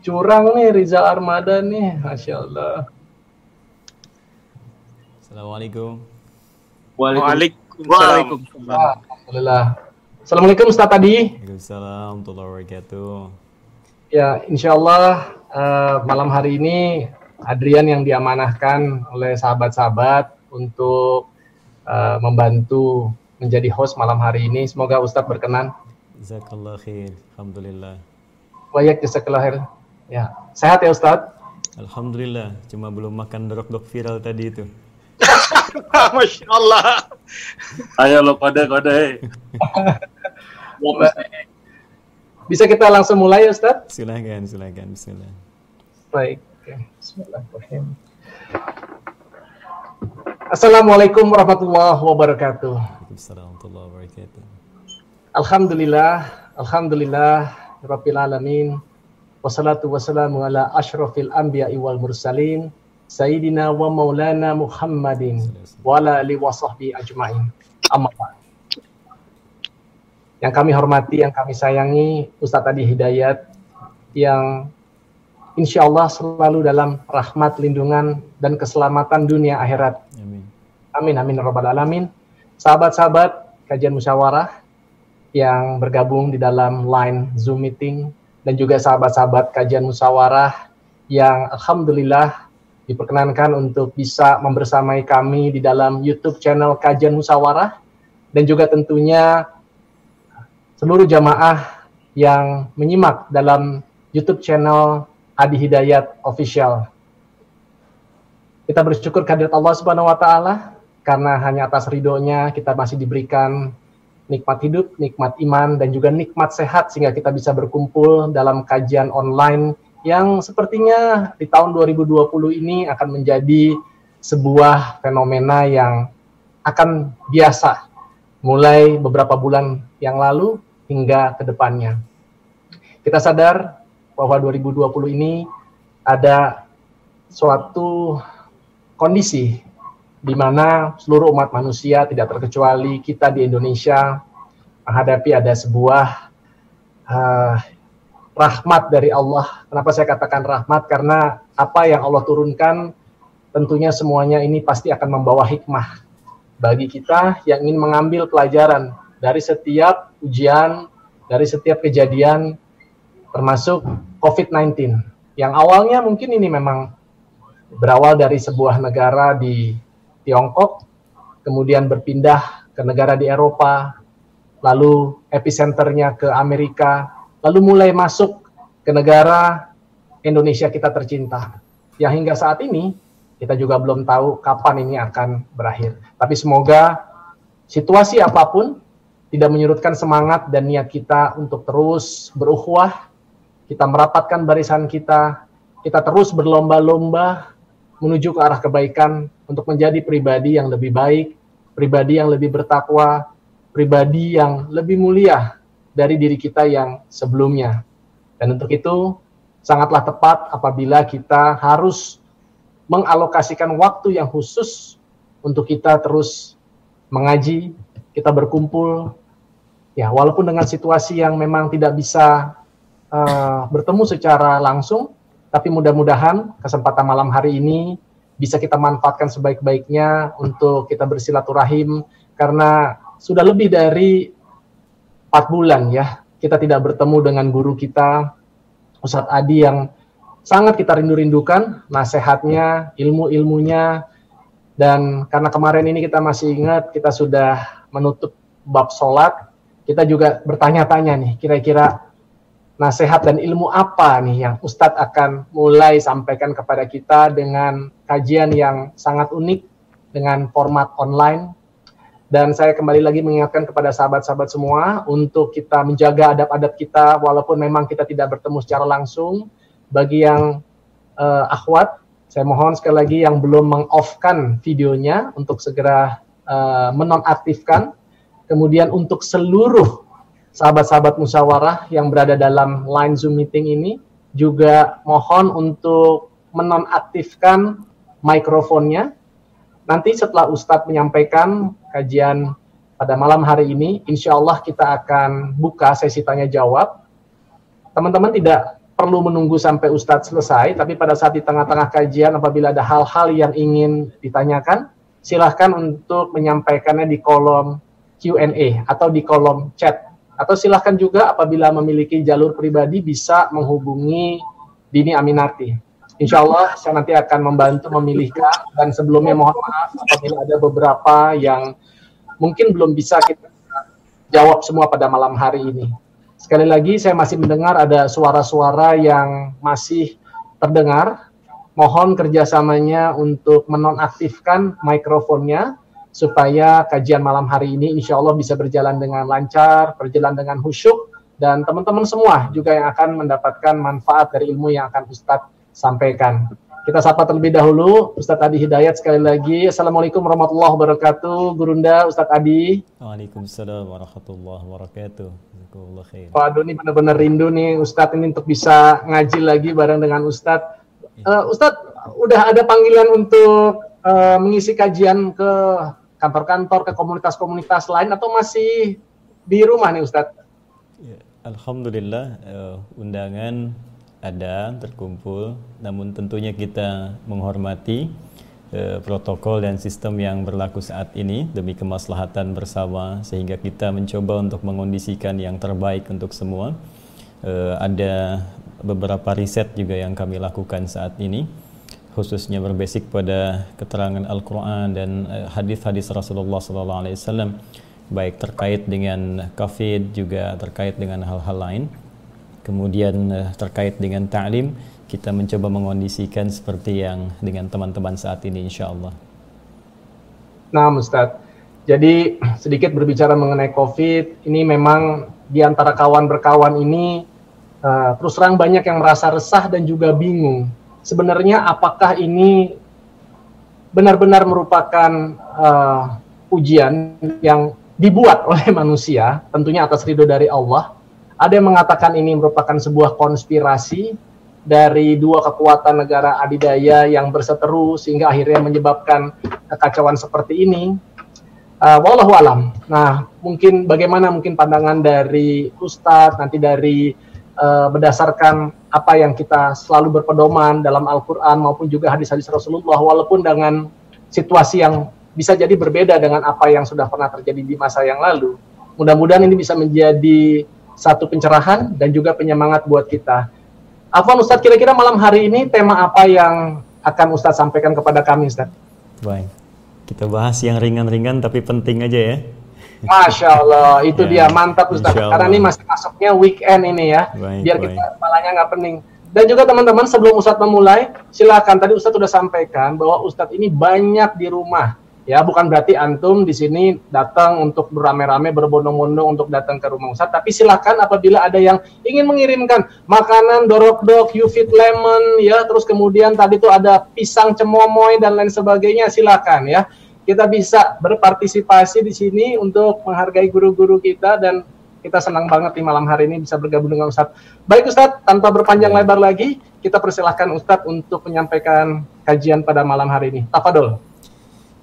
curang nih Rizal Armada nih, masya Allah. Assalamualaikum. Waalaikumsalam. Alhamdulillah. Assalamualaikum Ustaz tadi. Waalaikumsalam warahmatullahi wabarakatuh. Ya, insya Allah eh, malam hari ini Adrian yang diamanahkan oleh sahabat-sahabat untuk eh, membantu menjadi host malam hari ini. Semoga Ustadz berkenan. Jazakallah khair. Alhamdulillah. Wayak jazakallah khair. Ya, sehat ya Ustadz? Alhamdulillah. Cuma belum makan dorok-dok viral tadi itu. Masya Allah. Ayo lo kode kode. Bisa kita langsung mulai ya Ustadz? Silahkan, silahkan. Bismillah. Baik. Bismillahirrahmanirrahim. Assalamualaikum warahmatullahi wabarakatuh. Waalaikumsalam warahmatullahi wabarakatuh. Alhamdulillah, Alhamdulillah, Rabbil Alamin. Wassalatu wassalamu ala ashrafil anbiya'i wal mursalin. Sayyidina wa maulana Muhammadin wa ala alihi wa sahbihi ajma'in. Amma. Yang kami hormati, yang kami sayangi, Ustadz Adi Hidayat, yang insya Allah selalu dalam rahmat, lindungan, dan keselamatan dunia akhirat. Amin. Amin, amin, ya rabbal alamin. Sahabat-sahabat kajian musyawarah yang bergabung di dalam line Zoom meeting dan juga sahabat-sahabat kajian musyawarah yang alhamdulillah diperkenankan untuk bisa membersamai kami di dalam YouTube channel kajian musyawarah dan juga tentunya seluruh jamaah yang menyimak dalam YouTube channel Adi Hidayat Official. Kita bersyukur kehadirat Allah Subhanahu wa taala karena hanya atas ridhonya kita masih diberikan nikmat hidup, nikmat iman dan juga nikmat sehat sehingga kita bisa berkumpul dalam kajian online yang sepertinya di tahun 2020 ini akan menjadi sebuah fenomena yang akan biasa mulai beberapa bulan yang lalu hingga ke depannya. Kita sadar bahwa 2020 ini ada suatu kondisi di mana seluruh umat manusia tidak terkecuali kita di Indonesia menghadapi ada sebuah uh, rahmat dari Allah. Kenapa saya katakan rahmat? Karena apa yang Allah turunkan tentunya semuanya ini pasti akan membawa hikmah bagi kita yang ingin mengambil pelajaran dari setiap ujian, dari setiap kejadian termasuk COVID-19 yang awalnya mungkin ini memang berawal dari sebuah negara di Tiongkok, kemudian berpindah ke negara di Eropa, lalu epicenternya ke Amerika, lalu mulai masuk ke negara Indonesia kita tercinta. Yang hingga saat ini kita juga belum tahu kapan ini akan berakhir. Tapi semoga situasi apa pun tidak menyurutkan semangat dan niat kita untuk terus berukhuwah, kita merapatkan barisan kita, kita terus berlomba-lomba menuju ke arah kebaikan untuk menjadi pribadi yang lebih baik, pribadi yang lebih bertakwa, pribadi yang lebih mulia dari diri kita yang sebelumnya. Dan untuk itu sangatlah tepat apabila kita harus mengalokasikan waktu yang khusus untuk kita terus mengaji, kita berkumpul, ya walaupun dengan situasi yang memang tidak bisa uh, bertemu secara langsung, tapi mudah-mudahan kesempatan malam hari ini bisa kita manfaatkan sebaik-baiknya untuk kita bersilaturahim. Karena sudah lebih dari empat bulan ya kita tidak bertemu dengan guru kita Ustadz Adi yang sangat kita rindu-rindukan nasihatnya, ilmu-ilmunya. Dan karena kemarin ini kita masih ingat kita sudah menutup bab sholat kita juga bertanya-tanya nih kira-kira nasihat dan ilmu apa nih yang Ustadz akan mulai sampaikan kepada kita dengan kajian yang sangat unik dengan format online. Dan saya kembali lagi mengingatkan kepada sahabat-sahabat semua untuk kita menjaga adab-adab kita walaupun memang kita tidak bertemu secara langsung. Bagi yang uh, akhwat, saya mohon sekali lagi yang belum meng-off-kan videonya untuk segera uh, menonaktifkan. Kemudian untuk seluruh sahabat-sahabat musyawarah yang berada dalam line Zoom meeting ini juga mohon untuk menonaktifkan mikrofonnya. Nanti setelah Ustadz menyampaikan kajian pada malam hari ini, insya Allah kita akan buka sesi tanya jawab. Teman-teman tidak perlu menunggu sampai Ustadz selesai, tapi pada saat di tengah-tengah kajian apabila ada hal-hal yang ingin ditanyakan, silahkan untuk menyampaikannya di kolom Q&A atau di kolom chat. Atau silahkan juga apabila memiliki jalur pribadi bisa menghubungi Dini Aminarti. Insya Allah saya nanti akan membantu memilihkan dan sebelumnya mohon maaf apabila ada beberapa yang mungkin belum bisa kita jawab semua pada malam hari ini. Sekali lagi saya masih mendengar ada suara-suara yang masih terdengar. Mohon kerjasamanya untuk menonaktifkan mikrofonnya supaya kajian malam hari ini insya Allah bisa berjalan dengan lancar, berjalan dengan khusyuk, dan teman-teman semua juga yang akan mendapatkan manfaat dari ilmu yang akan Ustadz sampaikan. Kita sapa terlebih dahulu Ustadz Adi Hidayat sekali lagi. Assalamualaikum warahmatullahi wabarakatuh. Gurunda Ustadz Adi. Waalaikumsalam warahmatullahi wabarakatuh. Waduh ini benar-benar rindu nih Ustadz ini untuk bisa ngaji lagi bareng dengan Ustadz. Uh, Ustadz udah ada panggilan untuk uh, mengisi kajian ke kantor-kantor, ke komunitas-komunitas lain atau masih di rumah nih Ustadz? Ya, Alhamdulillah uh, undangan ada terkumpul, namun tentunya kita menghormati eh, protokol dan sistem yang berlaku saat ini demi kemaslahatan bersama sehingga kita mencoba untuk mengondisikan yang terbaik untuk semua. Eh, ada beberapa riset juga yang kami lakukan saat ini khususnya berbasis pada keterangan Al-Quran dan eh, hadis-hadis Rasulullah SAW baik terkait dengan COVID juga terkait dengan hal-hal lain kemudian uh, terkait dengan ta'lim kita mencoba mengondisikan seperti yang dengan teman-teman saat ini insya Allah. Nah Ustadz, jadi sedikit berbicara mengenai COVID, ini memang di antara kawan berkawan ini uh, terus terang banyak yang merasa resah dan juga bingung. Sebenarnya apakah ini benar-benar merupakan uh, ujian yang dibuat oleh manusia, tentunya atas ridho dari Allah, ada yang mengatakan ini merupakan sebuah konspirasi dari dua kekuatan negara adidaya yang berseteru sehingga akhirnya menyebabkan kekacauan seperti ini. Uh, wallahu alam. Nah, mungkin bagaimana mungkin pandangan dari Ustadz nanti dari uh, berdasarkan apa yang kita selalu berpedoman dalam Al-Qur'an maupun juga hadis-hadis Rasulullah walaupun dengan situasi yang bisa jadi berbeda dengan apa yang sudah pernah terjadi di masa yang lalu. Mudah-mudahan ini bisa menjadi satu pencerahan dan juga penyemangat buat kita. Afwan Ustadz, kira-kira malam hari ini tema apa yang akan Ustadz sampaikan kepada kami Ustadz? Baik, kita bahas yang ringan-ringan tapi penting aja ya. Masya Allah, itu ya, dia mantap Ustadz. Karena ini masih masuknya weekend ini ya, baik, biar kita kepalanya nggak pening. Dan juga teman-teman sebelum Ustadz memulai, silakan tadi Ustadz sudah sampaikan bahwa Ustadz ini banyak di rumah Ya, bukan berarti antum di sini datang untuk beramai-ramai berbondong-bondong untuk datang ke rumah Ustaz, tapi silakan apabila ada yang ingin mengirimkan makanan dorok-dok, you fit lemon ya, terus kemudian tadi itu ada pisang cemomoy dan lain sebagainya, silakan ya. Kita bisa berpartisipasi di sini untuk menghargai guru-guru kita dan kita senang banget di malam hari ini bisa bergabung dengan Ustadz. Baik Ustadz, tanpa berpanjang lebar lagi, kita persilahkan Ustadz untuk menyampaikan kajian pada malam hari ini. Tafadol.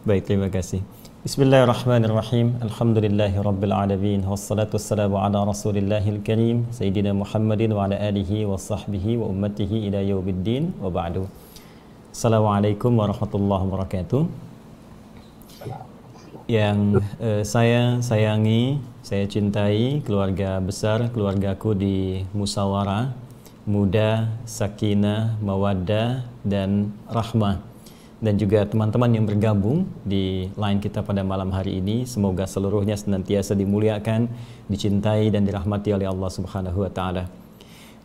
Baik, terima kasih. Bismillahirrahmanirrahim. Alhamdulillahi rabbil alamin. Wassalatu wassalamu ala rasulillahil karim. Sayyidina Muhammadin wa ala alihi wa sahbihi wa ummatihi ila yaumiddin wa ba'du. Assalamualaikum warahmatullahi wabarakatuh. Yang uh, saya sayangi, saya cintai keluarga besar, keluargaku di Musawara, Muda, Sakinah, Mawaddah, dan Rahmah dan juga teman-teman yang bergabung di line kita pada malam hari ini. Semoga seluruhnya senantiasa dimuliakan, dicintai dan dirahmati oleh Allah Subhanahu wa taala.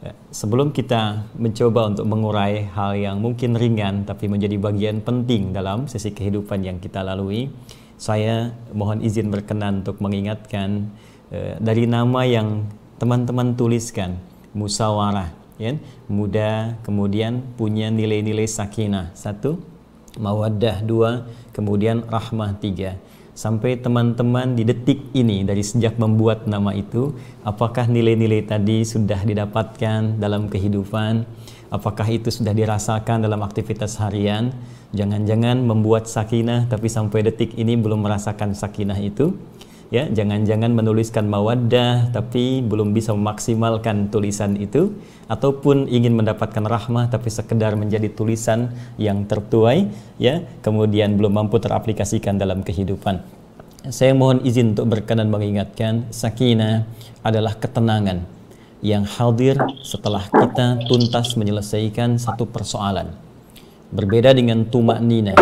Ya, sebelum kita mencoba untuk mengurai hal yang mungkin ringan tapi menjadi bagian penting dalam sesi kehidupan yang kita lalui, saya mohon izin berkenan untuk mengingatkan eh, dari nama yang teman-teman tuliskan, musawarah, ya, muda kemudian punya nilai-nilai sakinah. Satu, mawaddah dua, kemudian rahmah tiga. Sampai teman-teman di detik ini dari sejak membuat nama itu, apakah nilai-nilai tadi sudah didapatkan dalam kehidupan? Apakah itu sudah dirasakan dalam aktivitas harian? Jangan-jangan membuat sakinah tapi sampai detik ini belum merasakan sakinah itu. ya jangan-jangan menuliskan mawaddah tapi belum bisa memaksimalkan tulisan itu. Ataupun ingin mendapatkan rahmah tapi sekedar menjadi tulisan yang tertuai ya kemudian belum mampu teraplikasikan dalam kehidupan. Saya mohon izin untuk berkenan mengingatkan sakinah adalah ketenangan yang hadir setelah kita tuntas menyelesaikan satu persoalan berbeda dengan tumak nina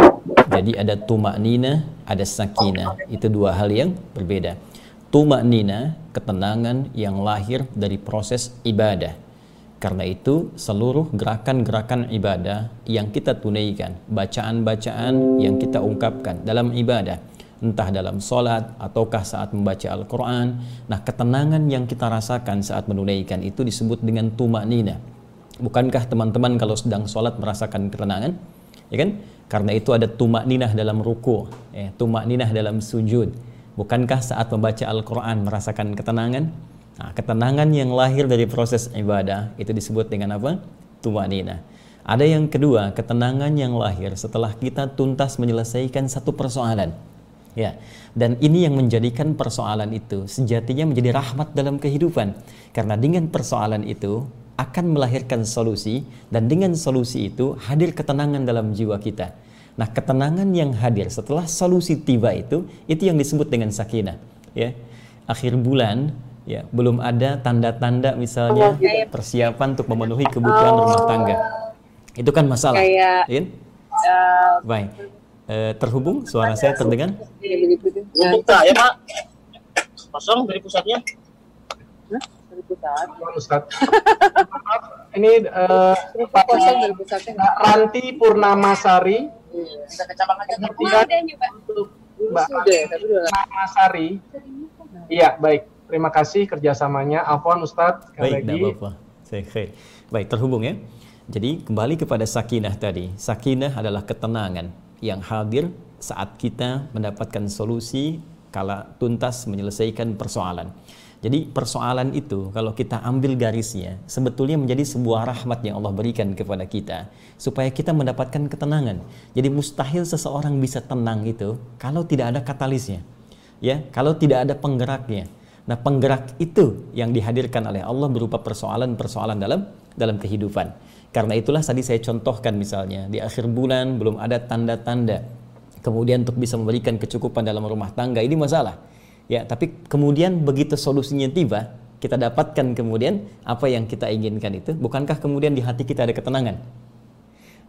jadi ada tumak nina, ada sakinah. Itu dua hal yang berbeda. Tumak nina, ketenangan yang lahir dari proses ibadah. Karena itu seluruh gerakan-gerakan ibadah yang kita tunaikan, bacaan-bacaan yang kita ungkapkan dalam ibadah, entah dalam sholat ataukah saat membaca Al-Quran. Nah ketenangan yang kita rasakan saat menunaikan itu disebut dengan tumak nina. Bukankah teman-teman kalau sedang sholat merasakan ketenangan? Ya kan? Karena itu ada tumak ninah dalam ruku, eh, tumak ninah dalam sujud. Bukankah saat membaca Al-Quran merasakan ketenangan? Nah, ketenangan yang lahir dari proses ibadah itu disebut dengan apa? Tumak ninah. Ada yang kedua, ketenangan yang lahir setelah kita tuntas menyelesaikan satu persoalan. Ya, dan ini yang menjadikan persoalan itu sejatinya menjadi rahmat dalam kehidupan. Karena dengan persoalan itu akan melahirkan solusi dan dengan solusi itu hadir ketenangan dalam jiwa kita. Nah, ketenangan yang hadir setelah solusi tiba itu itu yang disebut dengan sakinah, ya. Akhir bulan ya, belum ada tanda-tanda misalnya persiapan untuk memenuhi kebutuhan rumah tangga. Itu kan masalah. Kayak, ya? Uh, Baik. Uh, terhubung suara saya terdengar? Buka ya, Pak. Kosong dari pusatnya pusat. Ustaz. ini uh, Pak Ranti Purnamasari. Bisa Kemudian untuk Mbak Purnamasari. Iya, baik. Terima kasih kerjasamanya. Afwan Ustadz. Baik, tidak apa-apa. Baik, terhubung ya. Jadi kembali kepada sakinah tadi. Sakinah adalah ketenangan yang hadir saat kita mendapatkan solusi kala tuntas menyelesaikan persoalan. Jadi persoalan itu kalau kita ambil garisnya sebetulnya menjadi sebuah rahmat yang Allah berikan kepada kita supaya kita mendapatkan ketenangan. Jadi mustahil seseorang bisa tenang itu kalau tidak ada katalisnya. Ya, kalau tidak ada penggeraknya. Nah, penggerak itu yang dihadirkan oleh Allah berupa persoalan-persoalan dalam dalam kehidupan. Karena itulah tadi saya contohkan misalnya di akhir bulan belum ada tanda-tanda kemudian untuk bisa memberikan kecukupan dalam rumah tangga ini masalah Ya, tapi kemudian begitu solusinya tiba, kita dapatkan kemudian apa yang kita inginkan itu, bukankah kemudian di hati kita ada ketenangan?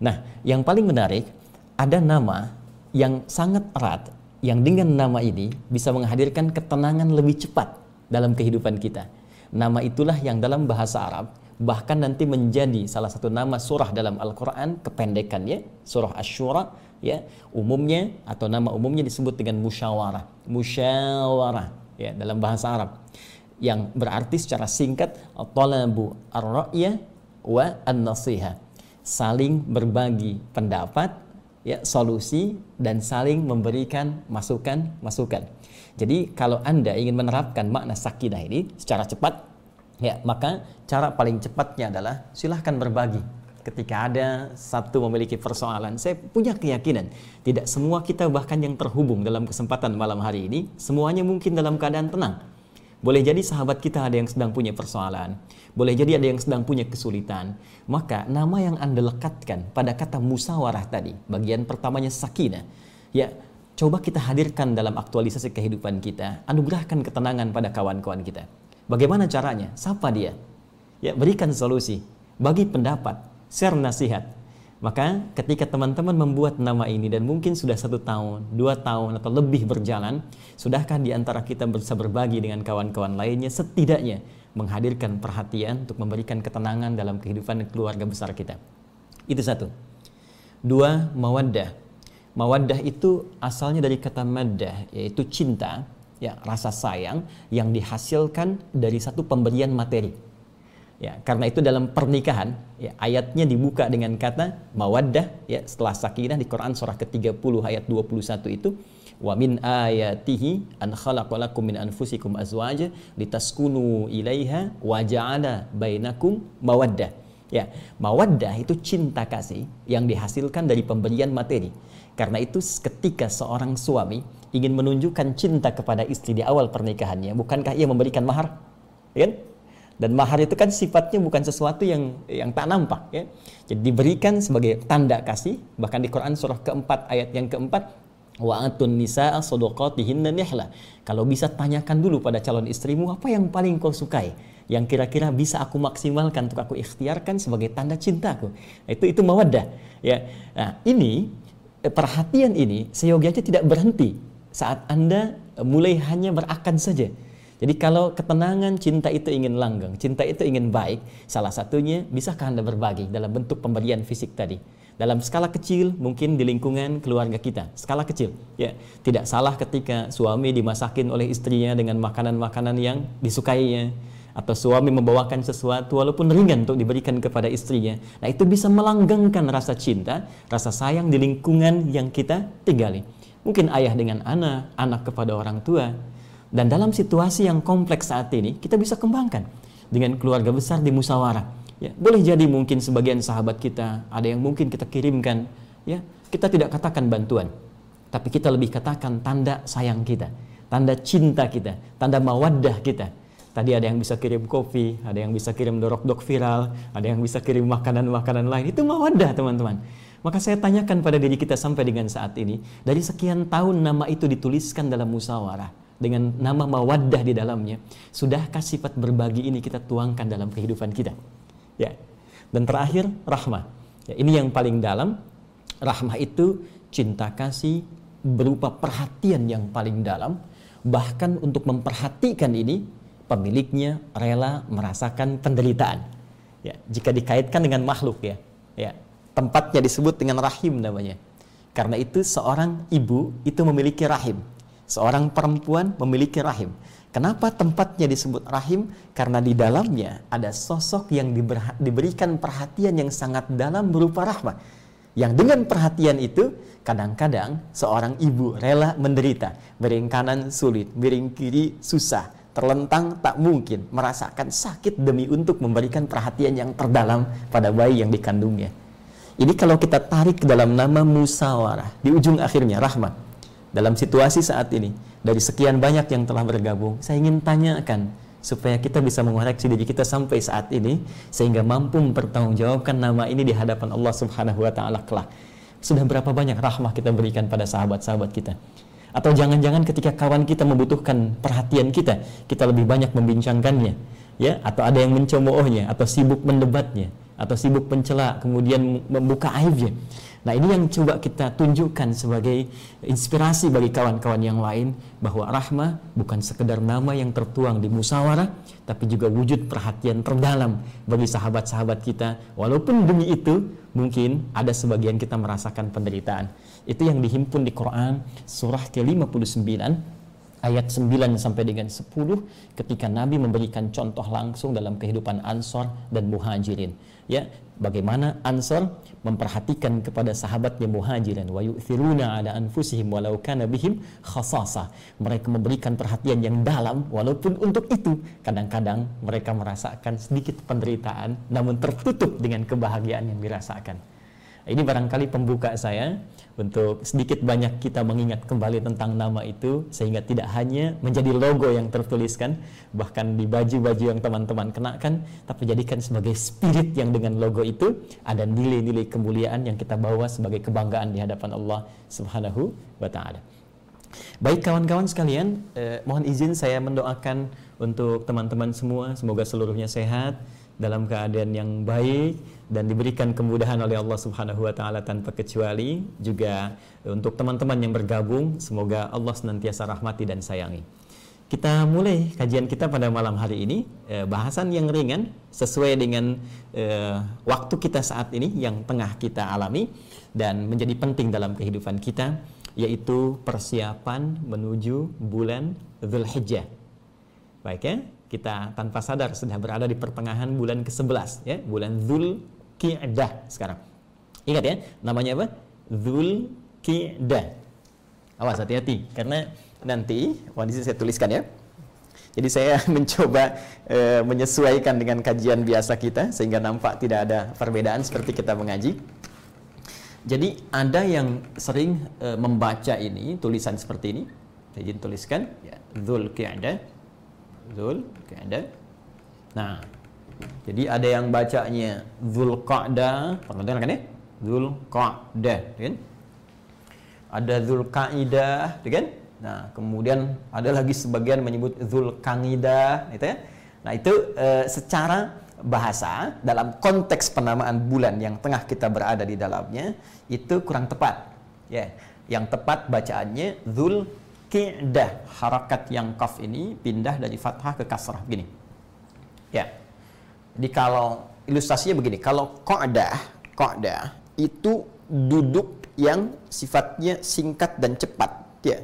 Nah, yang paling menarik, ada nama yang sangat erat, yang dengan nama ini bisa menghadirkan ketenangan lebih cepat dalam kehidupan kita. Nama itulah yang dalam bahasa Arab bahkan nanti menjadi salah satu nama surah dalam Al-Quran kependekannya surah Ash-Shura ya umumnya atau nama umumnya disebut dengan musyawarah. Musyawarah ya dalam bahasa Arab. Yang berarti secara singkat talabu ar-ra'ya wa an-nasiha. Saling berbagi pendapat ya solusi dan saling memberikan masukan-masukan. Jadi kalau Anda ingin menerapkan makna sakinah ini secara cepat ya maka cara paling cepatnya adalah silahkan berbagi ketika ada satu memiliki persoalan, saya punya keyakinan tidak semua kita bahkan yang terhubung dalam kesempatan malam hari ini semuanya mungkin dalam keadaan tenang. Boleh jadi sahabat kita ada yang sedang punya persoalan, boleh jadi ada yang sedang punya kesulitan. Maka nama yang Anda lekatkan pada kata musawarah tadi, bagian pertamanya sakinah. Ya, coba kita hadirkan dalam aktualisasi kehidupan kita, anugerahkan ketenangan pada kawan-kawan kita. Bagaimana caranya? Sapa dia. Ya, berikan solusi, bagi pendapat, share nasihat. Maka ketika teman-teman membuat nama ini dan mungkin sudah satu tahun, dua tahun atau lebih berjalan, sudahkah di antara kita bisa berbagi dengan kawan-kawan lainnya setidaknya menghadirkan perhatian untuk memberikan ketenangan dalam kehidupan keluarga besar kita. Itu satu. Dua, mawaddah. Mawaddah itu asalnya dari kata maddah, yaitu cinta, ya rasa sayang yang dihasilkan dari satu pemberian materi Ya, karena itu dalam pernikahan ya, ayatnya dibuka dengan kata mawaddah ya setelah sakinah di Quran surah ke-30 ayat 21 itu wa min ayatihi an khalaqalakum min anfusikum azwaja litaskunu ilaiha wa ja'ala bainakum mawaddah. Ya, mawaddah itu cinta kasih yang dihasilkan dari pemberian materi. Karena itu ketika seorang suami ingin menunjukkan cinta kepada istri di awal pernikahannya, bukankah ia memberikan mahar? Ya? Dan mahar itu kan sifatnya bukan sesuatu yang yang tak nampak ya. Jadi diberikan sebagai tanda kasih, bahkan di Quran surah keempat ayat yang keempat wa atun nisaa sadaqatihinna nihla. Kalau bisa tanyakan dulu pada calon istrimu apa yang paling kau sukai yang kira-kira bisa aku maksimalkan untuk aku ikhtiarkan sebagai tanda cintaku. Itu itu mawaddah. Ya. Nah, ini eh, perhatian ini seyogianya tidak berhenti saat Anda mulai hanya berakad saja. Jadi kalau ketenangan cinta itu ingin langgeng, cinta itu ingin baik, salah satunya bisakah Anda berbagi dalam bentuk pemberian fisik tadi? Dalam skala kecil mungkin di lingkungan keluarga kita, skala kecil. Ya, tidak salah ketika suami dimasakin oleh istrinya dengan makanan-makanan yang disukainya, atau suami membawakan sesuatu walaupun ringan untuk diberikan kepada istrinya. Nah, itu bisa melanggengkan rasa cinta, rasa sayang di lingkungan yang kita tinggali. Mungkin ayah dengan anak, anak kepada orang tua. Dan dalam situasi yang kompleks saat ini, kita bisa kembangkan dengan keluarga besar di musyawarah. Ya, boleh jadi mungkin sebagian sahabat kita ada yang mungkin kita kirimkan, ya. Kita tidak katakan bantuan, tapi kita lebih katakan tanda sayang kita, tanda cinta kita, tanda mawaddah kita Tadi ada yang bisa kirim kopi, ada yang bisa kirim dorok-dok viral, ada yang bisa kirim makanan-makanan lain. Itu mawadah teman-teman. Maka saya tanyakan pada diri kita sampai dengan saat ini, dari sekian tahun nama itu dituliskan dalam musyawarah dengan nama mawaddah di dalamnya, sudahkah sifat berbagi ini kita tuangkan dalam kehidupan kita? Ya. Dan terakhir rahmah. Ya, ini yang paling dalam. Rahmah itu cinta kasih berupa perhatian yang paling dalam. Bahkan untuk memperhatikan ini pemiliknya rela merasakan penderitaan. Ya, jika dikaitkan dengan makhluk ya, ya tempatnya disebut dengan rahim namanya. Karena itu seorang ibu itu memiliki rahim, seorang perempuan memiliki rahim. Kenapa tempatnya disebut rahim? Karena di dalamnya ada sosok yang diberikan perhatian yang sangat dalam berupa rahmat. Yang dengan perhatian itu kadang-kadang seorang ibu rela menderita, miring kanan sulit, miring kiri susah, terlentang tak mungkin merasakan sakit demi untuk memberikan perhatian yang terdalam pada bayi yang dikandungnya. Ini kalau kita tarik ke dalam nama musawarah, di ujung akhirnya rahmat. Dalam situasi saat ini, dari sekian banyak yang telah bergabung, saya ingin tanyakan supaya kita bisa mengoreksi diri kita sampai saat ini sehingga mampu mempertanggungjawabkan nama ini di hadapan Allah Subhanahu wa taala kelak. Sudah berapa banyak rahmah kita berikan pada sahabat-sahabat kita? Atau jangan-jangan ketika kawan kita membutuhkan perhatian kita, kita lebih banyak membincangkannya, ya, atau ada yang mencemoohnya, atau sibuk mendebatnya, atau sibuk mencela, kemudian membuka aibnya. Nah ini yang coba kita tunjukkan sebagai inspirasi bagi kawan-kawan yang lain bahwa rahmah bukan sekedar nama yang tertuang di musyawarah tapi juga wujud perhatian terdalam bagi sahabat-sahabat kita walaupun demi itu mungkin ada sebagian kita merasakan penderitaan. Itu yang dihimpun di Quran surah ke-59 ayat 9 sampai dengan 10 ketika Nabi memberikan contoh langsung dalam kehidupan Ansor dan Muhajirin. Ya, bagaimana Ansor memperhatikan kepada sahabatnya Muhajirin wa yu'thiruna ala anfusihim walau kana bihim khasasa. Mereka memberikan perhatian yang dalam walaupun untuk itu kadang-kadang mereka merasakan sedikit penderitaan namun tertutup dengan kebahagiaan yang dirasakan. Ini barangkali pembuka saya untuk sedikit banyak kita mengingat kembali tentang nama itu sehingga tidak hanya menjadi logo yang tertuliskan bahkan di baju-baju yang teman-teman kenakan tapi jadikan sebagai spirit yang dengan logo itu ada nilai-nilai kemuliaan yang kita bawa sebagai kebanggaan di hadapan Allah Subhanahu wa taala. Baik kawan-kawan sekalian, eh, mohon izin saya mendoakan untuk teman-teman semua semoga seluruhnya sehat dalam keadaan yang baik dan diberikan kemudahan oleh Allah Subhanahu wa taala tanpa kecuali juga untuk teman-teman yang bergabung semoga Allah senantiasa rahmati dan sayangi. Kita mulai kajian kita pada malam hari ini eh, bahasan yang ringan sesuai dengan eh, waktu kita saat ini yang tengah kita alami dan menjadi penting dalam kehidupan kita yaitu persiapan menuju bulan Zulhijjah. Baik ya, kita tanpa sadar sudah berada di pertengahan bulan ke-11 ya, bulan Dzul Qi'dah sekarang. Ingat ya, namanya apa? Dzul Qi'dah. Awas hati-hati karena nanti, kondisi saya tuliskan ya. Jadi saya mencoba e, menyesuaikan dengan kajian biasa kita sehingga nampak tidak ada perbedaan seperti kita mengaji. Jadi ada yang sering e, membaca ini tulisan seperti ini. Saya izin tuliskan ya, Dzul Qi'dah. Qi'dah. Nah, jadi ada yang bacanya Dzul Qa'dah, pernah dengar kan ya? Dzul Qa'dah, kan? Ada Dzul Qa'idah, kan? Nah, kemudian ada lagi sebagian menyebut Zulkangidah, itu ya. Nah, itu e, secara bahasa dalam konteks penamaan bulan yang tengah kita berada di dalamnya itu kurang tepat. Ya, yang tepat bacaannya Zulqidah. Harakat yang kaf ini pindah dari fathah ke kasrah begini. Ya. Jadi kalau ilustrasinya begini, kalau qa'dah, qa'dah itu duduk yang sifatnya singkat dan cepat, ya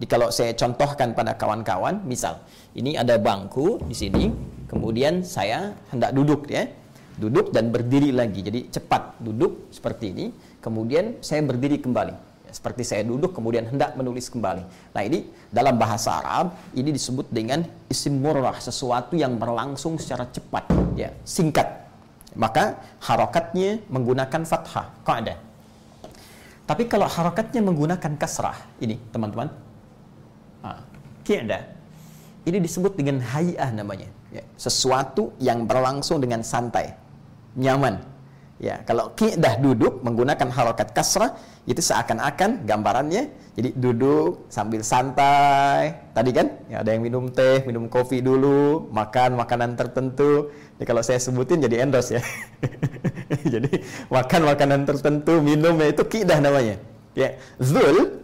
jadi kalau saya contohkan pada kawan-kawan, misal ini ada bangku di sini, kemudian saya hendak duduk ya, duduk dan berdiri lagi. Jadi cepat duduk seperti ini, kemudian saya berdiri kembali. Seperti saya duduk kemudian hendak menulis kembali. Nah ini dalam bahasa Arab ini disebut dengan isim murrah, sesuatu yang berlangsung secara cepat, ya singkat. Maka harokatnya menggunakan fathah, ada. Tapi kalau harokatnya menggunakan kasrah, ini teman-teman, Qi'dah. Ini disebut dengan hay'ah namanya. Ya, sesuatu yang berlangsung dengan santai, nyaman. Ya, kalau qi'dah duduk menggunakan harokat kasrah itu seakan-akan gambarannya jadi duduk sambil santai. Tadi kan ya, ada yang minum teh, minum kopi dulu, makan makanan tertentu. Jadi kalau saya sebutin jadi endos ya. jadi makan makanan tertentu, minumnya itu qi'dah namanya. Ya, zul,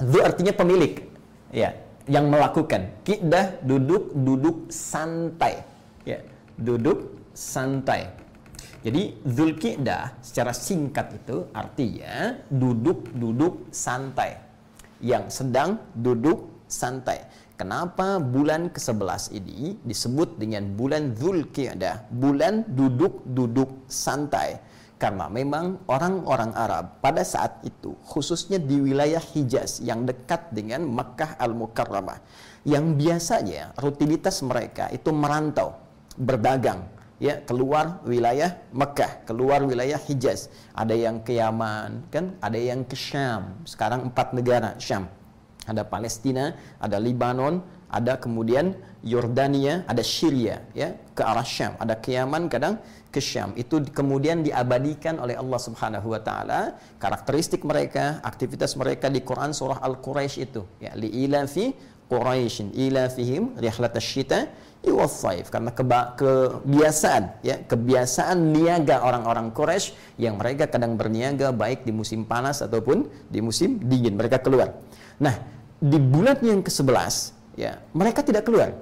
zul artinya pemilik. Ya, yang melakukan kidah duduk duduk santai ya duduk santai jadi zulkidah secara singkat itu artinya duduk duduk santai. Yang sedang duduk santai. Kenapa bulan ke-11 ini disebut dengan bulan zulkidah bulan duduk duduk santai. Karena memang orang-orang Arab pada saat itu khususnya di wilayah Hijaz yang dekat dengan Makkah Al-Mukarramah yang biasanya rutinitas mereka itu merantau, berdagang ya keluar wilayah Mekah, keluar wilayah Hijaz. Ada yang ke Yaman, kan? Ada yang ke Syam. Sekarang empat negara Syam. Ada Palestina, ada Libanon, ada kemudian Yordania, ada Syria ya, ke arah Syam. Ada ke Yaman kadang ke Syam itu kemudian diabadikan oleh Allah Subhanahu wa taala karakteristik mereka aktivitas mereka di Quran surah Al-Quraisy itu ya li ilafi Quraisy ilafihim rihlat asy-syita iwasaif karena keba kebiasaan ya kebiasaan niaga orang-orang Quraisy yang mereka kadang berniaga baik di musim panas ataupun di musim dingin. Mereka keluar. Nah di bulan yang ke-11 ya mereka tidak keluar.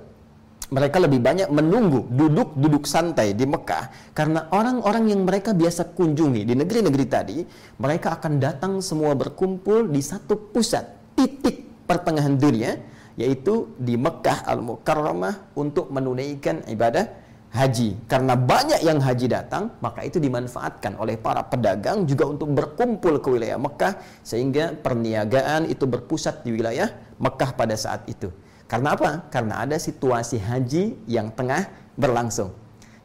Mereka lebih banyak menunggu duduk-duduk santai di Mekah karena orang-orang yang mereka biasa kunjungi di negeri-negeri tadi mereka akan datang semua berkumpul di satu pusat titik pertengahan dunia yaitu di Mekah Al-Mukarramah untuk menunaikan ibadah haji karena banyak yang haji datang maka itu dimanfaatkan oleh para pedagang juga untuk berkumpul ke wilayah Mekah sehingga perniagaan itu berpusat di wilayah Mekah pada saat itu karena apa? Karena ada situasi haji yang tengah berlangsung.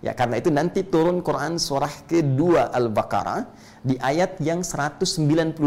Ya, karena itu nanti turun Quran surah kedua Al-Baqarah di ayat yang 198,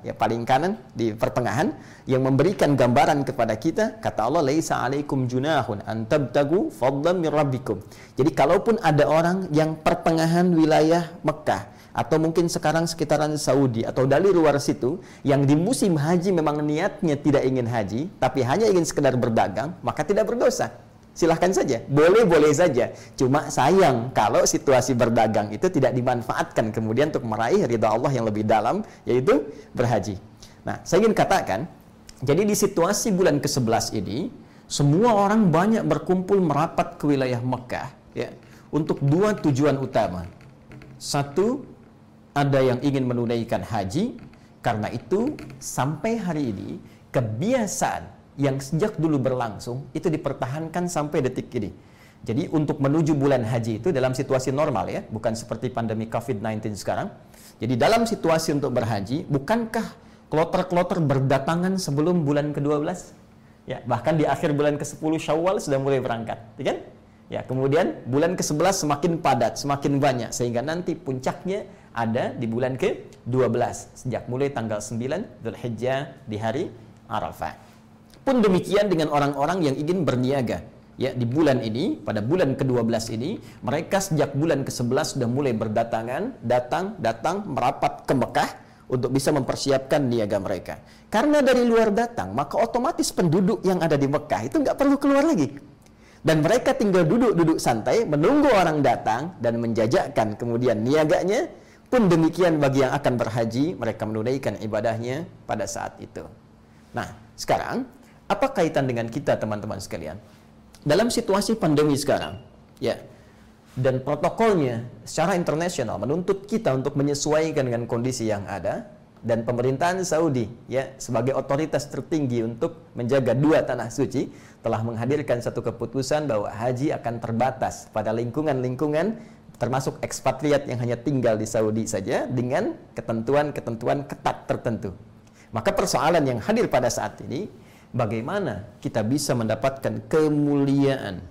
ya paling kanan di pertengahan yang memberikan gambaran kepada kita kata Allah laisa alaikum junahun an tabtagu fadlan min rabbikum. Jadi kalaupun ada orang yang pertengahan wilayah Mekah atau mungkin sekarang sekitaran Saudi atau dari luar situ yang di musim haji memang niatnya tidak ingin haji tapi hanya ingin sekedar berdagang maka tidak berdosa silahkan saja. Boleh-boleh saja. Cuma sayang kalau situasi berdagang itu tidak dimanfaatkan kemudian untuk meraih ridha Allah yang lebih dalam yaitu berhaji. Nah saya ingin katakan jadi di situasi bulan ke-11 ini semua orang banyak berkumpul merapat ke wilayah Mekah ya untuk dua tujuan utama. Satu ada yang ingin menunaikan haji, karena itu sampai hari ini kebiasaan yang sejak dulu berlangsung itu dipertahankan sampai detik ini. Jadi untuk menuju bulan haji itu dalam situasi normal ya, bukan seperti pandemi COVID-19 sekarang. Jadi dalam situasi untuk berhaji, bukankah kloter-kloter berdatangan sebelum bulan ke-12? Ya, bahkan di akhir bulan ke-10 Syawal sudah mulai berangkat, ya kan? Ya, kemudian bulan ke-11 semakin padat, semakin banyak sehingga nanti puncaknya ada di bulan ke-12 sejak mulai tanggal 9 Zulhijjah di hari Arafah. Pun demikian dengan orang-orang yang ingin berniaga. Ya, di bulan ini, pada bulan ke-12 ini, mereka sejak bulan ke-11 sudah mulai berdatangan, datang, datang, merapat ke Mekah untuk bisa mempersiapkan niaga mereka. Karena dari luar datang, maka otomatis penduduk yang ada di Mekah itu nggak perlu keluar lagi. Dan mereka tinggal duduk-duduk santai, menunggu orang datang dan menjajakkan kemudian niaganya. Pun demikian bagi yang akan berhaji, mereka menunaikan ibadahnya pada saat itu. Nah, sekarang apa kaitan dengan kita teman-teman sekalian? Dalam situasi pandemi sekarang, ya, dan protokolnya secara internasional menuntut kita untuk menyesuaikan dengan kondisi yang ada dan pemerintahan Saudi ya sebagai otoritas tertinggi untuk menjaga dua tanah suci telah menghadirkan satu keputusan bahwa haji akan terbatas pada lingkungan-lingkungan termasuk ekspatriat yang hanya tinggal di Saudi saja dengan ketentuan-ketentuan ketat tertentu. Maka persoalan yang hadir pada saat ini, bagaimana kita bisa mendapatkan kemuliaan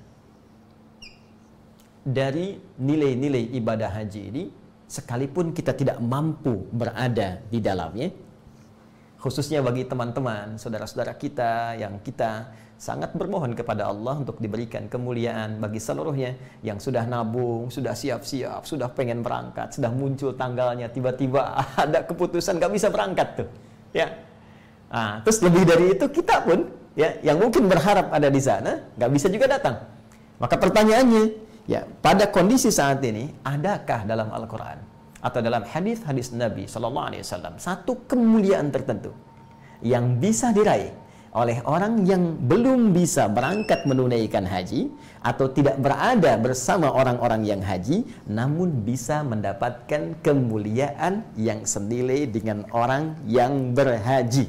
dari nilai-nilai ibadah haji ini sekalipun kita tidak mampu berada di dalamnya khususnya bagi teman-teman, saudara-saudara kita yang kita sangat bermohon kepada Allah untuk diberikan kemuliaan bagi seluruhnya yang sudah nabung, sudah siap-siap, sudah pengen berangkat, sudah muncul tanggalnya, tiba-tiba ada keputusan gak bisa berangkat tuh, ya. Nah, terus lebih dari itu kita pun, ya, yang mungkin berharap ada di sana, gak bisa juga datang. Maka pertanyaannya, ya, pada kondisi saat ini, adakah dalam Al-Quran atau dalam hadis-hadis Nabi Shallallahu Alaihi Wasallam satu kemuliaan tertentu yang bisa diraih oleh orang yang belum bisa berangkat menunaikan haji atau tidak berada bersama orang-orang yang haji namun bisa mendapatkan kemuliaan yang senilai dengan orang yang berhaji.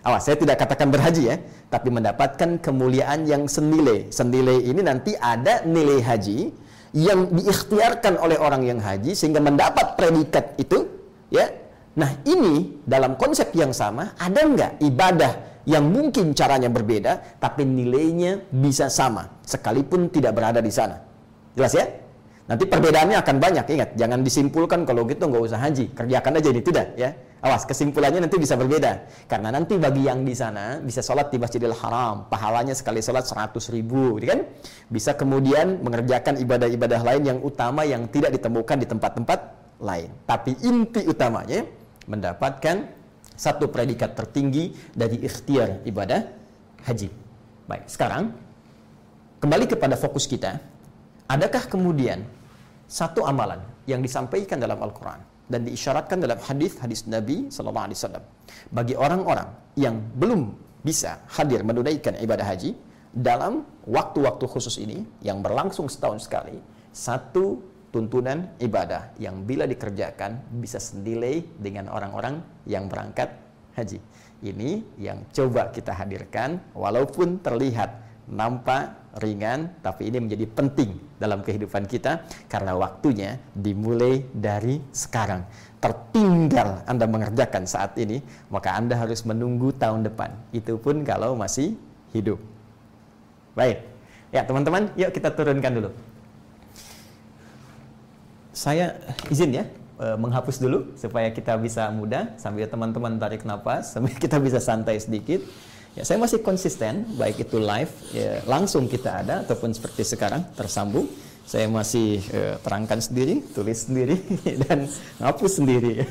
Awas, saya tidak katakan berhaji ya, tapi mendapatkan kemuliaan yang senilai. Senilai ini nanti ada nilai haji yang diikhtiarkan oleh orang yang haji sehingga mendapat predikat itu, ya. Nah, ini dalam konsep yang sama ada nggak ibadah yang mungkin caranya berbeda, tapi nilainya bisa sama, sekalipun tidak berada di sana. Jelas ya? Nanti perbedaannya akan banyak, ingat, jangan disimpulkan kalau gitu nggak usah haji, kerjakan aja ini, tidak ya. Awas, kesimpulannya nanti bisa berbeda. Karena nanti bagi yang di sana bisa sholat di Masjidil Haram, pahalanya sekali sholat 100 ribu, gitu kan? Bisa kemudian mengerjakan ibadah-ibadah lain yang utama yang tidak ditemukan di tempat-tempat lain. Tapi inti utamanya mendapatkan satu predikat tertinggi dari ikhtiar ibadah haji. Baik, sekarang kembali kepada fokus kita. Adakah kemudian satu amalan yang disampaikan dalam Al-Quran dan diisyaratkan dalam hadis-hadis Nabi Sallallahu Alaihi Wasallam bagi orang-orang yang belum bisa hadir menunaikan ibadah haji dalam waktu-waktu khusus ini yang berlangsung setahun sekali satu tuntunan ibadah yang bila dikerjakan bisa senilai dengan orang-orang yang berangkat haji. Ini yang coba kita hadirkan walaupun terlihat nampak ringan tapi ini menjadi penting dalam kehidupan kita karena waktunya dimulai dari sekarang. Tertinggal Anda mengerjakan saat ini, maka Anda harus menunggu tahun depan. Itu pun kalau masih hidup. Baik. Ya, teman-teman, yuk kita turunkan dulu saya izin ya eh, menghapus dulu supaya kita bisa mudah sambil teman-teman tarik nafas sambil kita bisa santai sedikit. Ya, saya masih konsisten baik itu live ya, langsung kita ada ataupun seperti sekarang tersambung. Saya masih eh, terangkan sendiri, tulis sendiri dan hapus sendiri.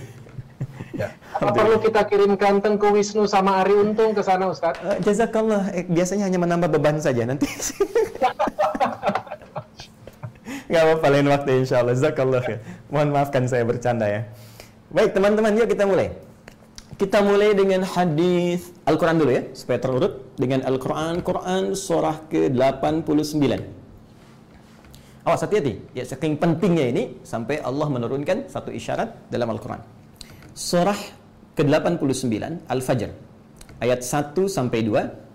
Ya. Apa perlu kita kirimkan Tengku Wisnu sama Ari Untung ke sana Ustaz? Uh, jazakallah, eh, biasanya hanya menambah beban saja nanti. Gak apa-apa lain waktu insya Allah. Zakallah ya. Mohon maafkan saya bercanda ya. Baik teman-teman, yuk kita mulai. Kita mulai dengan hadis Al-Quran dulu ya, supaya terurut dengan Al-Quran, Quran surah ke-89. Awas hati-hati, ya saking pentingnya ini sampai Allah menurunkan satu isyarat dalam Al-Quran. Surah ke-89 Al-Fajr ayat 1 sampai 2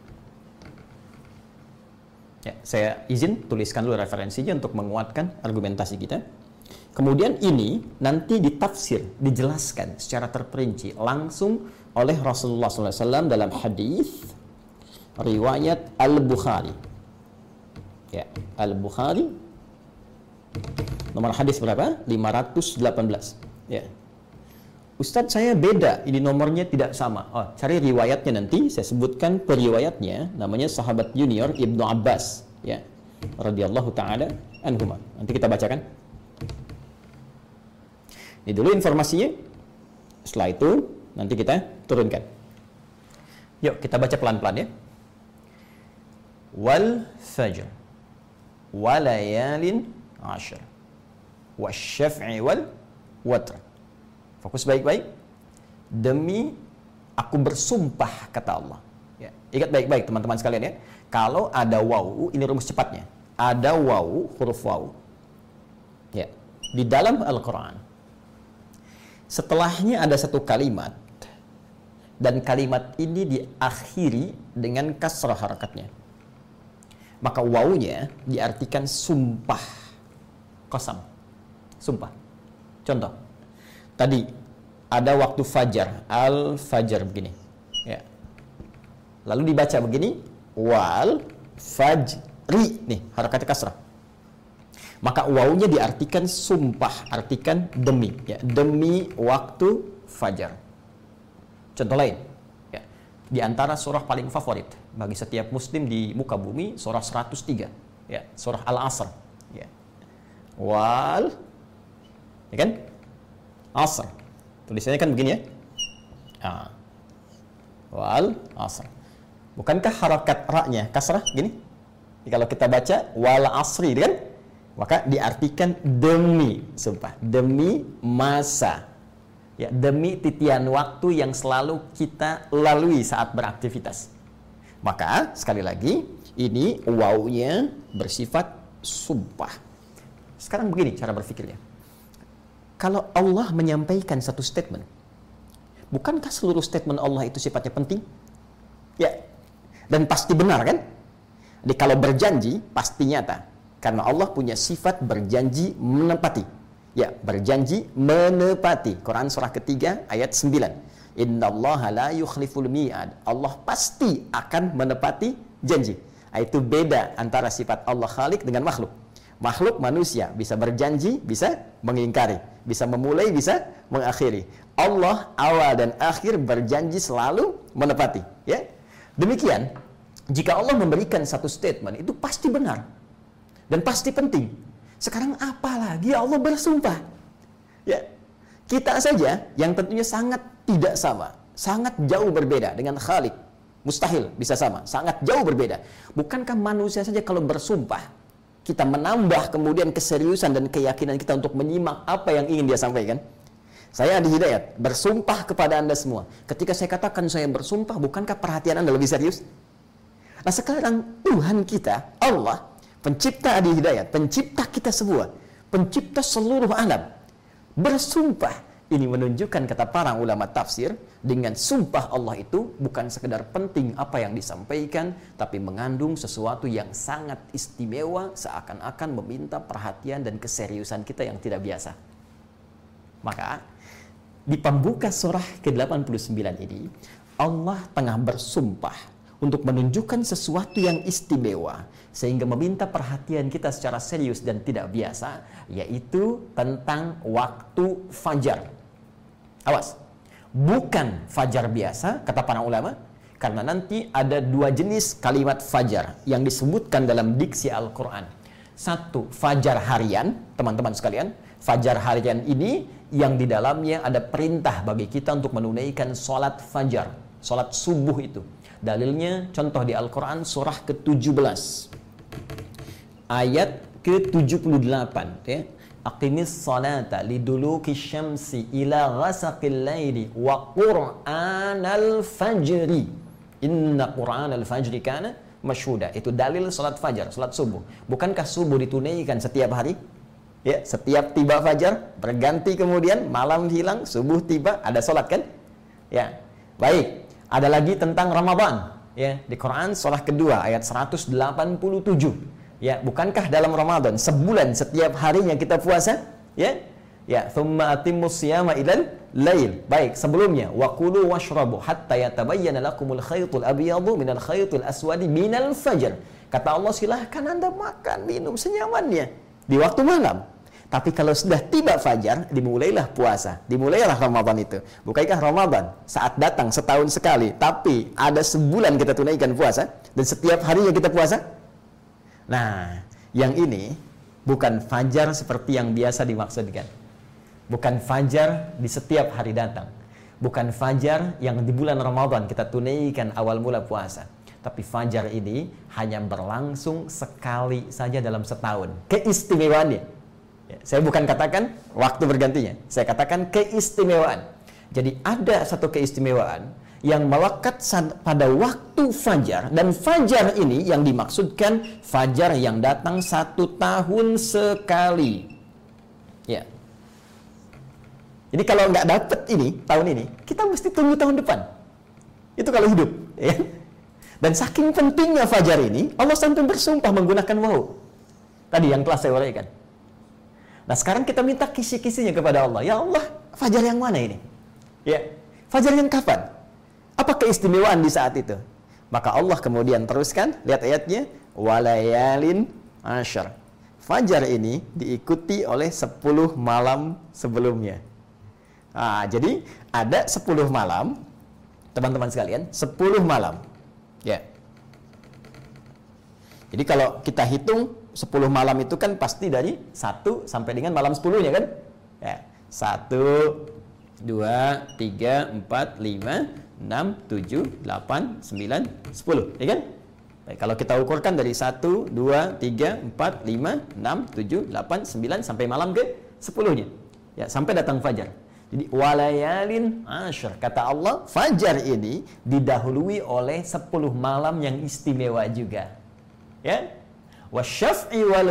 Ya, saya izin tuliskan dulu referensinya untuk menguatkan argumentasi kita. Kemudian ini nanti ditafsir, dijelaskan secara terperinci langsung oleh Rasulullah SAW dalam hadis riwayat Al-Bukhari. Ya, Al-Bukhari nomor hadis berapa? 518. Ya. Ustadz saya beda, ini nomornya tidak sama. Oh, cari riwayatnya nanti, saya sebutkan periwayatnya, namanya sahabat junior Ibnu Abbas, ya, radhiyallahu taala anhuma. Nanti kita bacakan. Ini dulu informasinya. Setelah itu nanti kita turunkan. Yuk kita baca pelan-pelan ya. Wal fajr walayalin ashar wasyaf'i wal watr Fokus baik-baik. Demi aku bersumpah kata Allah. Ya. Ingat baik-baik teman-teman sekalian ya. Kalau ada waw, ini rumus cepatnya. Ada waw, huruf waw. Ya. Di dalam Al-Quran. Setelahnya ada satu kalimat. Dan kalimat ini diakhiri dengan kasrah harakatnya. Maka wawnya diartikan sumpah. Kosam. Sumpah. Contoh tadi ada waktu fajar, al fajar begini. Ya. Lalu dibaca begini, wal fajri nih harakatnya kasrah. Maka wawunya diartikan sumpah, artikan demi, ya, demi waktu fajar. Contoh lain, ya, di antara surah paling favorit bagi setiap muslim di muka bumi, surah 103, ya, surah Al-Asr, ya. Wal, ya kan? asr. Tulisannya kan begini ya. Ah. Wal asr. Bukankah harakat ra-nya kasrah gini? Jadi kalau kita baca wal asri kan maka diartikan demi sumpah, demi masa. Ya, demi titian waktu yang selalu kita lalui saat beraktivitas. Maka sekali lagi ini wawnya bersifat sumpah. Sekarang begini cara berpikirnya kalau Allah menyampaikan satu statement, bukankah seluruh statement Allah itu sifatnya penting? Ya, dan pasti benar kan? Jadi kalau berjanji pasti nyata, karena Allah punya sifat berjanji menepati. Ya, berjanji menepati. Quran surah ketiga ayat 9. Inna Allah la yukhliful mi'ad. Allah pasti akan menepati janji. Itu beda antara sifat Allah khalik dengan makhluk. Makhluk manusia bisa berjanji, bisa mengingkari, bisa memulai, bisa mengakhiri. Allah awal dan akhir berjanji selalu menepati, ya. Demikian, jika Allah memberikan satu statement itu pasti benar dan pasti penting. Sekarang apalagi Allah bersumpah. Ya. Kita saja yang tentunya sangat tidak sama, sangat jauh berbeda dengan Khalik. Mustahil bisa sama, sangat jauh berbeda. Bukankah manusia saja kalau bersumpah kita menambah kemudian keseriusan dan keyakinan kita untuk menyimak apa yang ingin dia sampaikan. Saya Adi Hidayat, bersumpah kepada Anda semua. Ketika saya katakan saya bersumpah, bukankah perhatian Anda lebih serius? Nah sekarang Tuhan kita, Allah, pencipta Adi Hidayat, pencipta kita semua, pencipta seluruh alam, bersumpah ini menunjukkan kata para ulama tafsir dengan sumpah Allah itu bukan sekedar penting apa yang disampaikan tapi mengandung sesuatu yang sangat istimewa seakan-akan meminta perhatian dan keseriusan kita yang tidak biasa. Maka di pembuka surah ke-89 ini Allah tengah bersumpah untuk menunjukkan sesuatu yang istimewa sehingga meminta perhatian kita secara serius dan tidak biasa yaitu tentang waktu fajar. Awas, bukan fajar biasa kata para ulama karena nanti ada dua jenis kalimat fajar yang disebutkan dalam diksi Al-Qur'an. Satu, fajar harian, teman-teman sekalian. Fajar harian ini yang di dalamnya ada perintah bagi kita untuk menunaikan sholat fajar, sholat subuh itu Dalilnya contoh di Al-Quran surah ke-17 ayat ke-78 ya. Aqimis salata liduluki syamsi ila ghasaqil laili wa qur'anal fajri. Inna qur'anal fajri kana masyhuda. Itu dalil salat fajar, salat subuh. Bukankah subuh ditunaikan setiap hari? Ya, setiap tiba fajar berganti kemudian malam hilang, subuh tiba ada salat kan? Ya. Baik, ada lagi tentang Ramadan ya di Quran surah kedua ayat 187 ya bukankah dalam Ramadan sebulan setiap harinya kita puasa ya Ya, thumma atimmus siyama ilal lail. Baik, sebelumnya wa kulu washrabu hatta yatabayyana lakumul khaytul abyadu minal khaytul aswadi minal fajr. Kata Allah silahkan Anda makan, minum senyamannya di waktu malam. Tapi kalau sudah tiba fajar, dimulailah puasa. Dimulailah Ramadan itu. Bukankah Ramadan saat datang setahun sekali, tapi ada sebulan kita tunaikan puasa dan setiap harinya kita puasa? Nah, yang ini bukan fajar seperti yang biasa dimaksudkan. Bukan fajar di setiap hari datang. Bukan fajar yang di bulan Ramadan kita tunaikan awal mula puasa. Tapi fajar ini hanya berlangsung sekali saja dalam setahun. Keistimewaannya. Ya, saya bukan katakan waktu bergantinya. Saya katakan keistimewaan. Jadi ada satu keistimewaan yang melekat pada waktu fajar. Dan fajar ini yang dimaksudkan fajar yang datang satu tahun sekali. Ya. Jadi kalau nggak dapet ini tahun ini kita mesti tunggu tahun depan. Itu kalau hidup ya dan saking pentingnya fajar ini Allah sampai bersumpah menggunakan wow tadi yang telah saya uraikan nah sekarang kita minta kisi-kisinya kepada Allah ya Allah fajar yang mana ini ya fajar yang kapan apa keistimewaan di saat itu? Maka Allah kemudian teruskan, lihat ayatnya, walayalin asyar. Fajar ini diikuti oleh 10 malam sebelumnya. Nah, jadi ada 10 malam, teman-teman sekalian, 10 malam. Ya. Jadi kalau kita hitung 10 malam itu kan pasti dari 1 sampai dengan malam 10-nya kan? Ya. 1 2 3 4 5 6, 7, 8, 9, 10 ya kan? Baik, kalau kita ukurkan dari 1, 2, 3, 4, 5, 6, 7, 8, 9 sampai malam ke 10 nya ya, sampai datang fajar jadi walayalin asyr kata Allah fajar ini didahului oleh 10 malam yang istimewa juga ya wasyaf'i wal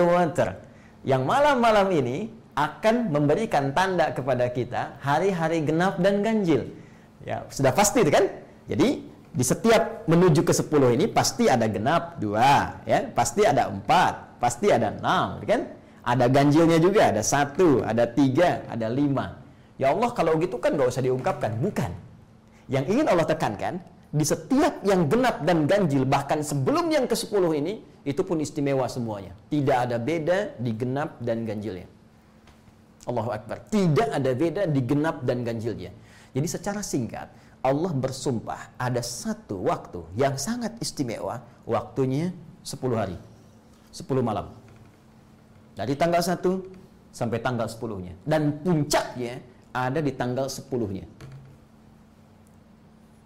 yang malam-malam ini akan memberikan tanda kepada kita hari-hari genap dan ganjil Ya, sudah pasti kan? Jadi di setiap menuju ke 10 ini pasti ada genap dua, ya, pasti ada empat, pasti ada enam, gitu kan? Ada ganjilnya juga, ada satu, ada tiga, ada lima. Ya Allah kalau gitu kan gak usah diungkapkan, bukan. Yang ingin Allah tekankan, di setiap yang genap dan ganjil, bahkan sebelum yang ke 10 ini, itu pun istimewa semuanya. Tidak ada beda di genap dan ganjilnya. Allahu Akbar. Tidak ada beda di genap dan ganjilnya. Jadi secara singkat, Allah bersumpah ada satu waktu yang sangat istimewa, waktunya 10 hari, 10 malam. Dari tanggal 1 sampai tanggal 10-nya. Dan puncaknya ada di tanggal 10-nya.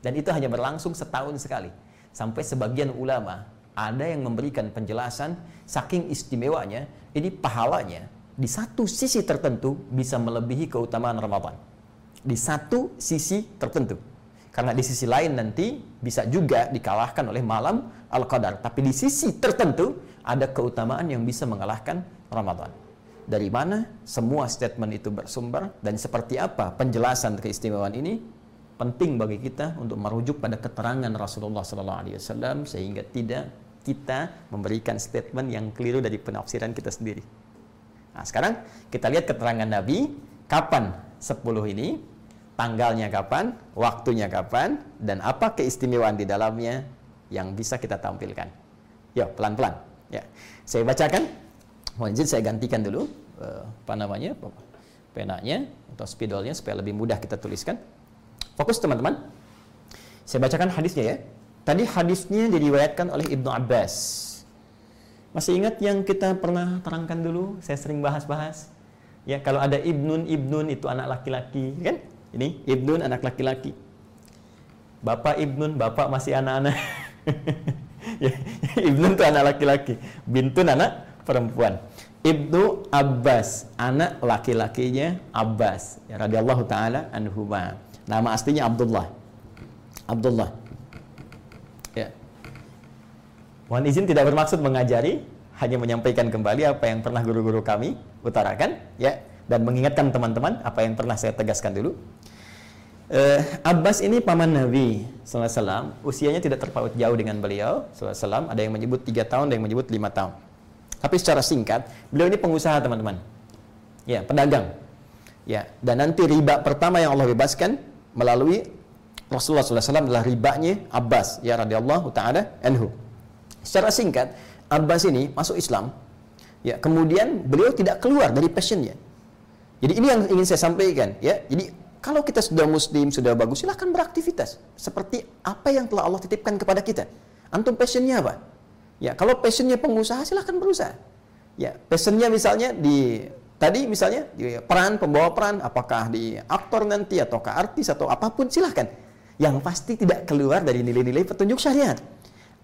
Dan itu hanya berlangsung setahun sekali. Sampai sebagian ulama ada yang memberikan penjelasan saking istimewanya, ini pahalanya di satu sisi tertentu bisa melebihi keutamaan Ramadan di satu sisi tertentu. Karena di sisi lain nanti bisa juga dikalahkan oleh malam Al-Qadar. Tapi di sisi tertentu ada keutamaan yang bisa mengalahkan Ramadan. Dari mana semua statement itu bersumber dan seperti apa penjelasan keistimewaan ini penting bagi kita untuk merujuk pada keterangan Rasulullah SAW sehingga tidak kita memberikan statement yang keliru dari penafsiran kita sendiri. Nah, sekarang kita lihat keterangan Nabi kapan 10 ini tanggalnya kapan, waktunya kapan, dan apa keistimewaan di dalamnya yang bisa kita tampilkan. Ya, pelan-pelan. Ya, saya bacakan. Mohon izin saya gantikan dulu uh, apa namanya penanya atau spidolnya supaya lebih mudah kita tuliskan. Fokus teman-teman. Saya bacakan hadisnya ya. Tadi hadisnya diriwayatkan oleh Ibnu Abbas. Masih ingat yang kita pernah terangkan dulu? Saya sering bahas-bahas. Ya, kalau ada ibnun ibnun itu anak laki-laki, kan? Ini Ibnun anak laki-laki. Bapak Ibnun, bapak masih anak-anak. Ya, Ibnun itu anak laki-laki. Bintun anak perempuan. Ibnu Abbas, anak laki-lakinya Abbas, ya radhiyallahu taala anhuma. Nama aslinya Abdullah. Abdullah. Ya. Mohon izin tidak bermaksud mengajari, hanya menyampaikan kembali apa yang pernah guru-guru kami utarakan, ya, dan mengingatkan teman-teman apa yang pernah saya tegaskan dulu. Uh, Abbas ini paman Nabi SAW, usianya tidak terpaut jauh dengan beliau SAW. Ada yang menyebut tiga tahun, ada yang menyebut lima tahun. Tapi secara singkat, beliau ini pengusaha teman-teman. Ya, pedagang. Ya, dan nanti riba pertama yang Allah bebaskan melalui Rasulullah SAW adalah ribanya Abbas ya radhiyallahu taala anhu. Secara singkat, Abbas ini masuk Islam. Ya, kemudian beliau tidak keluar dari passionnya. Jadi ini yang ingin saya sampaikan, ya. Jadi kalau kita sudah muslim, sudah bagus, silahkan beraktivitas. Seperti apa yang telah Allah titipkan kepada kita. Antum passionnya apa? Ya, kalau passionnya pengusaha, silahkan berusaha. Ya, passionnya misalnya di tadi misalnya di peran, pembawa peran, apakah di aktor nanti ataukah artis atau apa pun, silahkan. Yang pasti tidak keluar dari nilai-nilai petunjuk syariat.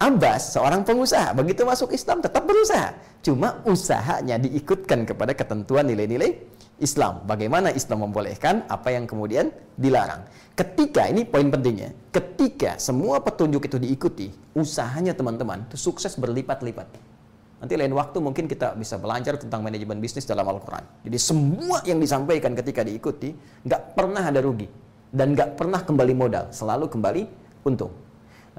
Abbas, seorang pengusaha, begitu masuk Islam tetap berusaha. Cuma usahanya diikutkan kepada ketentuan nilai-nilai Islam. Bagaimana Islam membolehkan apa yang kemudian dilarang. Ketika ini poin pentingnya, ketika semua petunjuk itu diikuti, usahanya teman-teman itu sukses berlipat-lipat. Nanti lain waktu mungkin kita bisa belajar tentang manajemen bisnis dalam Al-Quran. Jadi semua yang disampaikan ketika diikuti, nggak pernah ada rugi. Dan nggak pernah kembali modal, selalu kembali untung.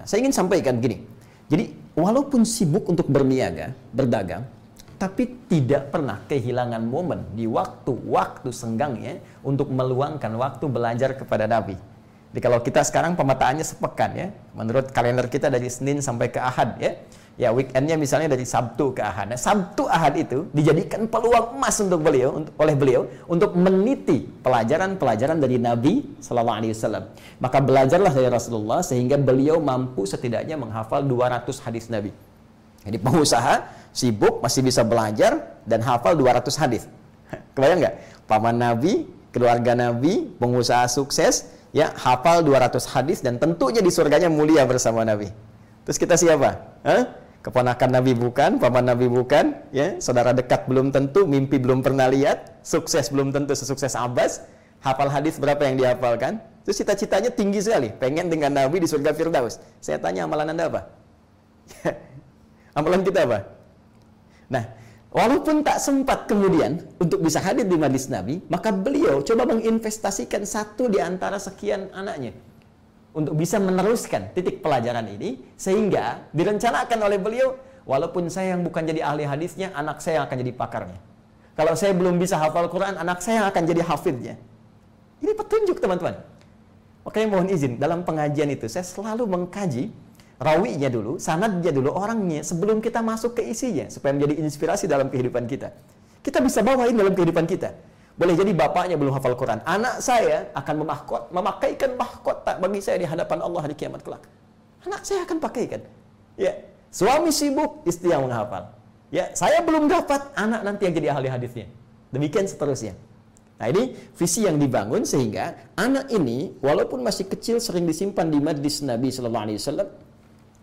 Nah, saya ingin sampaikan gini. Jadi walaupun sibuk untuk berniaga, berdagang, tapi tidak pernah kehilangan momen di waktu-waktu senggangnya untuk meluangkan waktu belajar kepada Nabi. Jadi kalau kita sekarang pemetaannya sepekan ya, menurut kalender kita dari Senin sampai ke Ahad ya, ya weekendnya misalnya dari Sabtu ke Ahad. Nah, Sabtu Ahad itu dijadikan peluang emas untuk beliau, untuk, oleh beliau untuk meniti pelajaran-pelajaran dari Nabi Shallallahu Alaihi Wasallam. Maka belajarlah dari Rasulullah sehingga beliau mampu setidaknya menghafal 200 hadis Nabi. Jadi pengusaha sibuk masih bisa belajar dan hafal 200 hadis. Kebayang nggak? Paman Nabi, keluarga Nabi, pengusaha sukses, ya hafal 200 hadis dan tentunya di surganya mulia bersama Nabi. Terus kita siapa? Hah? Keponakan Nabi bukan, paman Nabi bukan, ya, saudara dekat belum tentu, mimpi belum pernah lihat, sukses belum tentu sesukses Abbas, hafal hadis berapa yang dihafalkan? Terus cita-citanya tinggi sekali, pengen dengan Nabi di surga Firdaus. Saya tanya amalan Anda apa? Amalan kita apa? Nah, walaupun tak sempat kemudian untuk bisa hadir di majlis Nabi, maka beliau coba menginvestasikan satu di antara sekian anaknya untuk bisa meneruskan titik pelajaran ini sehingga direncanakan oleh beliau walaupun saya yang bukan jadi ahli hadisnya, anak saya yang akan jadi pakarnya. Kalau saya belum bisa hafal Quran, anak saya yang akan jadi hafidnya. Ini petunjuk teman-teman. Makanya mohon izin, dalam pengajian itu saya selalu mengkaji rawinya dulu, sanadnya dulu, orangnya sebelum kita masuk ke isinya supaya menjadi inspirasi dalam kehidupan kita. Kita bisa bawain dalam kehidupan kita. Boleh jadi bapaknya belum hafal Quran. Anak saya akan memahkot, memakaikan mahkota bagi saya di hadapan Allah di kiamat kelak. Anak saya akan pakaikan. Ya, suami sibuk, istri yang menghafal. Ya, saya belum dapat, anak nanti yang jadi ahli hadisnya. Demikian seterusnya. Nah ini visi yang dibangun sehingga anak ini walaupun masih kecil sering disimpan di majlis Nabi Shallallahu Alaihi Wasallam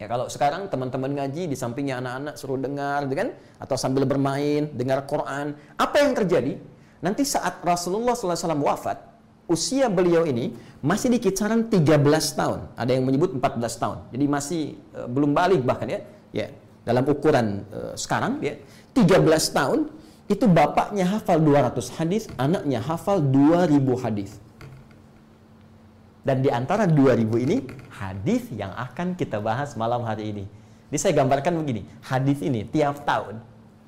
Ya kalau sekarang teman-teman ngaji di sampingnya anak-anak suruh dengar, gitu kan? Atau sambil bermain, dengar Quran. Apa yang terjadi? Nanti saat Rasulullah SAW wafat, usia beliau ini masih di kisaran 13 tahun. Ada yang menyebut 14 tahun. Jadi masih uh, belum balik bahkan ya. Ya, dalam ukuran uh, sekarang ya, 13 tahun itu bapaknya hafal 200 hadis, anaknya hafal 2000 hadis. Dan di antara 2000 ini hadis yang akan kita bahas malam hari ini. Jadi saya gambarkan begini, hadis ini tiap tahun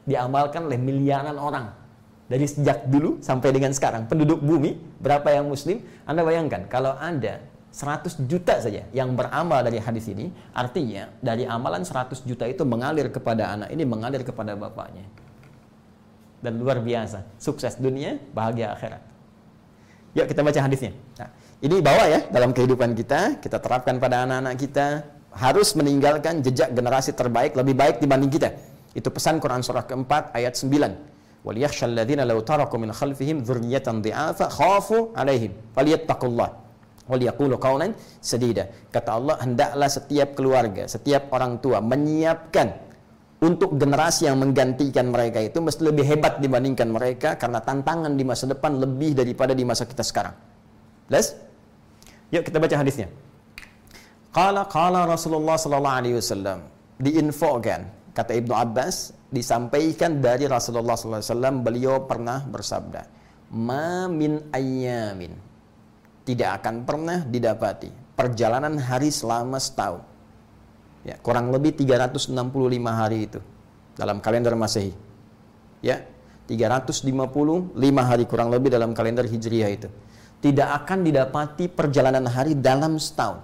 diamalkan oleh miliaran orang. Dari sejak dulu sampai dengan sekarang, penduduk bumi, berapa yang muslim? Anda bayangkan, kalau ada 100 juta saja yang beramal dari hadis ini, artinya dari amalan 100 juta itu mengalir kepada anak ini, mengalir kepada bapaknya. Dan luar biasa, sukses dunia, bahagia akhirat. Yuk kita baca hadisnya. Nah, ini bawa ya dalam kehidupan kita, kita terapkan pada anak-anak kita, harus meninggalkan jejak generasi terbaik lebih baik dibanding kita. Itu pesan Quran surah keempat ayat 9. وَلْيَخْشَ الَّذِينَ لَوْ تَرَكُوا مِنْ خَلْفِهِمْ ذُرْيَةً ضِعَافًا خَافُوا عَلَيْهِمْ فَلْيَتَّقُوا Waliyakulu kaunan sedida. Kata Allah, hendaklah setiap keluarga, setiap orang tua menyiapkan untuk generasi yang menggantikan mereka itu mesti lebih hebat dibandingkan mereka karena tantangan di masa depan lebih daripada di masa kita sekarang. Les? yuk kita baca hadisnya. Qala qala Rasulullah sallallahu alaihi wasallam diinfokan kata Ibnu Abbas disampaikan dari Rasulullah wasallam beliau pernah bersabda ma min tidak akan pernah didapati perjalanan hari selama setahun ya kurang lebih 365 hari itu dalam kalender Masehi ya 355 hari kurang lebih dalam kalender Hijriah itu. Tidak akan didapati perjalanan hari dalam setahun.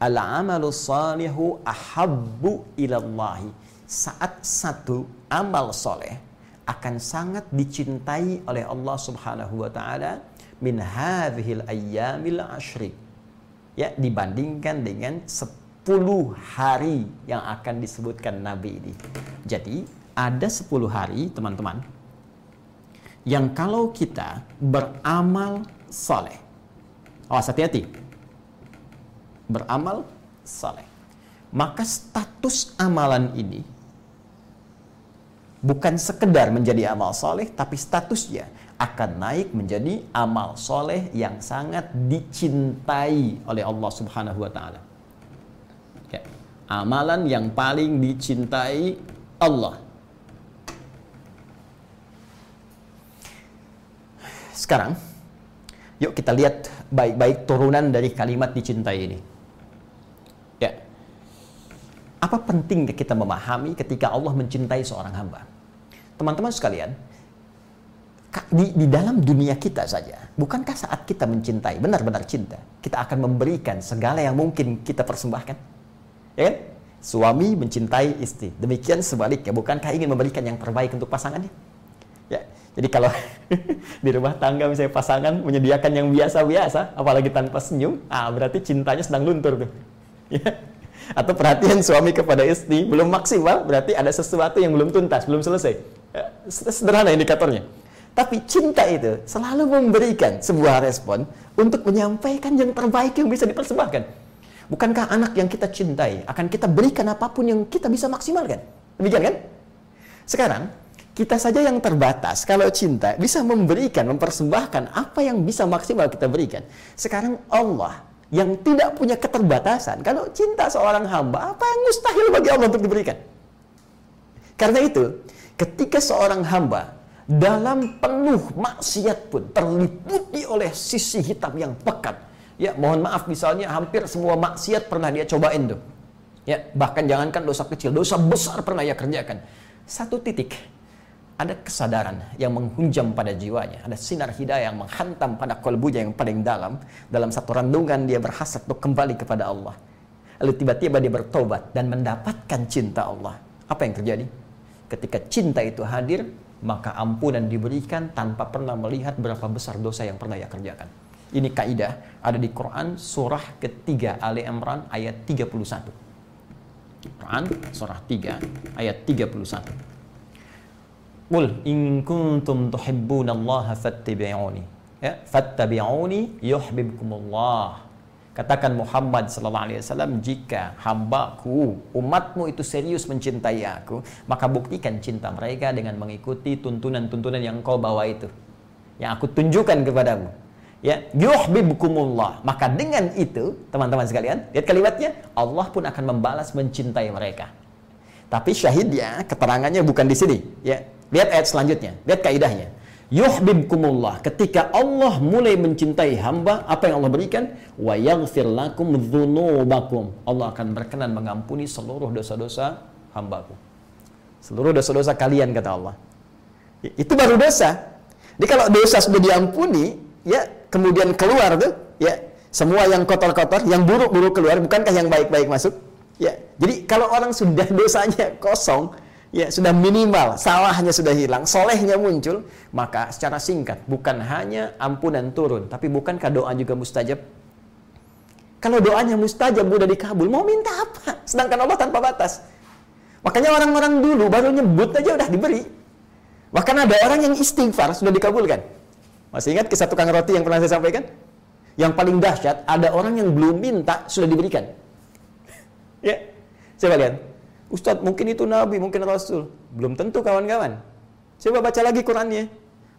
Al-amalu salihu ahabbu ilallahi. Saat satu amal soleh akan sangat dicintai oleh Allah Subhanahu wa taala min hadhil ayyamil ashri. Ya, dibandingkan dengan 10 hari yang akan disebutkan Nabi ini. Jadi, ada 10 hari, teman-teman, yang kalau kita beramal soleh, awas hati-hati, beramal soleh, maka status amalan ini bukan sekedar menjadi amal soleh, tapi statusnya akan naik menjadi amal soleh yang sangat dicintai oleh Allah Subhanahu wa Ta'ala. Ya. Amalan yang paling dicintai Allah Sekarang, yuk kita lihat baik-baik turunan dari kalimat dicintai ini. Ya. Apa pentingnya kita memahami ketika Allah mencintai seorang hamba? Teman-teman sekalian, di, di dalam dunia kita saja, bukankah saat kita mencintai, benar-benar cinta, kita akan memberikan segala yang mungkin kita persembahkan? Ya kan? Suami mencintai istri, demikian sebaliknya, bukankah ingin memberikan yang terbaik untuk pasangannya? Ya, jadi kalau di rumah tangga misalnya pasangan menyediakan yang biasa-biasa, apalagi tanpa senyum, ah berarti cintanya sedang luntur tuh. Ya. Atau perhatian suami kepada istri belum maksimal, berarti ada sesuatu yang belum tuntas, belum selesai. Ya, sederhana indikatornya. Tapi cinta itu selalu memberikan sebuah respon untuk menyampaikan yang terbaik yang bisa dipersembahkan. Bukankah anak yang kita cintai akan kita berikan apa pun yang kita bisa maksimalkan? Demikian kan? Sekarang, kita saja yang terbatas kalau cinta bisa memberikan, mempersembahkan apa yang bisa maksimal kita berikan. Sekarang Allah yang tidak punya keterbatasan, kalau cinta seorang hamba, apa yang mustahil bagi Allah untuk diberikan? Karena itu, ketika seorang hamba dalam penuh maksiat pun terliputi oleh sisi hitam yang pekat. Ya, mohon maaf misalnya hampir semua maksiat pernah dia cobain tuh. Ya, bahkan jangankan dosa kecil, dosa besar pernah ia kerjakan. Satu titik ada kesadaran yang menghunjam pada jiwanya, ada sinar hidayah yang menghantam pada kolbunya yang paling dalam. Dalam satu renungan dia berhasrat untuk kembali kepada Allah. Lalu tiba-tiba dia bertobat dan mendapatkan cinta Allah. Apa yang terjadi? Ketika cinta itu hadir, maka ampunan diberikan tanpa pernah melihat berapa besar dosa yang pernah ia kerjakan. Ini kaidah ada di Quran surah ketiga Ali Imran ayat 31. Quran surah 3 ayat 31. Qul in kuntum tuhibbunallaha fattabi'uni. Ya, fattabi'uni yuhibbukumullah. Katakan Muhammad sallallahu alaihi wasallam jika hambaku, umatmu itu serius mencintai aku, maka buktikan cinta mereka dengan mengikuti tuntunan-tuntunan yang kau bawa itu. Yang aku tunjukkan kepadamu. Ya, yuhibbukumullah. Maka dengan itu, teman-teman sekalian, lihat kalimatnya, Allah pun akan membalas mencintai mereka. Tapi syahidnya, keterangannya bukan di sini, ya. Lihat ayat selanjutnya, lihat kaidahnya. Yuhibbukumullah. Ketika Allah mulai mencintai hamba, apa yang Allah berikan? Wa yaghfir lakum dzunubakum. Allah akan berkenan mengampuni seluruh dosa-dosa hambaku. Seluruh dosa-dosa kalian kata Allah. Itu baru dosa. Jadi kalau dosa sudah diampuni, ya kemudian keluar tuh, ya semua yang kotor-kotor, yang buruk-buruk keluar, bukankah yang baik-baik masuk? Ya. Jadi kalau orang sudah dosanya kosong, ya sudah minimal, salahnya sudah hilang, solehnya muncul, maka secara singkat bukan hanya ampunan turun, tapi bukankah doa juga mustajab? Kalau doanya mustajab udah dikabul, mau minta apa? Sedangkan Allah tanpa batas. Makanya orang-orang dulu baru nyebut aja udah diberi. Bahkan ada orang yang istighfar sudah dikabulkan. Masih ingat kisah tukang roti yang pernah saya sampaikan? Yang paling dahsyat, ada orang yang belum minta sudah diberikan. ya, coba lihat. Ustadz mungkin itu Nabi, mungkin Rasul. Belum tentu kawan-kawan. Coba baca lagi Qurannya.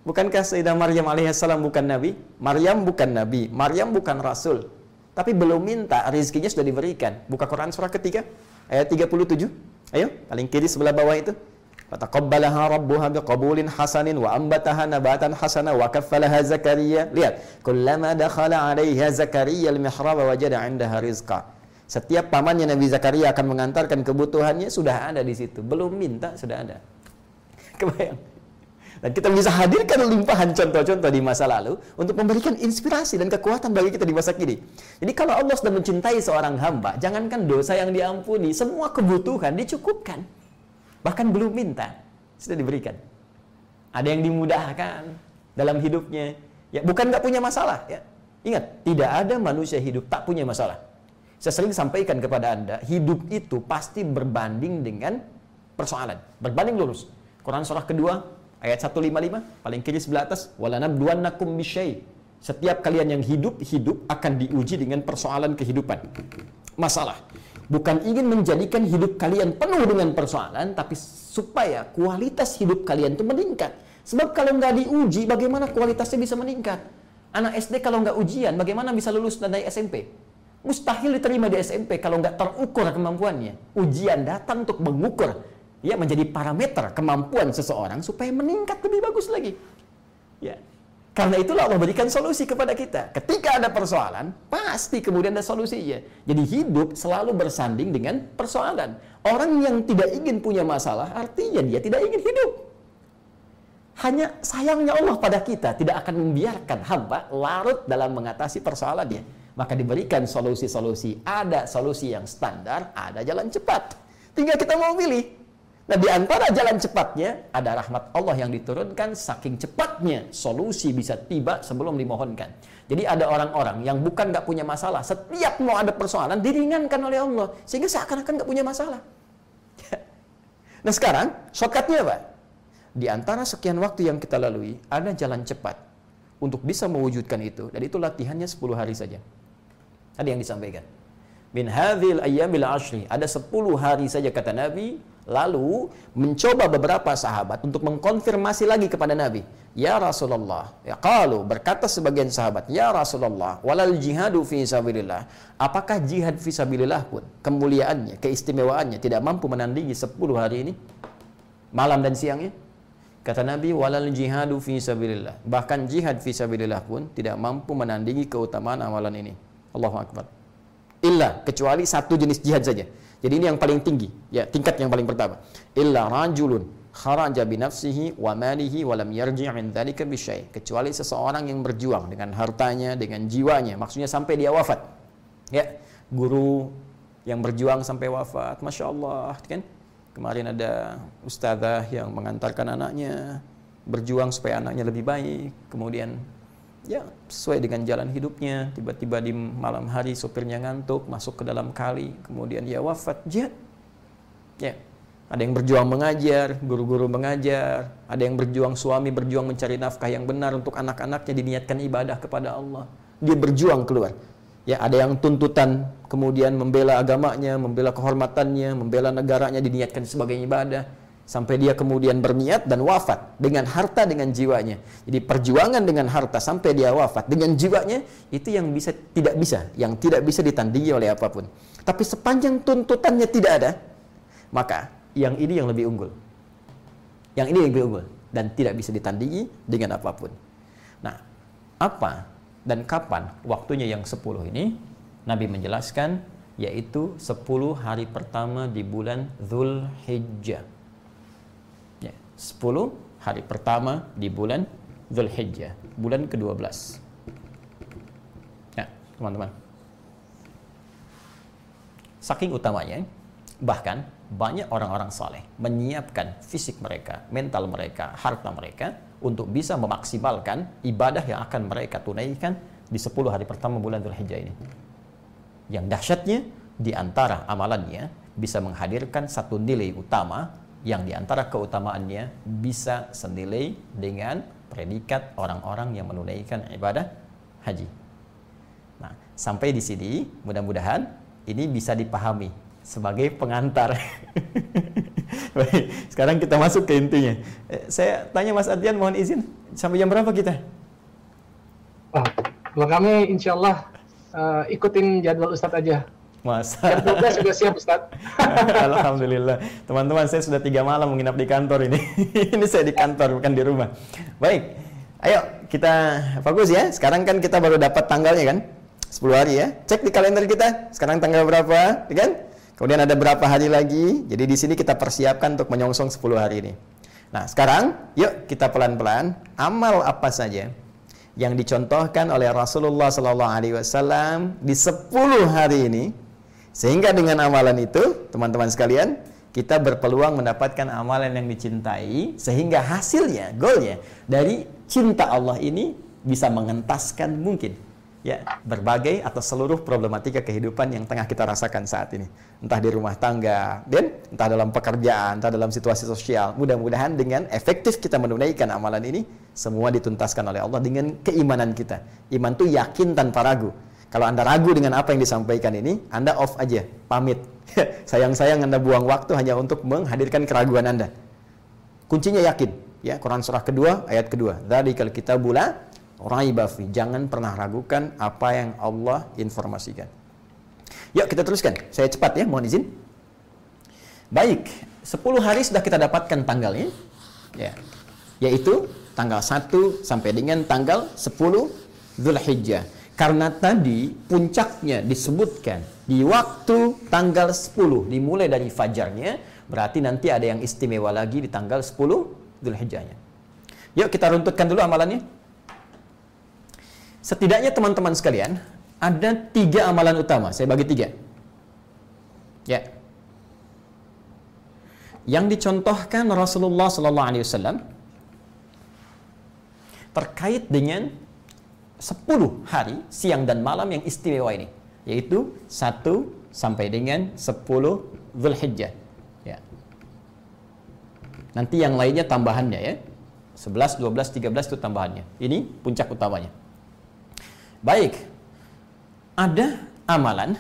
Bukankah Sayyidah Maryam alaihissalam bukan Nabi? Maryam bukan Nabi, Maryam bukan Rasul. Tapi belum minta, rezekinya sudah diberikan. Buka Quran surah ketiga, ayat 37. Ayo, paling kiri sebelah bawah itu. Fataqabbalaha rabbuha biqabulin hasanin wa ambataha nabatan hasana wa kaffalaha Zakaria. Lihat, kullama dakhala 'alaiha Zakaria al-mihrab wajada 'indaha rizqa. Setiap pamannya Nabi Zakaria akan mengantarkan kebutuhannya sudah ada di situ. Belum minta sudah ada. Kebayang. Dan kita bisa hadirkan limpahan contoh-contoh di masa lalu untuk memberikan inspirasi dan kekuatan bagi kita di masa kini. Jadi kalau Allah sudah mencintai seorang hamba, jangankan dosa yang diampuni, semua kebutuhan dicukupkan. Bahkan belum minta, sudah diberikan. Ada yang dimudahkan dalam hidupnya. Ya, bukan nggak punya masalah. Ya. Ingat, tidak ada manusia hidup tak punya masalah. Saya sering sampaikan kepada Anda, hidup itu pasti berbanding dengan persoalan. Berbanding lurus. Quran surah kedua, Ayat 155 paling kiri sebelah atas walanabluwannakum bisyai. Setiap kalian yang hidup hidup akan diuji dengan persoalan kehidupan. Masalah bukan ingin menjadikan hidup kalian penuh dengan persoalan tapi supaya kualitas hidup kalian itu meningkat. Sebab kalau nggak diuji bagaimana kualitasnya bisa meningkat? Anak SD kalau nggak ujian bagaimana bisa lulus dan naik SMP? Mustahil diterima di SMP kalau nggak terukur kemampuannya. Ujian datang untuk mengukur ya menjadi parameter kemampuan seseorang supaya meningkat lebih bagus lagi. Ya. Karena itulah Allah berikan solusi kepada kita. Ketika ada persoalan, pasti kemudian ada solusinya. Jadi hidup selalu bersanding dengan persoalan. Orang yang tidak ingin punya masalah, artinya dia tidak ingin hidup. Hanya sayangnya Allah pada kita tidak akan membiarkan hamba larut dalam mengatasi persoalannya. Maka diberikan solusi-solusi. Ada solusi yang standar, ada jalan cepat. Tinggal kita mau pilih Nah di antara jalan cepatnya ada rahmat Allah yang diturunkan saking cepatnya solusi bisa tiba sebelum dimohonkan. Jadi ada orang-orang yang bukan nggak punya masalah, setiap mau ada persoalan diringankan oleh Allah sehingga seakan-akan nggak punya masalah. nah sekarang shortcutnya apa? Di antara sekian waktu yang kita lalui ada jalan cepat untuk bisa mewujudkan itu dan itu latihannya 10 hari saja. Ada yang disampaikan. Min hadhil ayyamil ashri. Ada 10 hari saja kata Nabi lalu mencoba beberapa sahabat untuk mengkonfirmasi lagi kepada Nabi. Ya Rasulullah, ya kalau berkata sebagian sahabat, ya Rasulullah, walal jihadu fi sabilillah. Apakah jihad fi sabilillah pun kemuliaannya, keistimewaannya tidak mampu menandingi 10 hari ini? Malam dan siangnya? Kata Nabi, walal jihadu fi sabilillah. Bahkan jihad fi sabilillah pun tidak mampu menandingi keutamaan amalan ini. Allahu akbar. Illa kecuali satu jenis jihad saja jadi ini yang paling tinggi, ya tingkat yang paling pertama. Illa rajulun kharaja bi nafsihi wa malihi wa lam yarji' min. Kecuali seseorang yang berjuang dengan hartanya, dengan jiwanya, maksudnya sampai dia wafat. Ya, guru yang berjuang sampai wafat, masya Allah, kan? Kemarin ada ustazah yang mengantarkan anaknya berjuang supaya anaknya lebih baik, kemudian ya sesuai dengan jalan hidupnya. Tiba-tiba di malam hari sopirnya ngantuk masuk ke dalam kali. Kemudian dia wafat. Jihad ya ada yang berjuang mengajar guru-guru mengajar. Ada yang berjuang suami berjuang mencari nafkah yang benar untuk anak-anaknya diniatkan ibadah kepada Allah. Dia berjuang keluar. Ya ada yang tuntutan kemudian membela agamanya membela kehormatannya membela negaranya diniatkan sebagai ibadah sampai dia kemudian berniat dan wafat dengan harta dengan jiwanya. Jadi perjuangan dengan harta sampai dia wafat dengan jiwanya itu yang bisa tidak bisa, yang tidak bisa ditandingi oleh apa pun. Tapi sepanjang tuntutannya tidak ada, maka yang ini yang lebih unggul. Yang ini yang lebih unggul dan tidak bisa ditandingi dengan apa pun. Nah, apa dan kapan waktunya yang 10 ini? Nabi menjelaskan yaitu 10 hari pertama di bulan Zulhijjah 10 hari pertama di bulan Zulhijjah, bulan ke-12. Ya, teman-teman. Saking utamanya, bahkan banyak orang-orang saleh menyiapkan fisik mereka, mental mereka, harta mereka untuk bisa memaksimalkan ibadah yang akan mereka tunaikan di 10 hari pertama bulan Zulhijjah ini. Yang dahsyatnya di antara amalannya bisa menghadirkan satu nilai utama yang di antara keutamaannya bisa senilai dengan predikat orang-orang yang menunaikan ibadah haji. Nah, sampai di sini mudah-mudahan ini bisa dipahami sebagai pengantar. Baik, sekarang kita masuk ke intinya. Eh, saya tanya Mas Adrian, mohon izin, sampai jam berapa kita? Ah, kalau kami insya Allah uh, ikutin jadwal Ustadz aja. Masa. Jam 12 sudah siap Ustaz. Alhamdulillah. Teman-teman saya sudah tiga malam menginap di kantor ini. ini saya di kantor bukan di rumah. Baik. Ayo kita fokus ya. Sekarang kan kita baru dapat tanggalnya kan. 10 hari ya. Cek di kalender kita. Sekarang tanggal berapa, ya kan? Kemudian ada berapa hari lagi. Jadi di sini kita persiapkan untuk menyongsong 10 hari ini. Nah, sekarang yuk kita pelan-pelan amal apa saja yang dicontohkan oleh Rasulullah Sallallahu Alaihi Wasallam di 10 hari ini sehingga dengan amalan itu teman-teman sekalian kita berpeluang mendapatkan amalan yang dicintai sehingga hasilnya goalnya dari cinta Allah ini bisa mengentaskan mungkin ya berbagai atau seluruh problematika kehidupan yang tengah kita rasakan saat ini. Entah di rumah tangga dan entah dalam pekerjaan entah dalam situasi sosial. Mudah-mudahan dengan efektif kita menunaikan amalan ini semua dituntaskan oleh Allah dengan keimanan kita. Iman itu yakin tanpa ragu kalau anda ragu dengan apa yang disampaikan ini anda off aja pamit sayang-sayang anda buang waktu hanya untuk menghadirkan keraguan anda kuncinya yakin ya Quran surah kedua ayat kedua dzalikal kitabula raiba fi. Jangan pernah ragukan apa yang Allah informasikan. Yuk kita teruskan. Saya cepat ya, mohon izin. Baik, 10 hari sudah kita dapatkan tanggalnya. Ya. Yaitu tanggal 1 sampai dengan tanggal 10 Zulhijjah. Karena tadi puncaknya disebutkan di waktu tanggal 10 dimulai dari fajarnya, berarti nanti ada yang istimewa lagi di tanggal 10 Zulhijjahnya. Yuk kita runtutkan dulu amalannya. Setidaknya teman-teman sekalian, ada tiga amalan utama. Saya bagi tiga. Ya. Yang dicontohkan Rasulullah Wasallam terkait dengan 10 hari siang dan malam yang istimewa ini yaitu 1 sampai dengan 10 Zulhijjah ya. Nanti yang lainnya tambahannya ya. 11, 12, 13 itu tambahannya. Ini puncak utamanya. Baik, ada amalan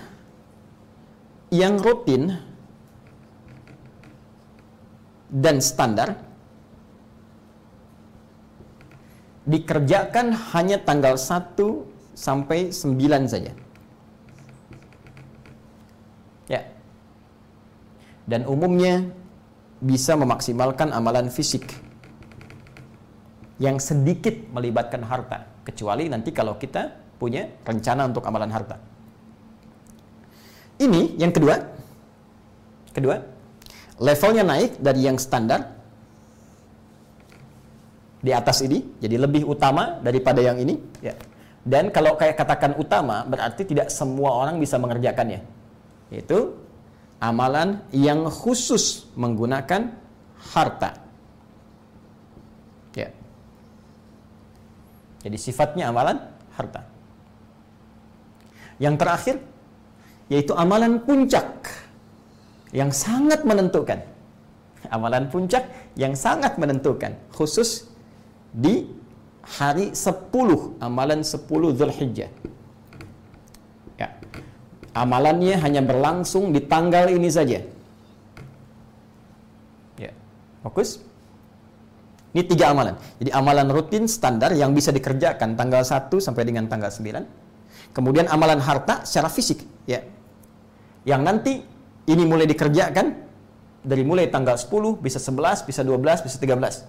yang rutin dan standar dikerjakan hanya tanggal 1 sampai 9 saja. Ya. Dan umumnya bisa memaksimalkan amalan fisik yang sedikit melibatkan harta, kecuali nanti kalau kita punya rencana untuk amalan harta. Ini yang kedua. Kedua, levelnya naik dari yang standar di atas ini, jadi lebih utama daripada yang ini. Ya. Dan kalau kayak katakan utama, berarti tidak semua orang bisa mengerjakannya. Itu amalan yang khusus menggunakan harta. Ya. Jadi sifatnya amalan harta. Yang terakhir yaitu amalan puncak yang sangat menentukan. Amalan puncak yang sangat menentukan khusus di hari 10 amalan 10 Zulhijjah. Ya. Amalannya hanya berlangsung di tanggal ini saja. Ya. Fokus. Ini tiga amalan. Jadi amalan rutin standar yang bisa dikerjakan tanggal 1 sampai dengan tanggal 9 Kemudian amalan harta secara fisik, ya. Yang nanti ini mulai dikerjakan dari mulai tanggal 10 bisa 11, bisa 12, bisa 13.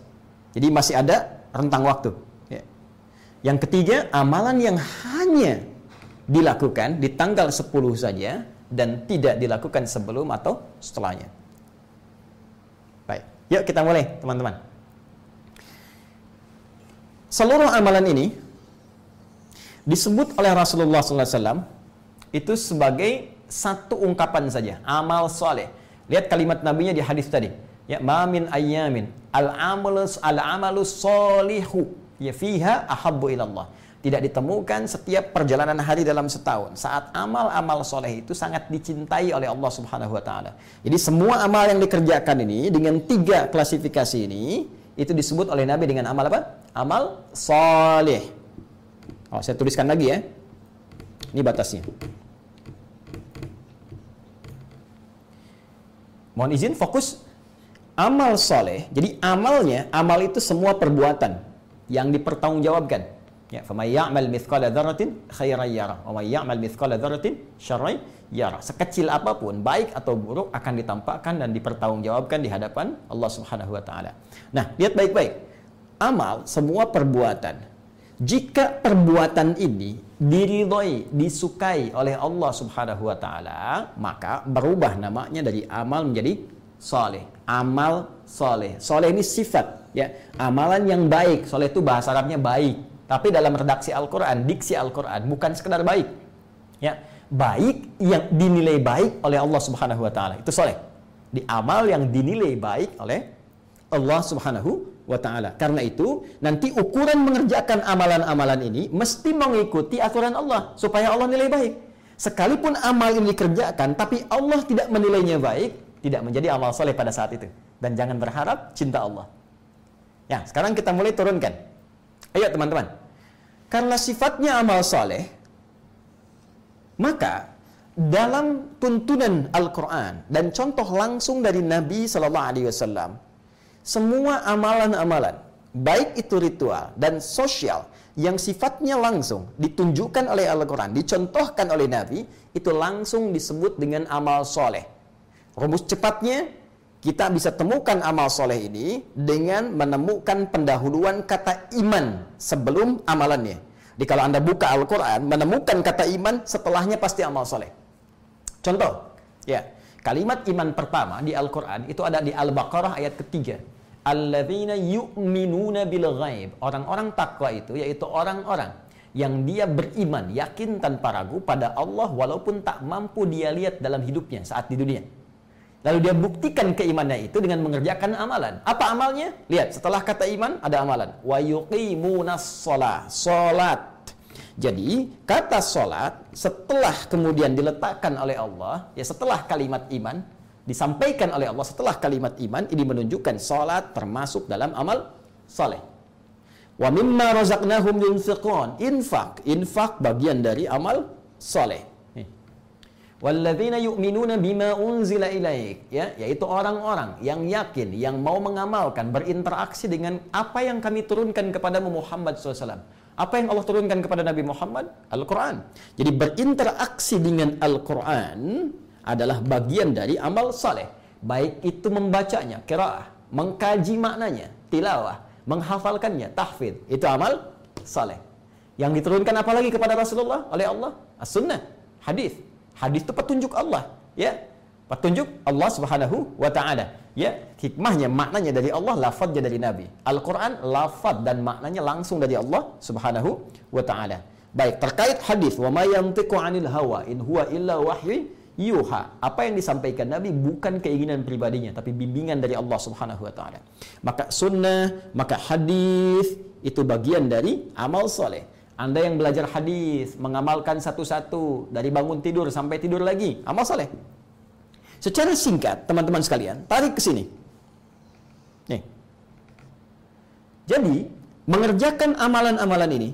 Jadi masih ada rentang waktu, ya. Yang ketiga, amalan yang hanya dilakukan di tanggal 10 saja dan tidak dilakukan sebelum atau setelahnya. Baik, yuk kita mulai teman-teman. Seluruh amalan ini disebut oleh Rasulullah SAW itu sebagai satu ungkapan saja, amal soleh. Lihat kalimat nabinya di hadis tadi. Ya, mamin ayyamin al amalus al amalus solihu ya fiha ahabbu ilallah. Tidak ditemukan setiap perjalanan hari dalam setahun saat amal-amal soleh itu sangat dicintai oleh Allah Subhanahu wa taala. Jadi semua amal yang dikerjakan ini dengan tiga klasifikasi ini itu disebut oleh Nabi dengan amal apa? Amal soleh. Oh, saya tuliskan lagi ya. Ini batasnya. Mohon izin fokus amal soleh, jadi amalnya, amal itu semua perbuatan yang dipertanggungjawabkan. Ya, فَمَنْ يَعْمَلْ مِثْقَالَ ذَرَّةٍ خَيْرًا يَرَى وَمَنْ يَعْمَلْ مِثْقَالَ ذَرَّةٍ شَرًّا يَرَى Sekecil apa pun, baik atau buruk akan ditampakkan dan dipertanggungjawabkan di hadapan Allah Subhanahu wa taala. Nah, lihat baik-baik. Amal semua perbuatan. Jika perbuatan ini diridhoi, disukai oleh Allah Subhanahu wa taala, maka berubah namanya dari amal menjadi soleh. Amal soleh. Soleh ini sifat, ya. Amalan yang baik. Soleh itu bahasa Arabnya baik. Tapi dalam redaksi Al-Quran, diksi Al-Quran, bukan sekedar baik. Ya, baik yang dinilai baik oleh Allah Subhanahu Wa Taala itu soleh. Di amal yang dinilai baik oleh Allah Subhanahu wa taala. Karena itu, nanti ukuran mengerjakan amalan-amalan ini mesti mengikuti aturan Allah supaya Allah nilai baik. Sekalipun amal ini dikerjakan tapi Allah tidak menilainya baik, tidak menjadi amal soleh pada saat itu. Dan jangan berharap cinta Allah. Ya, sekarang kita mulai turunkan. Ayo teman-teman. Karena sifatnya amal soleh, maka dalam tuntunan Al-Quran dan contoh langsung dari Nabi Sallallahu Alaihi Wasallam, semua amalan-amalan, baik itu ritual dan sosial yang sifatnya langsung ditunjukkan oleh Al-Quran, dicontohkan oleh Nabi, itu langsung disebut dengan amal soleh. Rumus cepatnya, kita bisa temukan amal soleh ini dengan menemukan pendahuluan kata iman sebelum amalannya. Jadi kalau Anda buka Al-Quran, menemukan kata iman, setelahnya pasti amal soleh. Contoh, ya, kalimat iman pertama di Al-Quran itu ada di Al-Baqarah ayat ketiga alladzina yu'minuna bil ghaib. Orang-orang takwa itu yaitu orang-orang yang dia beriman, yakin tanpa ragu pada Allah walaupun tak mampu dia lihat dalam hidupnya saat di dunia. Lalu dia buktikan keimannya itu dengan mengerjakan amalan. Apa amalnya? Lihat, setelah kata iman ada amalan. Wa yuqimunas shalah. Salat. Jadi, kata salat setelah kemudian diletakkan oleh Allah, ya setelah kalimat iman, disampaikan oleh Allah setelah kalimat iman ini menunjukkan salat termasuk dalam amal saleh. Wa mimma razaqnahum yunfiqun. Infak, infak bagian dari amal saleh. Walladzina yu'minuna bima unzila ilaik ya yaitu orang-orang yang yakin yang mau mengamalkan berinteraksi dengan apa yang kami turunkan kepada Muhammad SAW apa yang Allah turunkan kepada Nabi Muhammad Al-Quran jadi berinteraksi dengan Al-Quran adalah bagian dari amal saleh. Baik itu membacanya, kiraah, mengkaji maknanya, tilawah, menghafalkannya, tahfidz. Itu amal saleh. Yang diturunkan apa lagi kepada Rasulullah oleh Allah? As-sunnah, hadis. Hadis itu petunjuk Allah, ya. Petunjuk Allah Subhanahu wa taala. Ya, hikmahnya, maknanya dari Allah, lafadznya dari Nabi. Al-Qur'an lafaz dan maknanya langsung dari Allah Subhanahu wa taala. Baik, terkait hadis, wa may yantiqu 'anil hawa in huwa illa wahyu yuha. Apa yang disampaikan Nabi bukan keinginan pribadinya, tapi bimbingan dari Allah Subhanahu wa taala. Maka sunnah, maka hadis itu bagian dari amal soleh. Anda yang belajar hadis, mengamalkan satu-satu dari bangun tidur sampai tidur lagi, amal soleh. Secara singkat, teman-teman sekalian, tarik ke sini. Nih. Jadi, mengerjakan amalan-amalan ini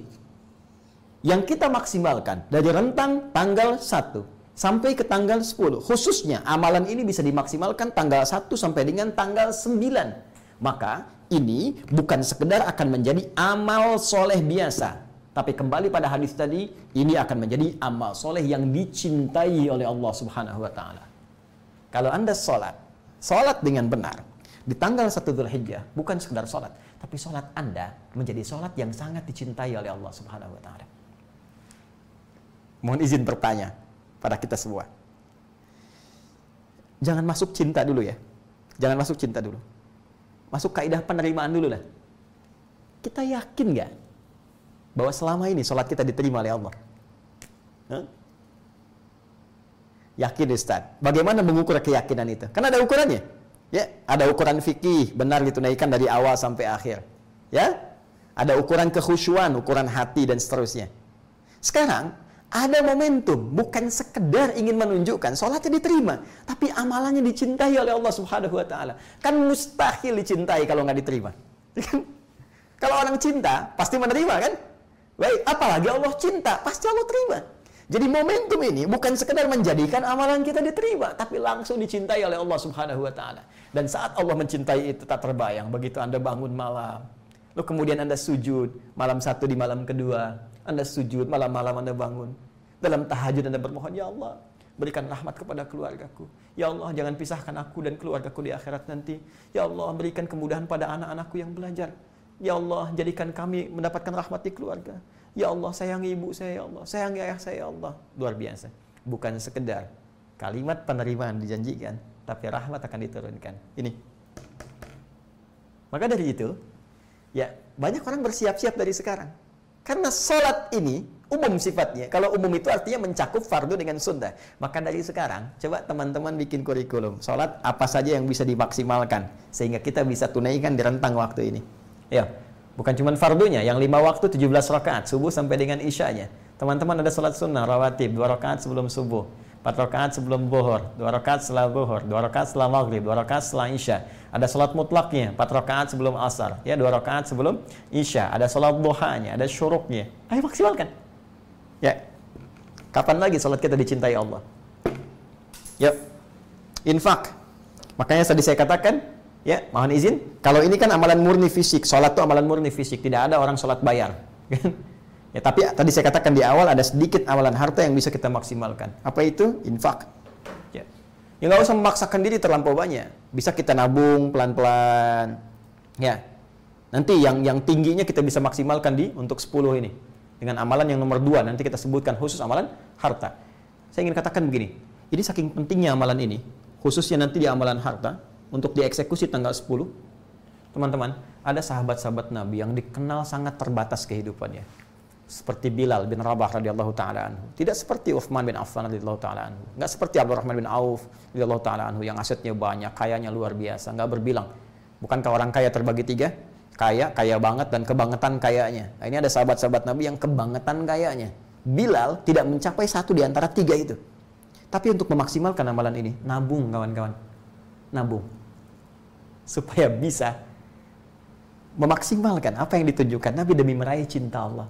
yang kita maksimalkan dari rentang tanggal 1 sampai ke tanggal 10. Khususnya amalan ini bisa dimaksimalkan tanggal 1 sampai dengan tanggal 9. Maka ini bukan sekedar akan menjadi amal soleh biasa. Tapi kembali pada hadis tadi, ini akan menjadi amal soleh yang dicintai oleh Allah Subhanahu wa Ta'ala. Kalau Anda sholat, sholat dengan benar di tanggal 1 Hijjah, bukan sekedar sholat, tapi sholat Anda menjadi sholat yang sangat dicintai oleh Allah Subhanahu wa Ta'ala. Mohon izin bertanya, pada kita semua. Jangan masuk cinta dulu ya. Jangan masuk cinta dulu. Masuk kaidah penerimaan dulu lah. Kita yakin nggak bahwa selama ini sholat kita diterima oleh Allah? Huh? Yakin Ustaz. Bagaimana mengukur keyakinan itu? Karena ada ukurannya. Ya, ada ukuran fikih, benar ditunaikan dari awal sampai akhir. Ya, ada ukuran kekhusyuan, ukuran hati dan seterusnya. Sekarang ada momentum, bukan sekedar ingin menunjukkan sholatnya diterima, tapi amalannya dicintai oleh Allah Subhanahu wa taala. Kan mustahil dicintai kalau nggak diterima. kalau orang cinta pasti menerima kan? Baik, apalagi Allah cinta, pasti Allah terima. Jadi momentum ini bukan sekedar menjadikan amalan kita diterima, tapi langsung dicintai oleh Allah Subhanahu wa taala. Dan saat Allah mencintai itu tak terbayang begitu Anda bangun malam, lalu kemudian Anda sujud malam satu di malam kedua, anda sujud malam-malam Anda bangun. Dalam tahajud Anda bermohon, Ya Allah, berikan rahmat kepada keluargaku. Ya Allah, jangan pisahkan aku dan keluargaku di akhirat nanti. Ya Allah, berikan kemudahan pada anak-anakku yang belajar. Ya Allah, jadikan kami mendapatkan rahmat di keluarga. Ya Allah, sayangi ibu saya, ya Allah. Sayangi ayah saya, ya Allah. Luar biasa. Bukan sekedar kalimat penerimaan dijanjikan, tapi rahmat akan diturunkan. Ini. Maka dari itu, ya banyak orang bersiap-siap dari sekarang. Karena sholat ini umum sifatnya. Kalau umum itu artinya mencakup fardu dengan sunnah. Maka dari sekarang, coba teman-teman bikin kurikulum. Sholat apa saja yang bisa dimaksimalkan. Sehingga kita bisa tunaikan di rentang waktu ini. Ya, bukan cuma fardunya. Yang lima waktu 17 rakaat. Subuh sampai dengan isyanya. Teman-teman ada sholat sunnah, rawatib. Dua rakaat sebelum subuh. Empat rakaat sebelum bohor, dua rakaat setelah bohor, dua rakaat setelah maghrib, dua rakaat setelah isya. Ada sholat mutlaknya, empat rakaat sebelum asar, ya dua rakaat sebelum isya. Ada sholat duhanya, ada syuruknya. Ayo maksimalkan. Ya, kapan lagi sholat kita dicintai Allah? Ya, infak. Makanya tadi saya katakan, ya mohon izin, kalau ini kan amalan murni fisik, sholat itu amalan murni fisik, tidak ada orang sholat bayar. Ya, tapi tadi saya katakan di awal ada sedikit amalan harta yang bisa kita maksimalkan. Apa itu? Infak. Ya. Ya nggak usah memaksakan diri terlampau banyak. Bisa kita nabung pelan-pelan. Ya. Nanti yang yang tingginya kita bisa maksimalkan di untuk 10 ini. Dengan amalan yang nomor 2 nanti kita sebutkan khusus amalan harta. Saya ingin katakan begini. Ini saking pentingnya amalan ini, khususnya nanti di amalan harta untuk dieksekusi tanggal 10. Teman-teman, ada sahabat-sahabat Nabi yang dikenal sangat terbatas kehidupannya seperti Bilal bin Rabah radhiyallahu taala anhu. Tidak seperti Uthman bin Affan radhiyallahu taala anhu. Enggak seperti Abdurrahman bin Auf radhiyallahu taala anhu yang asetnya banyak, kayanya luar biasa, enggak berbilang. Bukankah orang kaya terbagi tiga? Kaya, kaya banget dan kebangetan kayanya. Nah, ini ada sahabat-sahabat Nabi yang kebangetan kayanya. Bilal tidak mencapai satu di antara tiga itu. Tapi untuk memaksimalkan amalan ini, nabung kawan-kawan. Nabung. Supaya bisa memaksimalkan apa yang ditunjukkan Nabi demi meraih cinta Allah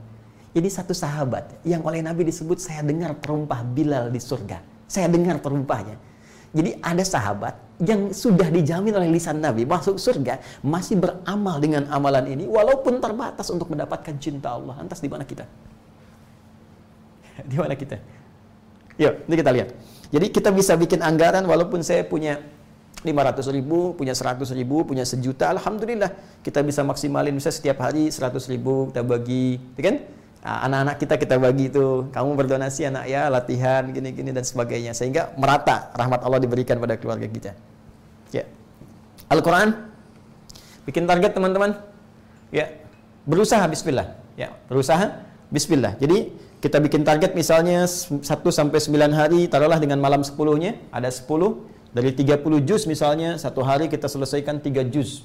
ini satu sahabat yang oleh Nabi disebut saya dengar perumpah Bilal di surga. Saya dengar perumpahnya. Jadi ada sahabat yang sudah dijamin oleh lisan Nabi masuk surga masih beramal dengan amalan ini walaupun terbatas untuk mendapatkan cinta Allah. Antas di mana kita? di mana kita? Yuk, ini kita lihat. Jadi kita bisa bikin anggaran walaupun saya punya 500 ribu, punya 100 ribu, punya sejuta, Alhamdulillah. Kita bisa maksimalin bisa setiap hari 100 ribu kita bagi, ya kan? Ah, anak-anak kita kita bagi itu. Kamu berdonasi anak ya latihan gini-gini dan sebagainya. Sehingga merata rahmat Allah diberikan pada keluarga kita. Ya. Al-Quran. Bikin target teman-teman. Ya. Berusaha Bismillah. Ya berusaha Bismillah. Jadi kita bikin target misalnya 1 sampai 9 hari taruhlah dengan malam 10 nya ada 10 dari 30 juz misalnya satu hari kita selesaikan 3 juz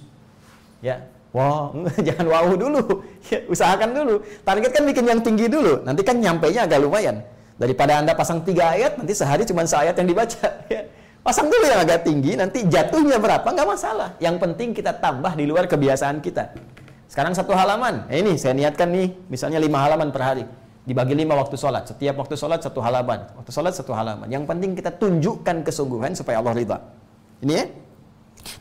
ya Wow, jangan wow dulu. Ya, usahakan dulu. Target kan bikin yang tinggi dulu. Nanti kan nyampe nya agak lumayan. Daripada Anda pasang tiga ayat, nanti sehari cuma seayat yang dibaca. Ya. Pasang dulu yang agak tinggi, nanti jatuhnya berapa, nggak masalah. Yang penting kita tambah di luar kebiasaan kita. Sekarang satu halaman. Eh, ini saya niatkan nih, misalnya lima halaman per hari. Dibagi lima waktu sholat. Setiap waktu sholat satu halaman. Waktu sholat satu halaman. Yang penting kita tunjukkan kesungguhan supaya Allah ridha. Ini ya.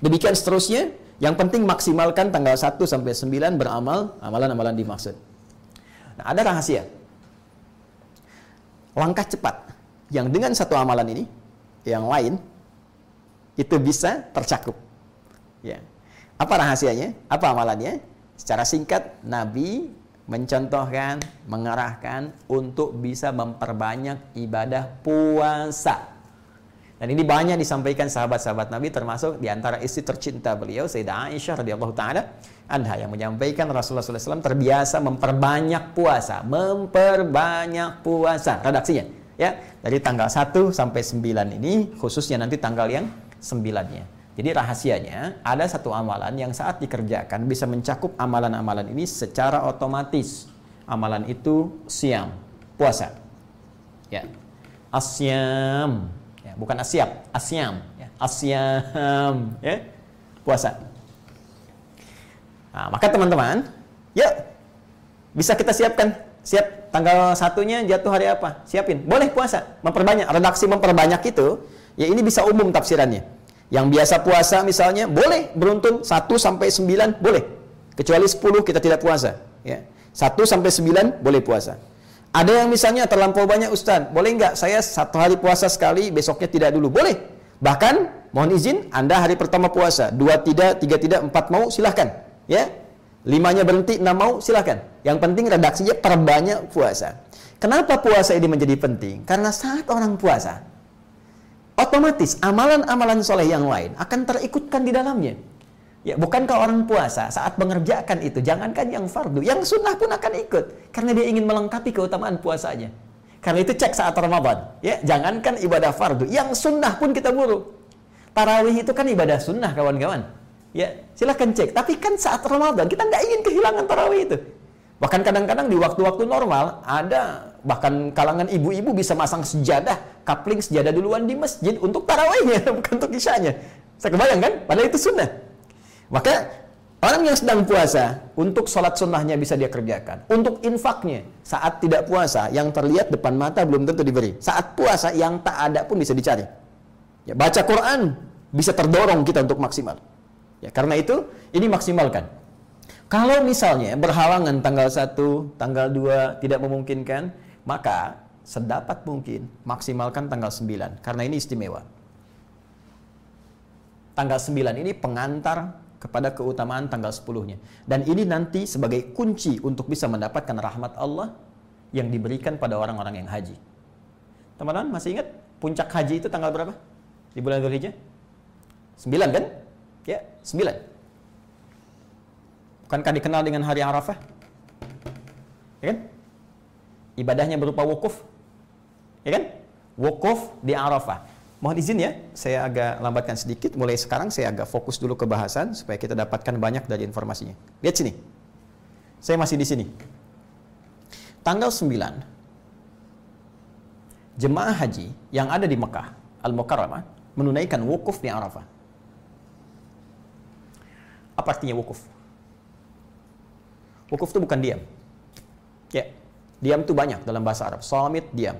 Demikian seterusnya yang penting maksimalkan tanggal 1 sampai 9 beramal amalan-amalan dimaksud. Nah, ada rahasia. Langkah cepat yang dengan satu amalan ini yang lain itu bisa tercakup. Ya. Apa rahasianya? Apa amalannya? Secara singkat, Nabi mencontohkan, mengarahkan untuk bisa memperbanyak ibadah puasa. Dan ini banyak disampaikan sahabat-sahabat Nabi termasuk di antara istri tercinta beliau Sayyidah Aisyah radhiyallahu taala anha yang menyampaikan Rasulullah SAW terbiasa memperbanyak puasa, memperbanyak puasa. Redaksinya ya, dari tanggal 1 sampai 9 ini khususnya nanti tanggal yang 9-nya. Jadi rahasianya ada satu amalan yang saat dikerjakan bisa mencakup amalan-amalan ini secara otomatis. Amalan itu siam, puasa. Ya. Asyam bukan asyap, asyam, ya. asyam, ya, puasa. Nah, maka teman-teman, yuk bisa kita siapkan. Siap tanggal satunya jatuh hari apa? Siapin. Boleh puasa, memperbanyak. Redaksi memperbanyak itu, ya ini bisa umum tafsirannya. Yang biasa puasa misalnya, boleh beruntun 1 sampai 9, boleh. Kecuali 10 kita tidak puasa. Ya. 1 sampai 9 boleh puasa. Ada yang misalnya terlampau banyak Ustaz, boleh nggak saya satu hari puasa sekali, besoknya tidak dulu? Boleh. Bahkan, mohon izin, Anda hari pertama puasa, dua tidak, tiga tidak, empat mau, silahkan. Ya, limanya berhenti, enam mau, silahkan. Yang penting redaksinya perbanyak puasa. Kenapa puasa ini menjadi penting? Karena saat orang puasa, otomatis amalan-amalan soleh yang lain akan terikutkan di dalamnya. Ya, bukankah orang puasa saat mengerjakan itu, jangankan yang fardu, yang sunnah pun akan ikut. Karena dia ingin melengkapi keutamaan puasanya. Karena itu cek saat Ramadan. Ya, jangankan ibadah fardu, yang sunnah pun kita buru. Tarawih itu kan ibadah sunnah, kawan-kawan. Ya, silahkan cek. Tapi kan saat Ramadan, kita nggak ingin kehilangan tarawih itu. Bahkan kadang-kadang di waktu-waktu normal, ada bahkan kalangan ibu-ibu bisa masang sejadah, kapling sejadah duluan di masjid untuk tarawihnya, bukan untuk isyanya. Saya kebayang kan? Padahal itu sunnah. Maka orang yang sedang puasa, untuk sholat sunnahnya bisa dia kerjakan. Untuk infaknya, saat tidak puasa, yang terlihat depan mata belum tentu diberi. Saat puasa, yang tak ada pun bisa dicari. Ya, baca Quran bisa terdorong kita untuk maksimal. Ya, karena itu, ini maksimalkan. Kalau misalnya berhalangan tanggal 1, tanggal 2 tidak memungkinkan, maka sedapat mungkin maksimalkan tanggal 9 karena ini istimewa. Tanggal 9 ini pengantar kepada keutamaan tanggal 10-nya. Dan ini nanti sebagai kunci untuk bisa mendapatkan rahmat Allah yang diberikan pada orang-orang yang haji. Teman-teman masih ingat puncak haji itu tanggal berapa? Di bulan Dzulhijjah? 9 kan? Ya, 9. Bukankah dikenal dengan hari Arafah? Ya kan? Ibadahnya berupa wukuf. Ya kan? Wukuf di Arafah. Mohon izin ya, saya agak lambatkan sedikit. Mulai sekarang saya agak fokus dulu ke bahasan supaya kita dapatkan banyak dari informasinya. Lihat sini. Saya masih di sini. Tanggal 9 jemaah haji yang ada di Mekah Al-Mukarramah menunaikan wukuf di Arafah. Apa artinya wukuf? Wukuf itu bukan diam. Ya, diam itu banyak dalam bahasa Arab. Samit diam,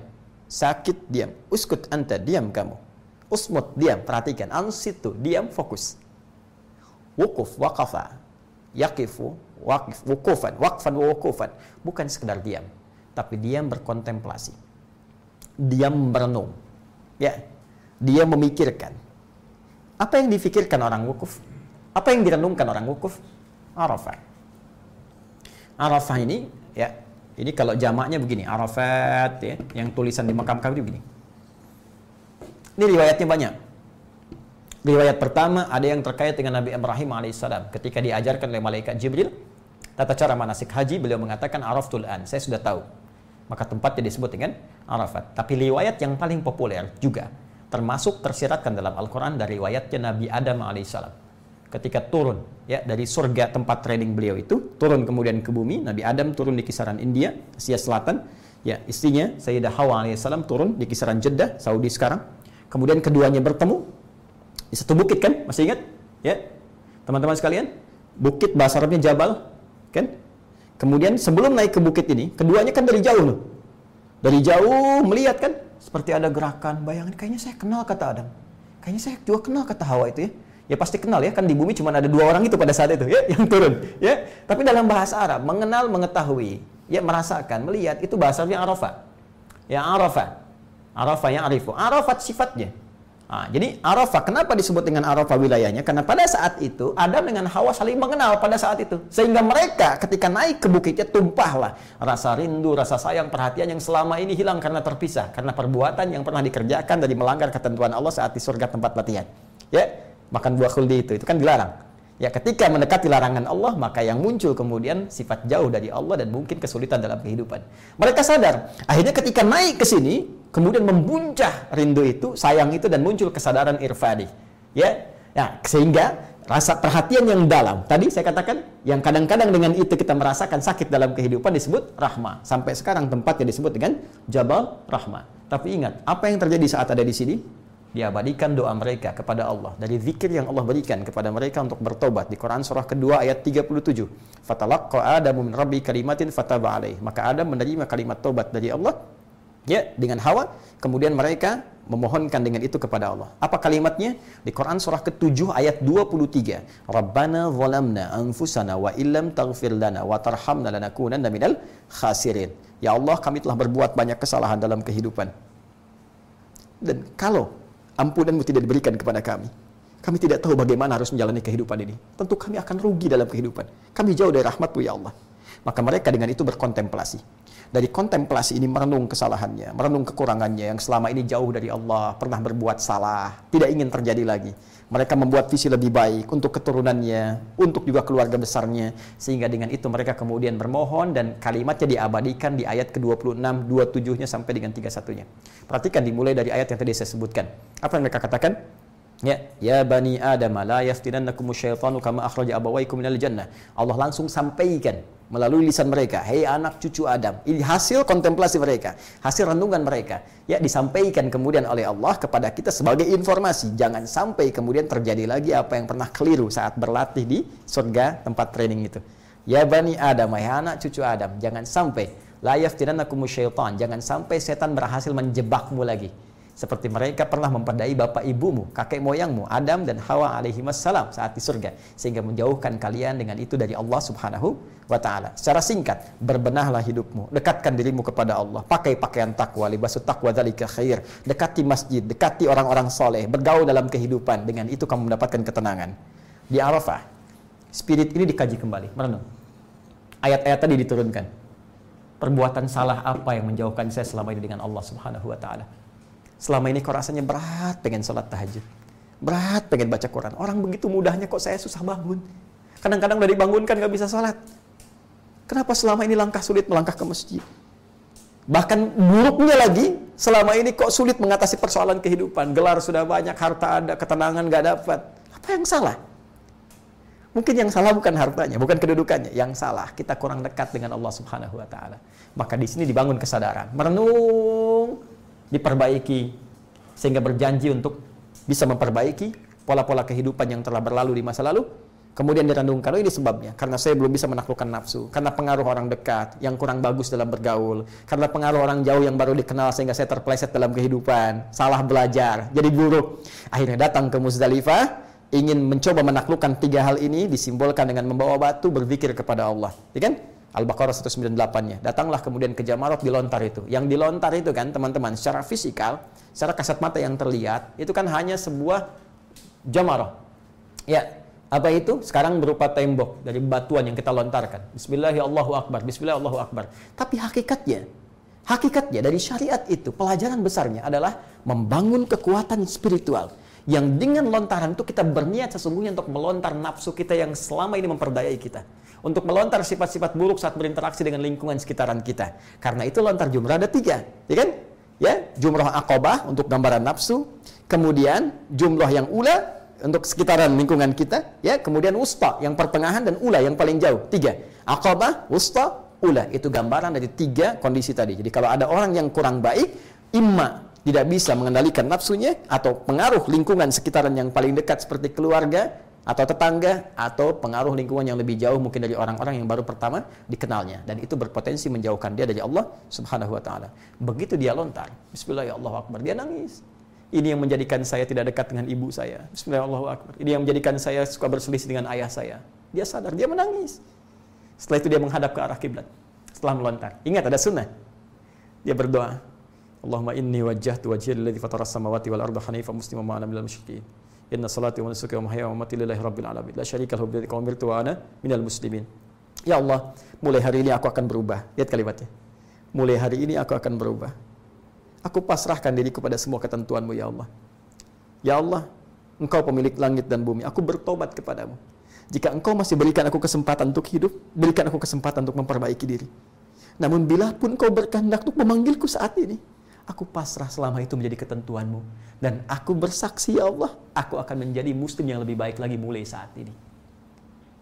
sakit diam, uskut anta diam kamu. Usmut, diam, perhatikan. Ansitu, diam, fokus. Wukuf, wakafa. Yakifu, wakif, wukufan, wakfan, wukufan. Bukan sekedar diam. Tapi diam berkontemplasi. Diam berenung. Ya, dia memikirkan. Apa yang difikirkan orang wukuf? Apa yang direnungkan orang wukuf? Arafah. Arafah ini, ya, ini kalau jamaknya begini, Arafat, ya, yang tulisan di makam kami begini. Ini riwayatnya banyak. Riwayat pertama ada yang terkait dengan Nabi Ibrahim alaihissalam ketika diajarkan oleh malaikat Jibril tata cara manasik haji beliau mengatakan araftul an saya sudah tahu maka tempatnya disebut dengan Arafat tapi riwayat yang paling populer juga termasuk tersiratkan dalam Al-Quran dari riwayatnya Nabi Adam alaihissalam ketika turun ya dari surga tempat training beliau itu turun kemudian ke bumi Nabi Adam turun di kisaran India Asia Selatan ya istrinya Sayyidah Hawa alaihissalam turun di kisaran Jeddah Saudi sekarang. Kemudian keduanya bertemu di satu bukit kan? Masih ingat? Ya. Teman-teman sekalian bukit bahasa Arabnya Jabal kan? Kemudian sebelum naik ke bukit ini keduanya kan dari jauh loh. Dari jauh melihat kan? Seperti ada gerakan bayangin kayaknya saya kenal kata Adam. Kayaknya saya juga kenal kata Hawa itu ya ya pasti kenal ya kan di bumi cuma ada dua orang itu pada saat itu ya yang turun ya tapi dalam bahasa Arab mengenal mengetahui ya merasakan melihat itu bahasanya Arafah ya Arafah Arafah yang arifu. Arafat sifatnya. Nah, jadi Arafah kenapa disebut dengan Arafah wilayahnya? Karena pada saat itu Adam dengan Hawa saling mengenal pada saat itu. Sehingga mereka ketika naik ke bukitnya tumpahlah rasa rindu, rasa sayang, perhatian yang selama ini hilang karena terpisah. Karena perbuatan yang pernah dikerjakan dari melanggar ketentuan Allah saat di surga tempat latihan. Ya, makan buah khuldi itu, itu kan dilarang. Ya ketika mendekati larangan Allah maka yang muncul kemudian sifat jauh dari Allah dan mungkin kesulitan dalam kehidupan. Mereka sadar. Akhirnya ketika naik ke sini kemudian membuncah rindu itu, sayang itu dan muncul kesadaran irfani. Ya. Ya, sehingga rasa perhatian yang dalam. Tadi saya katakan yang kadang-kadang dengan itu kita merasakan sakit dalam kehidupan disebut rahmah. Sampai sekarang tempatnya disebut dengan Jabal Rahmah. Tapi ingat, apa yang terjadi saat ada di sini? Diabadikan doa mereka kepada Allah. Dari zikir yang Allah berikan kepada mereka untuk bertobat. Di Quran surah kedua ayat 37 fatalaqqa adamu min rabbi kalimatin fataba alaih. Maka Adam menerima kalimat tobat dari Allah ya dengan Hawa. Kemudian mereka memohonkan dengan itu kepada Allah. Apa kalimatnya? Di Quran surah ke-7 ayat 23 Rabbana zalamna anfusana wa illam taghfir lana wa tarhamna lanakunanna minal khasirin. Ya Allah kami telah berbuat banyak kesalahan dalam kehidupan. Dan kalau ampunanmu tidak diberikan kepada kami. Kami tidak tahu bagaimana harus menjalani kehidupan ini. Tentu kami akan rugi dalam kehidupan. Kami jauh dari rahmatmu ya Allah. Maka mereka dengan itu berkontemplasi. dari kontemplasi ini merenung kesalahannya, merenung kekurangannya yang selama ini jauh dari Allah, pernah berbuat salah, tidak ingin terjadi lagi. Mereka membuat visi lebih baik untuk keturunannya, untuk juga keluarga besarnya, sehingga dengan itu mereka kemudian bermohon dan kalimatnya diabadikan di ayat ke-26, 27-nya sampai dengan 31-nya. Perhatikan dimulai dari ayat yang tadi saya sebutkan. Apa yang mereka katakan? Ya, ya bani Adam la yaftinannakum syaitanu kama akhraja abawaykum minal jannah. Allah langsung sampaikan melalui lisan mereka, "Hei anak cucu Adam." Ini hasil kontemplasi mereka, hasil renungan mereka. Ya, disampaikan kemudian oleh Allah kepada kita sebagai informasi. Jangan sampai kemudian terjadi lagi apa yang pernah keliru saat berlatih di surga tempat training itu. Ya bani Adam, hai anak cucu Adam, jangan sampai la yaftinannakum syaitan, jangan sampai setan berhasil menjebakmu lagi seperti mereka pernah memperdai bapak ibumu, kakek moyangmu, Adam dan Hawa alaihi wassalam saat di surga, sehingga menjauhkan kalian dengan itu dari Allah subhanahu wa ta'ala. Secara singkat, berbenahlah hidupmu, dekatkan dirimu kepada Allah, pakai pakaian takwa, libasut takwa dalika khair, dekati masjid, dekati orang-orang soleh, bergaul dalam kehidupan, dengan itu kamu mendapatkan ketenangan. Di Arafah, spirit ini dikaji kembali, merenung. Ayat-ayat tadi diturunkan. Perbuatan salah apa yang menjauhkan saya selama ini dengan Allah subhanahu wa ta'ala Selama ini kok rasanya berat pengen sholat tahajud. Berat pengen baca Quran. Orang begitu mudahnya kok saya susah bangun. Kadang-kadang udah dibangunkan gak bisa sholat. Kenapa selama ini langkah sulit melangkah ke masjid? Bahkan buruknya lagi, selama ini kok sulit mengatasi persoalan kehidupan. Gelar sudah banyak, harta ada, ketenangan gak dapat. Apa yang salah? Mungkin yang salah bukan hartanya, bukan kedudukannya. Yang salah, kita kurang dekat dengan Allah Subhanahu wa taala. Maka di sini dibangun kesadaran. Merenung diperbaiki sehingga berjanji untuk bisa memperbaiki pola-pola kehidupan yang telah berlalu di masa lalu kemudian direnungkan oh ini sebabnya karena saya belum bisa menaklukkan nafsu karena pengaruh orang dekat yang kurang bagus dalam bergaul karena pengaruh orang jauh yang baru dikenal sehingga saya terpleset dalam kehidupan salah belajar jadi buruk. Akhirnya datang ke Muzdalifah ingin mencoba menaklukkan tiga hal ini disimbolkan dengan membawa batu berzikir kepada Allah ya kan Al-Baqarah 198-nya. Datanglah kemudian ke Jamarot dilontar itu. Yang dilontar itu kan teman-teman secara fisikal, secara kasat mata yang terlihat, itu kan hanya sebuah Jamarah. Ya, apa itu? Sekarang berupa tembok dari batuan yang kita lontarkan. Bismillahirrahmanirrahim. Bismillahirrahmanirrahim. Tapi hakikatnya, hakikatnya dari syariat itu, pelajaran besarnya adalah membangun kekuatan spiritual yang dengan lontaran itu kita berniat sesungguhnya untuk melontar nafsu kita yang selama ini memperdayai kita untuk melontar sifat-sifat buruk saat berinteraksi dengan lingkungan sekitaran kita. Karena itu lontar jumrah ada tiga, ya kan? Ya, jumrah akobah untuk gambaran nafsu, kemudian jumrah yang ula untuk sekitaran lingkungan kita, ya, kemudian wusta yang pertengahan dan ula yang paling jauh. Tiga, akobah, wusta, ula itu gambaran dari tiga kondisi tadi. Jadi kalau ada orang yang kurang baik, imma tidak bisa mengendalikan nafsunya atau pengaruh lingkungan sekitaran yang paling dekat seperti keluarga, atau tetangga atau pengaruh lingkungan yang lebih jauh mungkin dari orang-orang yang baru pertama dikenalnya dan itu berpotensi menjauhkan dia dari Allah Subhanahu wa taala. Begitu dia lontar, bismillahirrahmanirrahim, dia nangis. Ini yang menjadikan saya tidak dekat dengan ibu saya. Bismillahirrahmanirrahim. Ini yang menjadikan saya suka berselisih dengan ayah saya. Dia sadar, dia menangis. Setelah itu dia menghadap ke arah kiblat. Setelah melontar. Ingat ada sunnah. Dia berdoa. Allahumma inni wajjahtu wajhiya lilladzi fatara samawati wal arda hanifan musliman ma ana minal musyrikin. Inna salati wa nusuki wa wa lillahi rabbil alamin. La syarika lahu bidzalika umirtu wa minal muslimin. Ya Allah, mulai hari ini aku akan berubah. Lihat kalimatnya. Mulai hari ini aku akan berubah. Aku pasrahkan diriku pada semua ketentuanmu ya Allah. Ya Allah, Engkau pemilik langit dan bumi. Aku bertobat kepadamu. Jika Engkau masih berikan aku kesempatan untuk hidup, berikan aku kesempatan untuk memperbaiki diri. Namun bila pun Engkau berkehendak untuk memanggilku saat ini, Aku pasrah selama itu menjadi ketentuanmu. Dan aku bersaksi ya Allah, aku akan menjadi muslim yang lebih baik lagi mulai saat ini.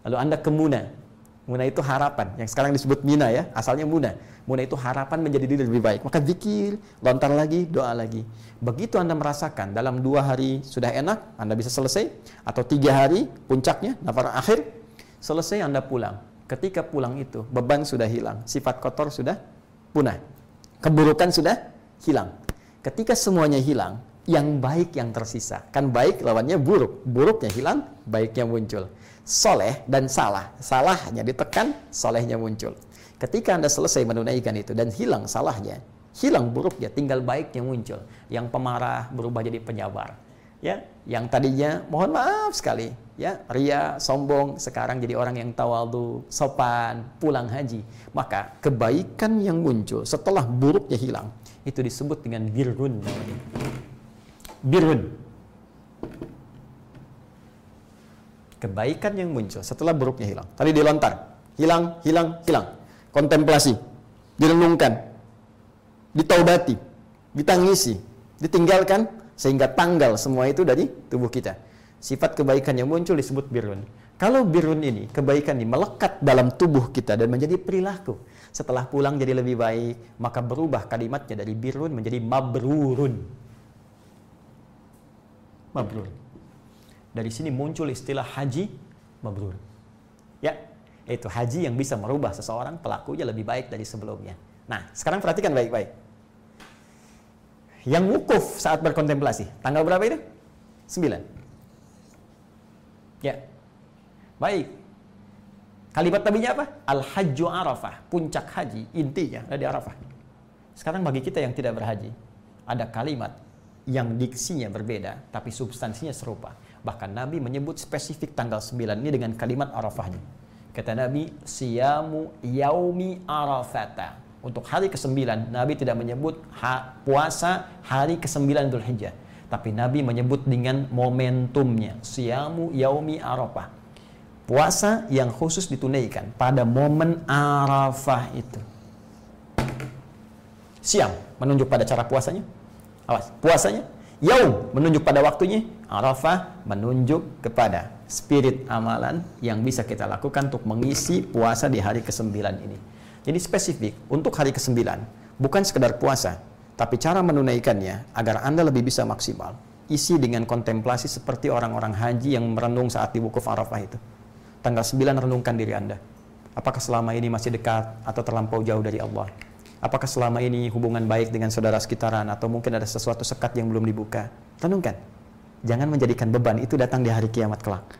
Lalu anda ke Muna. Muna itu harapan, yang sekarang disebut Mina ya, asalnya Muna. Muna itu harapan menjadi diri lebih baik. Maka zikir, lontar lagi, doa lagi. Begitu anda merasakan dalam dua hari sudah enak, anda bisa selesai. Atau tiga hari, puncaknya, nafar akhir, selesai anda pulang. Ketika pulang itu, beban sudah hilang, sifat kotor sudah punah. Keburukan sudah hilang. Ketika semuanya hilang, yang baik yang tersisa. Kan baik lawannya buruk. Buruknya hilang, baiknya muncul. Soleh dan salah. Salahnya ditekan, solehnya muncul. Ketika Anda selesai menunaikan itu dan hilang salahnya, hilang buruknya, tinggal baiknya muncul. Yang pemarah berubah jadi penyabar. ya yang tadinya mohon maaf sekali ya ria sombong sekarang jadi orang yang tawadu sopan pulang haji maka kebaikan yang muncul setelah buruknya hilang itu disebut dengan birrun. Namanya birrun. Kebaikan yang muncul setelah buruknya hilang. Tadi dilontar hilang hilang hilang. Kontemplasi. Direnungkan. Ditaubati. Ditangisi. Ditinggalkan. Sehingga tanggal semua itu dari tubuh kita. Sifat kebaikan yang muncul disebut birun. Kalau birun ini, kebaikan ini melekat dalam tubuh kita dan menjadi perilaku. Setelah pulang jadi lebih baik, maka berubah kalimatnya dari birun menjadi mabrurun. Mabrur. Dari sini muncul istilah haji mabrur. Ya, itu haji yang bisa merubah seseorang pelakunya lebih baik dari sebelumnya. Nah, sekarang perhatikan baik-baik yang wukuf saat berkontemplasi. Tanggal berapa itu? 9. Ya. Baik. Kalimat tabinya apa? Al-Hajju Arafah. Puncak haji, intinya ada di Arafah. Sekarang bagi kita yang tidak berhaji, ada kalimat yang diksinya berbeda, tapi substansinya serupa. Bahkan Nabi menyebut spesifik tanggal 9 ini dengan kalimat Arafahnya. Kata Nabi, Siyamu yaumi Arafata untuk hari ke-9 Nabi tidak menyebut ha, puasa hari ke-9 Dhul Hijjah tapi Nabi menyebut dengan momentumnya siamu yaumi arafah puasa yang khusus ditunaikan pada momen arafah itu. Siam menunjuk pada cara puasanya. Awas puasanya. Yaum menunjuk pada waktunya. Arafah menunjuk kepada spirit amalan yang bisa kita lakukan untuk mengisi puasa di hari ke-9 ini. Jadi spesifik untuk hari ke-9 bukan sekedar puasa, tapi cara menunaikannya agar Anda lebih bisa maksimal. Isi dengan kontemplasi seperti orang-orang haji yang merenung saat di wukuf Arafah itu. Tanggal 9 renungkan diri Anda. Apakah selama ini masih dekat atau terlampau jauh dari Allah? Apakah selama ini hubungan baik dengan saudara sekitaran atau mungkin ada sesuatu sekat yang belum dibuka? Renungkan. Jangan menjadikan beban itu datang di hari kiamat kelak.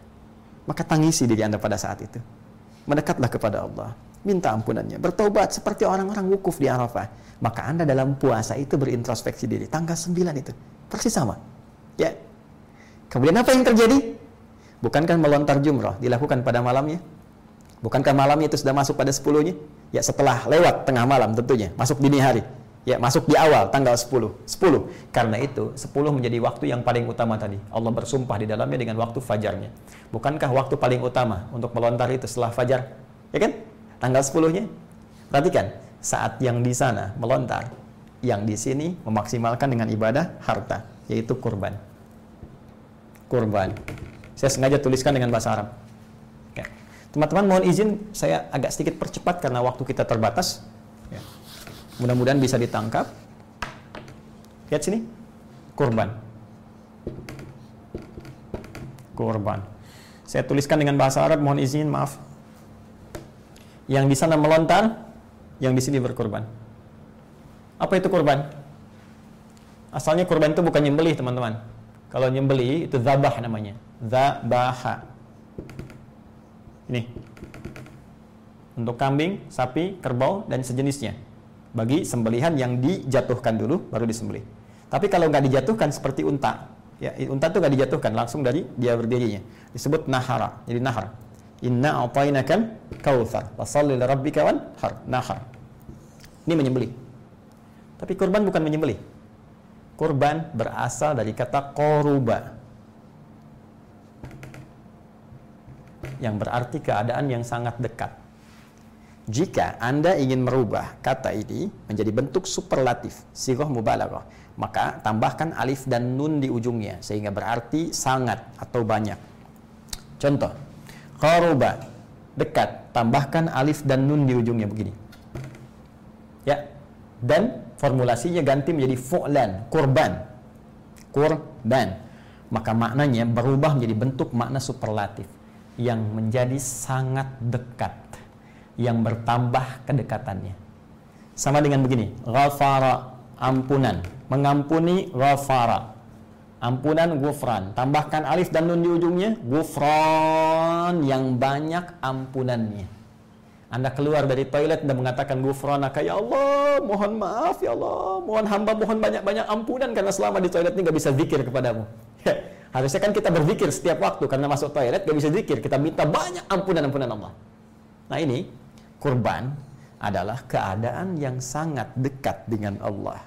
Maka tangisi diri Anda pada saat itu. Mendekatlah kepada Allah minta ampunannya. Bertobat seperti orang-orang wukuf di Arafah. Maka Anda dalam puasa itu berintrospeksi diri. Tanggal 9 itu. Persis sama. Ya. Kemudian apa yang terjadi? Bukankah melontar jumroh dilakukan pada malamnya? Bukankah malamnya itu sudah masuk pada 10-nya? Ya setelah lewat tengah malam tentunya. Masuk dini hari. Ya masuk di awal tanggal 10. 10. Karena itu 10 menjadi waktu yang paling utama tadi. Allah bersumpah di dalamnya dengan waktu fajarnya. Bukankah waktu paling utama untuk melontar itu setelah fajar? Ya kan? tanggal 10-nya. Perhatikan, saat yang di sana melontar, yang di sini memaksimalkan dengan ibadah harta, yaitu kurban. Kurban. Saya sengaja tuliskan dengan bahasa Arab. Teman-teman mohon izin saya agak sedikit percepat karena waktu kita terbatas. Ya. Mudah-mudahan bisa ditangkap. Lihat sini. Kurban. Kurban. Saya tuliskan dengan bahasa Arab, mohon izin, maaf yang di sana melontar, yang di sini berkorban. Apa itu korban? Asalnya korban itu bukan nyembelih, teman-teman. Kalau nyembelih itu zabah namanya. Zabaha. Ini. Untuk kambing, sapi, kerbau dan sejenisnya. Bagi sembelihan yang dijatuhkan dulu baru disembelih. Tapi kalau nggak dijatuhkan seperti unta, ya unta itu nggak dijatuhkan langsung dari dia berdirinya. Disebut nahara. Jadi nahar. Inna a'tainakal li rabbika wanhar. Nahar. Ini menyembelih. Tapi kurban bukan menyembelih. Kurban berasal dari kata koruba. Yang berarti keadaan yang sangat dekat. Jika Anda ingin merubah kata ini menjadi bentuk superlatif, sigoh mubalaghah, maka tambahkan alif dan nun di ujungnya sehingga berarti sangat atau banyak. Contoh, Qaruba dekat tambahkan alif dan nun di ujungnya begini ya dan formulasinya ganti menjadi fu'lan kurban kurban maka maknanya berubah menjadi bentuk makna superlatif yang menjadi sangat dekat yang bertambah kedekatannya. Sama dengan begini ghafara ampunan. Mengampuni ghafara. Ampunan gufran tambahkan alif dan nun di ujungnya gufran yang banyak ampunannya. Anda keluar dari toilet dan mengatakan gufranaka ya Allah mohon maaf ya Allah. Mohon hamba mohon banyak-banyak ampunan karena selama di toilet ini nggak bisa zikir kepadamu Harusnya kan kita berzikir setiap waktu karena masuk toilet gak bisa zikir, kita minta banyak ampunan-ampunan Allah. Nah ini kurban adalah keadaan yang sangat dekat dengan Allah.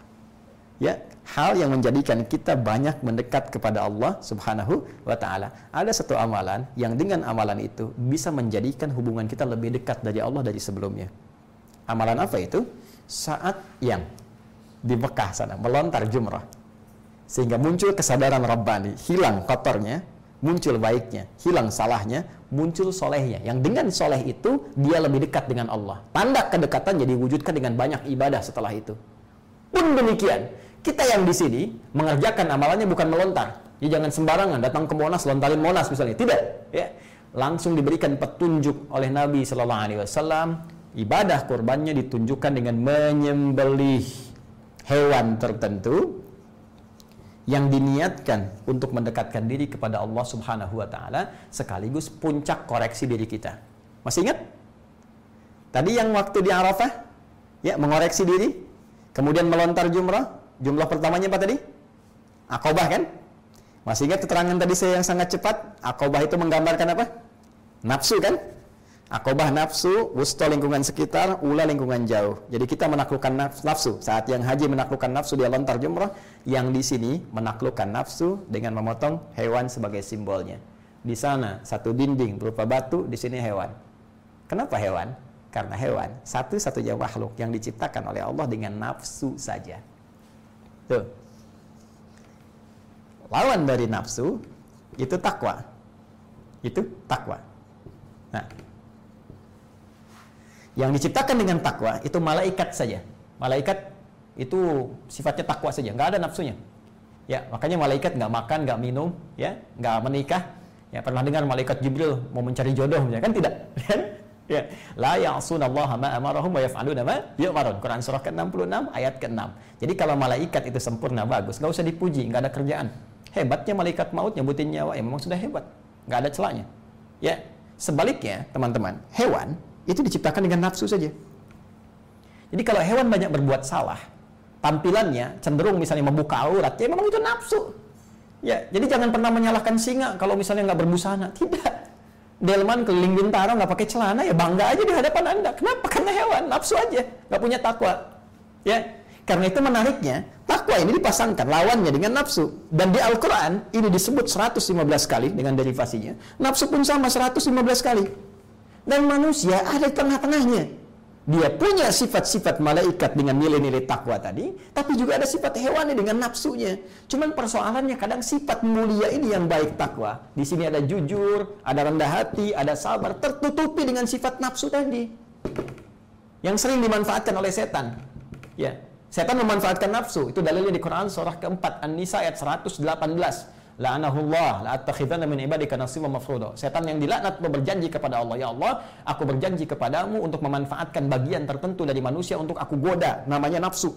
Ya, hal yang menjadikan kita banyak mendekat kepada Allah Subhanahu wa taala. Ada satu amalan yang dengan amalan itu bisa menjadikan hubungan kita lebih dekat dari Allah dari sebelumnya. Amalan apa itu? Saat yang di Mekah sana melontar jumrah sehingga muncul kesadaran Rabbani, hilang kotornya, muncul baiknya, hilang salahnya, muncul solehnya. Yang dengan soleh itu, dia lebih dekat dengan Allah. Tanda kedekatan jadi wujudkan dengan banyak ibadah setelah itu. Pun demikian, kita yang di sini mengerjakan amalannya bukan melontar. Ya jangan sembarangan datang ke Monas lontarin Monas misalnya. Tidak, ya. Langsung diberikan petunjuk oleh Nabi Shallallahu alaihi wasallam, ibadah kurbannya ditunjukkan dengan menyembelih hewan tertentu yang diniatkan untuk mendekatkan diri kepada Allah Subhanahu wa taala sekaligus puncak koreksi diri kita. Masih ingat? Tadi yang waktu di Arafah ya mengoreksi diri, kemudian melontar jumrah, jumlah pertamanya apa tadi? Akobah kan? Masih ingat keterangan tadi saya yang sangat cepat? Akobah itu menggambarkan apa? Nafsu kan? Akobah nafsu, wusto lingkungan sekitar, ula lingkungan jauh. Jadi kita menaklukkan nafsu. Saat yang haji menaklukkan nafsu dia lontar jumrah, yang di sini menaklukkan nafsu dengan memotong hewan sebagai simbolnya. Di sana satu dinding berupa batu, di sini hewan. Kenapa hewan? Karena hewan satu-satunya makhluk yang diciptakan oleh Allah dengan nafsu saja. Tuh. Lawan dari nafsu itu takwa. Itu takwa. Nah, yang diciptakan dengan takwa itu malaikat saja. Malaikat itu sifatnya takwa saja, nggak ada nafsunya. Ya, makanya malaikat nggak makan, nggak minum, ya, nggak menikah. Ya, pernah dengar malaikat Jibril mau mencari jodoh, ya kan tidak? ya, la ya'sunallaha ma amarahum wa yaf'aluna ma yu'marun. Quran surah ke-66 ayat ke-6. Jadi kalau malaikat itu sempurna bagus, nggak usah dipuji, nggak ada kerjaan. Hebatnya malaikat maut nyebutin nyawa, ya memang sudah hebat. Nggak ada celahnya. Ya, sebaliknya, teman-teman, hewan itu diciptakan dengan nafsu saja. Jadi kalau hewan banyak berbuat salah, tampilannya cenderung misalnya membuka aurat, ya memang itu nafsu. Ya, jadi jangan pernah menyalahkan singa kalau misalnya nggak berbusana. Tidak. Delman keliling bintara nggak pakai celana ya bangga aja di hadapan anda. Kenapa? Karena hewan nafsu aja, nggak punya takwa. Ya, karena itu menariknya takwa ini dipasangkan lawannya dengan nafsu dan di Al-Quran ini disebut 115 kali dengan derivasinya. Nafsu pun sama 115 kali. Dan manusia ada di tengah-tengahnya. Dia punya sifat-sifat malaikat dengan nilai-nilai takwa tadi, tapi juga ada sifat hewani dengan nafsunya. Cuman persoalannya kadang sifat mulia ini yang baik takwa. Di sini ada jujur, ada rendah hati, ada sabar, tertutupi dengan sifat nafsu tadi. Yang sering dimanfaatkan oleh setan. Ya, setan memanfaatkan nafsu. Itu dalilnya di Quran surah keempat An-Nisa ayat 118 la'anahullah la'attakhidhanna min ibadika nasiban mafruḍa. Setan yang dilaknat berjanji kepada Allah, ya Allah, aku berjanji kepadamu untuk memanfaatkan bagian tertentu dari manusia untuk aku goda, namanya nafsu.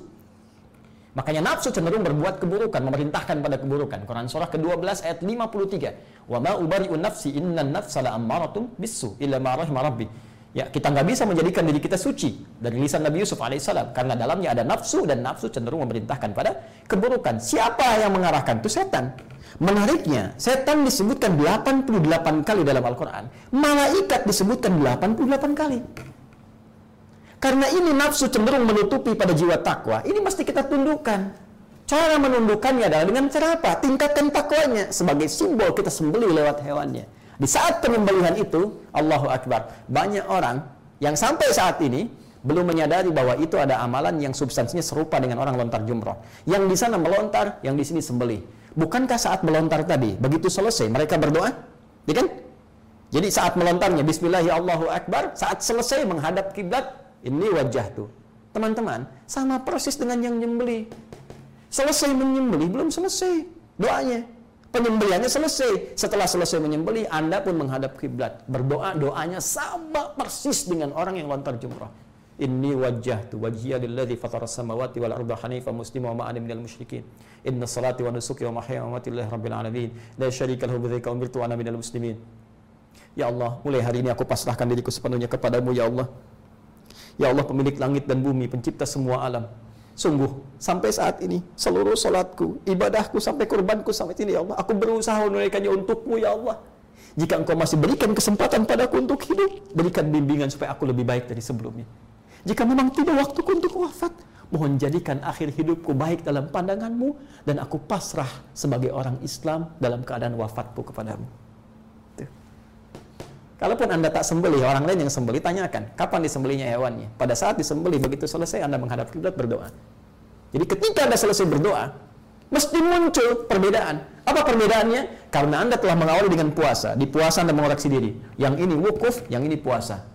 Makanya nafsu cenderung berbuat keburukan, memerintahkan pada keburukan. Quran surah ke-12 ayat 53. Wa ma ubari'un nafsi innan nafsa la'ammaratun bisu illa ma rahima rabbi. Ya, kita nggak bisa menjadikan diri kita suci dari lisan Nabi Yusuf alaihissalam karena dalamnya ada nafsu dan nafsu cenderung memerintahkan pada keburukan. Siapa yang mengarahkan? Itu setan. Menariknya, setan disebutkan 88 kali dalam Al-Quran. Malaikat disebutkan 88 kali. Karena ini nafsu cenderung menutupi pada jiwa takwa. Ini mesti kita tundukkan. Cara menundukkannya adalah dengan cara apa? Tingkatkan takwanya sebagai simbol kita sembeli lewat hewannya. Di saat penyembelihan itu, Allahu Akbar. Banyak orang yang sampai saat ini belum menyadari bahwa itu ada amalan yang substansinya serupa dengan orang lontar jumroh. Yang di sana melontar, yang di sini sembelih. Bukankah saat melontar tadi, begitu selesai mereka berdoa? Ya kan? Jadi saat melontarnya Bismillahirrahmanirrahim, saat selesai menghadap kiblat, ini wajah tuh. Teman-teman, sama persis dengan yang nyembeli. Selesai menyembeli, belum selesai doanya. Penyembeliannya selesai. Setelah selesai menyembeli, Anda pun menghadap kiblat. Berdoa, doanya sama persis dengan orang yang lontar jumrah. Inni wajjahtu wajhiya lilladzi fatara samawati wal arda hanifa muslima wa ma'ana minal musyrikin. Inna salati wa nusuki wa mahyaya wa mamati lillahi rabbil alamin. La syarika lahu bidzalika umirtu wa ana minal muslimin. Ya Allah, mulai hari ini aku pasrahkan diriku sepenuhnya kepadamu ya Allah. Ya Allah pemilik langit dan bumi, pencipta semua alam. Sungguh, sampai saat ini, seluruh solatku, ibadahku, sampai kurbanku sampai sini, ya Allah. Aku berusaha menunaikannya untukmu, ya Allah. Jika engkau masih berikan kesempatan padaku untuk hidup, berikan bimbingan supaya aku lebih baik dari sebelumnya. Jika memang tidak waktuku untuk wafat, mohon jadikan akhir hidupku baik dalam pandanganmu, dan aku pasrah sebagai orang Islam dalam keadaan wafatku kepadamu. Kalaupun Anda tak sembelih, orang lain yang sembelih, tanyakan, kapan disembelihnya hewannya? Pada saat disembelih, begitu selesai Anda menghadap kiblat berdoa. Jadi ketika Anda selesai berdoa, mesti muncul perbedaan. Apa perbedaannya? Karena Anda telah mengawali dengan puasa. Di puasa Anda mengoreksi diri. Yang ini wukuf, yang ini puasa.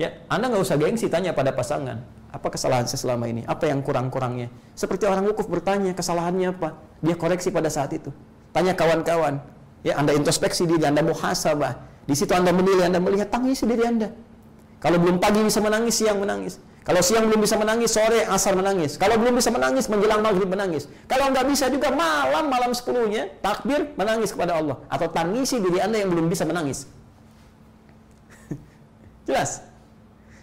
Ya, Anda nggak usah gengsi tanya pada pasangan. Apa kesalahan saya selama ini? Apa yang kurang-kurangnya? Seperti orang wukuf bertanya, kesalahannya apa? Dia koreksi pada saat itu. Tanya kawan-kawan. Ya, Anda introspeksi diri, Anda muhasabah di situ Anda menilai, Anda melihat tangis diri Anda. Kalau belum pagi bisa menangis, siang menangis. Kalau siang belum bisa menangis, sore asar menangis. Kalau belum bisa menangis, menjelang maghrib menangis. Kalau nggak bisa juga malam, malam sepuluhnya, takbir, menangis kepada Allah. Atau tangisi diri Anda yang belum bisa menangis. Jelas?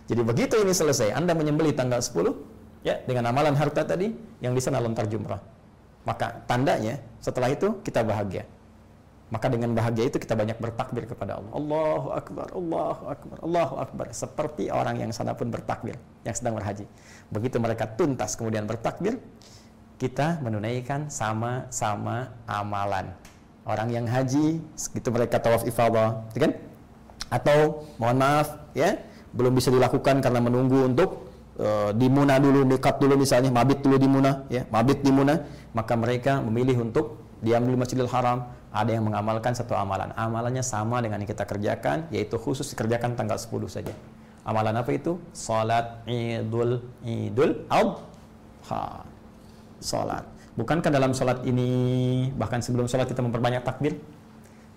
Jadi begitu ini selesai, Anda menyembeli tanggal 10, ya dengan amalan harta tadi, yang di sana lontar jumrah. Maka tandanya, setelah itu kita bahagia. Maka dengan bahagia itu kita banyak bertakbir kepada Allah. Allahu Akbar, Allahu Akbar, Allahu Akbar. Seperti orang yang sana pun bertakbir, yang sedang berhaji. Begitu mereka tuntas kemudian bertakbir, kita menunaikan sama-sama amalan. Orang yang haji, segitu mereka tawaf ifadah, ya kan? Atau mohon maaf, ya, belum bisa dilakukan karena menunggu untuk uh, di Muna dulu, dekat dulu misalnya, mabit dulu di Muna, ya, mabit di Muna, maka mereka memilih untuk diam di Masjidil Haram, ada yang mengamalkan satu amalan. Amalannya sama dengan yang kita kerjakan, yaitu khusus dikerjakan tanggal 10 saja. Amalan apa itu? Salat Idul Idul Adha. Salat. Bukankah dalam salat ini bahkan sebelum salat kita memperbanyak takbir?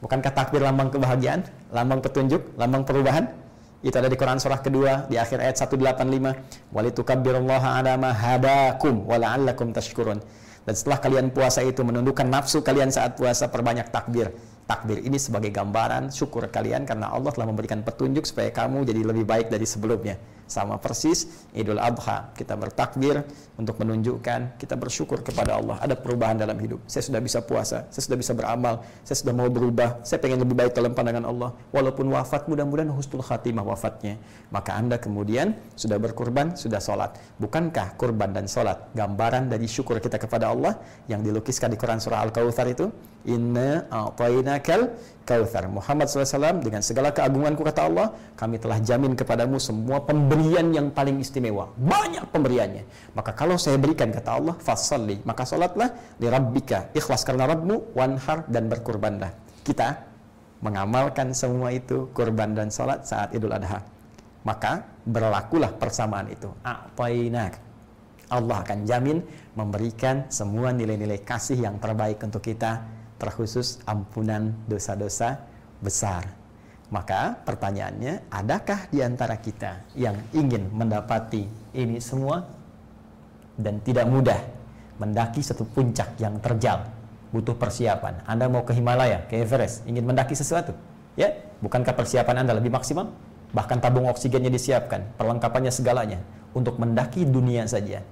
Bukankah takbir lambang kebahagiaan, lambang petunjuk, lambang perubahan? Itu ada di Quran surah kedua di akhir ayat 185. Walitukabbirullaha ala ma hadakum wa la'allakum tashkurun. Dan setelah kalian puasa itu menundukkan nafsu kalian saat puasa perbanyak takbir. Takbir ini sebagai gambaran syukur kalian karena Allah telah memberikan petunjuk supaya kamu jadi lebih baik dari sebelumnya. Sama persis Idul Adha kita bertakbir untuk menunjukkan kita bersyukur kepada Allah ada perubahan dalam hidup. Saya sudah bisa puasa, saya sudah bisa beramal, saya sudah mau berubah, saya pengen lebih baik dalam pandangan Allah. Walaupun wafat mudah-mudahan husnul khatimah wafatnya. Maka Anda kemudian sudah berkurban, sudah sholat. Bukankah kurban dan sholat gambaran dari syukur kita kepada Allah yang dilukiskan di Quran surah Al-Kautsar itu? Inna a'tainakal kautsar. Muhammad SAW dengan segala keagunganku kata Allah, kami telah jamin kepadamu semua pemberian yang paling istimewa. Banyak pemberiannya. Maka kalau saya berikan kata Allah, fasalli, maka salatlah li rabbika, ikhlas karena Rabbmu, wanhar dan berkurbanlah. Kita mengamalkan semua itu kurban dan salat saat Idul Adha. Maka berlakulah persamaan itu. A'tainak. Allah akan jamin memberikan semua nilai-nilai kasih yang terbaik untuk kita terkhusus ampunan dosa-dosa besar. Maka pertanyaannya, adakah di antara kita yang ingin mendapati ini semua dan tidak mudah mendaki satu puncak yang terjal, butuh persiapan. Anda mau ke Himalaya, ke Everest, ingin mendaki sesuatu, ya? Bukankah persiapan Anda lebih maksimal? Bahkan tabung oksigennya disiapkan, perlengkapannya segalanya untuk mendaki dunia saja.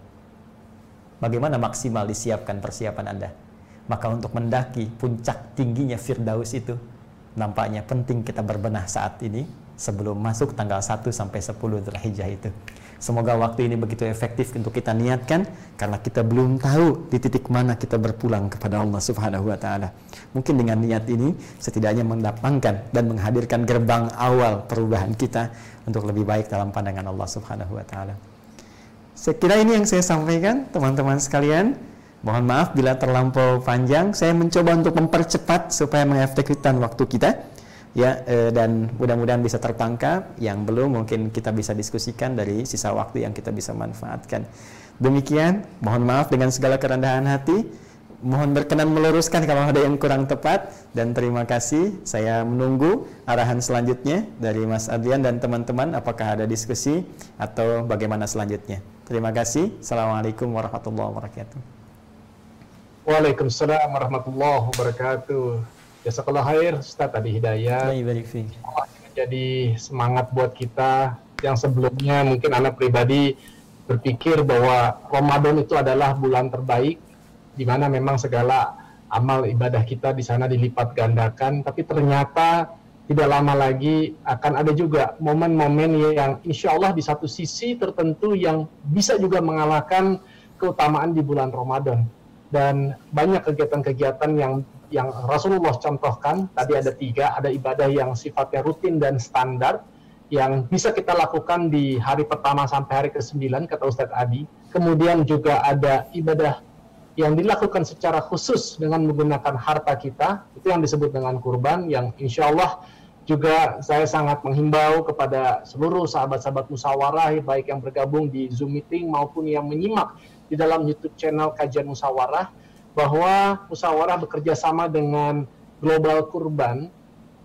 Bagaimana maksimal disiapkan persiapan Anda? Maka untuk mendaki puncak tingginya Firdaus itu nampaknya penting kita berbenah saat ini sebelum masuk tanggal 1 sampai 10 Dzulhijjah itu. Semoga waktu ini begitu efektif untuk kita niatkan karena kita belum tahu di titik mana kita berpulang kepada Allah Subhanahu wa taala. Mungkin dengan niat ini setidaknya mendapatkan dan menghadirkan gerbang awal perubahan kita untuk lebih baik dalam pandangan Allah Subhanahu wa taala. Saya kira ini yang saya sampaikan teman-teman sekalian. Mohon maaf bila terlampau panjang. Saya mencoba untuk mempercepat supaya mengefektifkan waktu kita. Ya, e, dan mudah-mudahan bisa tertangkap. Yang belum mungkin kita bisa diskusikan dari sisa waktu yang kita bisa manfaatkan. Demikian, mohon maaf dengan segala kerendahan hati. Mohon berkenan meluruskan kalau ada yang kurang tepat dan terima kasih. Saya menunggu arahan selanjutnya dari Mas Adrian dan teman-teman apakah ada diskusi atau bagaimana selanjutnya. Terima kasih. Assalamualaikum warahmatullahi wabarakatuh. Waalaikumsalam warahmatullahi wabarakatuh. Jazakallah khair Ustaz tadi hidayah. Jadi semangat buat kita yang sebelumnya mungkin anak pribadi berpikir bahwa Ramadan itu adalah bulan terbaik di mana memang segala amal ibadah kita di sana dilipat gandakan tapi ternyata tidak lama lagi akan ada juga momen-momen yang insya Allah di satu sisi tertentu yang bisa juga mengalahkan keutamaan di bulan Ramadan dan banyak kegiatan-kegiatan yang yang Rasulullah contohkan tadi ada tiga ada ibadah yang sifatnya rutin dan standar yang bisa kita lakukan di hari pertama sampai hari ke-9 kata Ustadz Adi. Kemudian juga ada ibadah yang dilakukan secara khusus dengan menggunakan harta kita, itu yang disebut dengan kurban, yang insya Allah juga saya sangat menghimbau kepada seluruh sahabat-sahabat musyawarah, baik yang bergabung di Zoom meeting maupun yang menyimak di dalam YouTube channel Kajian Musyawarah, bahwa musyawarah bekerja sama dengan Global Kurban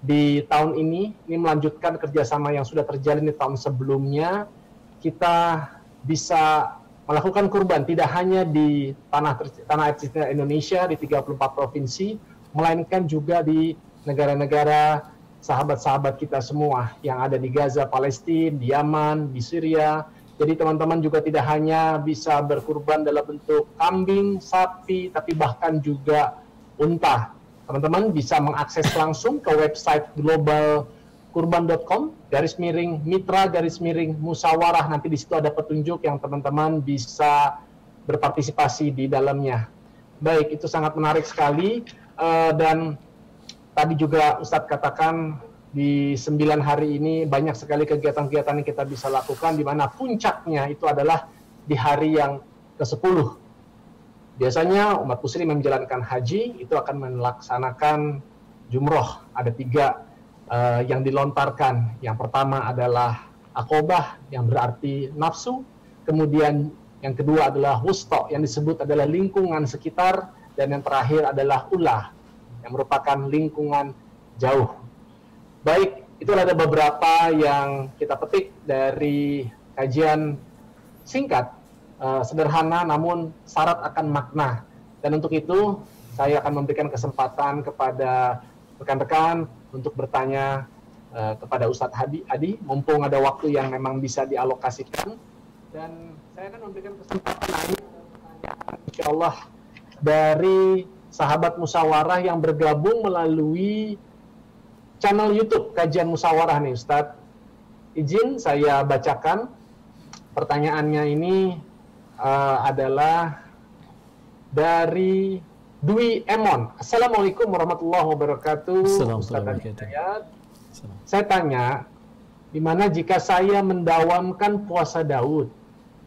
di tahun ini ini melanjutkan kerjasama yang sudah terjalin di tahun sebelumnya kita bisa melakukan kurban tidak hanya di tanah tanah air Indonesia di 34 provinsi melainkan juga di negara-negara sahabat-sahabat kita semua yang ada di Gaza, Palestina, di Yaman, di Syria. Jadi teman-teman juga tidak hanya bisa berkurban dalam bentuk kambing, sapi, tapi bahkan juga unta. Teman-teman bisa mengakses langsung ke website globalkurban.com garis miring mitra garis miring musawarah nanti di situ ada petunjuk yang teman-teman bisa berpartisipasi di dalamnya. Baik itu sangat menarik sekali. Uh, dan tadi juga Ustadz katakan di sembilan hari ini banyak sekali kegiatan-kegiatan yang kita bisa lakukan di mana puncaknya itu adalah di hari yang ke-10 Biasanya umat muslim yang menjalankan haji itu akan melaksanakan jumroh. Ada tiga uh, yang dilontarkan. Yang pertama adalah akobah yang berarti nafsu. Kemudian yang kedua adalah wusto yang disebut adalah lingkungan sekitar. Dan yang terakhir adalah ulah yang merupakan lingkungan jauh. Baik, itu ada beberapa yang kita petik dari kajian singkat uh, sederhana namun syarat akan makna. Dan untuk itu saya akan memberikan kesempatan kepada rekan-rekan untuk bertanya uh, kepada Ustadz Hadi, Adi, mumpung ada waktu yang memang bisa dialokasikan. Dan saya akan memberikan kesempatan lain, insya Allah, dari sahabat musyawarah yang bergabung melalui channel YouTube Kajian Musyawarah nih Ustadz. Izin saya bacakan pertanyaannya ini uh, adalah dari Dwi Emon. Assalamualaikum warahmatullahi wabarakatuh. Assalamualaikum. Saya tanya, di mana jika saya mendawamkan puasa Daud,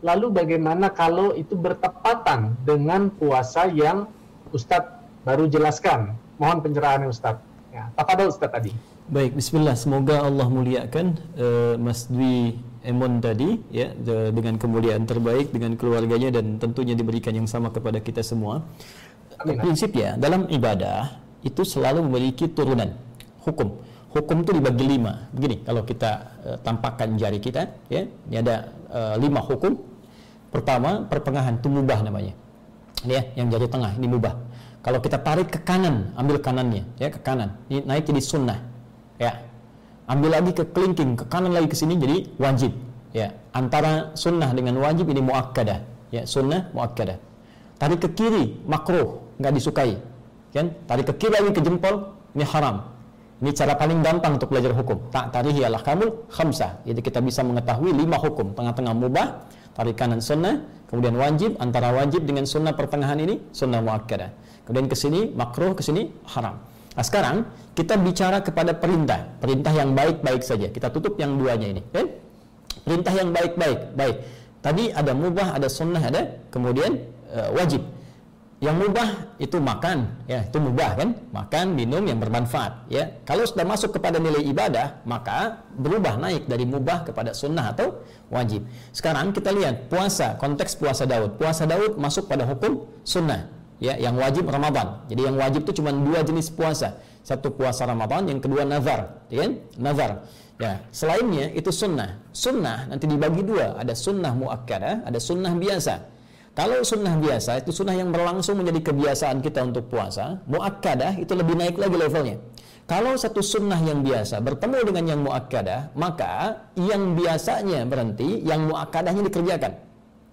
lalu bagaimana kalau itu bertepatan dengan puasa yang Ustadz baru jelaskan? Mohon pencerahannya Ustadz. Ya, apa Ustadz tadi? Baik, bismillah. Semoga Allah muliakan uh, Mas Dwi Emon tadi ya dengan kemuliaan terbaik dengan keluarganya dan tentunya diberikan yang sama kepada kita semua. Amin. Prinsip ya dalam ibadah itu selalu memiliki turunan hukum. Hukum itu dibagi lima. Begini kalau kita uh, tampakkan jari kita ya ini ada uh, lima hukum. Pertama perpengahan itu mubah namanya. Ini ya yang jari tengah ini mubah. Kalau kita tarik ke kanan, ambil kanannya ya ke kanan. Ini naik jadi sunnah. Ya, ambil lagi ke kelingking ke kanan lagi ke sini jadi wajib ya. Antara sunnah dengan wajib ini muakkadah ya sunnah muakkadah. Tarik ke kiri makruh nggak disukai kan? Tarik ke kiri lagi ke jempol ini haram. Ini cara paling gampang untuk belajar hukum. Tak tarihi al kamul khamsah. Jadi kita bisa mengetahui lima hukum. Tengah-tengah mubah tarik kanan sunnah kemudian wajib antara wajib dengan sunnah pertengahan ini sunnah muakkadah kemudian ke sini makruh ke sini haram Nah sekarang kita bicara kepada perintah, perintah yang baik-baik saja. Kita tutup yang duanya ini, kan? Perintah yang baik-baik, baik. Tadi ada mubah, ada sunnah, ada kemudian uh, wajib. Yang mubah itu makan, ya itu mubah kan? Makan, minum yang bermanfaat, ya. Kalau sudah masuk kepada nilai ibadah, maka berubah naik dari mubah kepada sunnah atau wajib. Sekarang kita lihat puasa, konteks puasa Daud. Puasa Daud masuk pada hukum sunnah ya yang wajib Ramadan. Jadi yang wajib itu cuma dua jenis puasa. Satu puasa Ramadan, yang kedua nazar, ya kan? Nazar. Ya, selainnya itu sunnah. Sunnah nanti dibagi dua, ada sunnah muakkadah, ada sunnah biasa. Kalau sunnah biasa itu sunnah yang berlangsung menjadi kebiasaan kita untuk puasa, muakkadah itu lebih naik lagi levelnya. Kalau satu sunnah yang biasa bertemu dengan yang muakkadah, maka yang biasanya berhenti, yang muakkadahnya dikerjakan.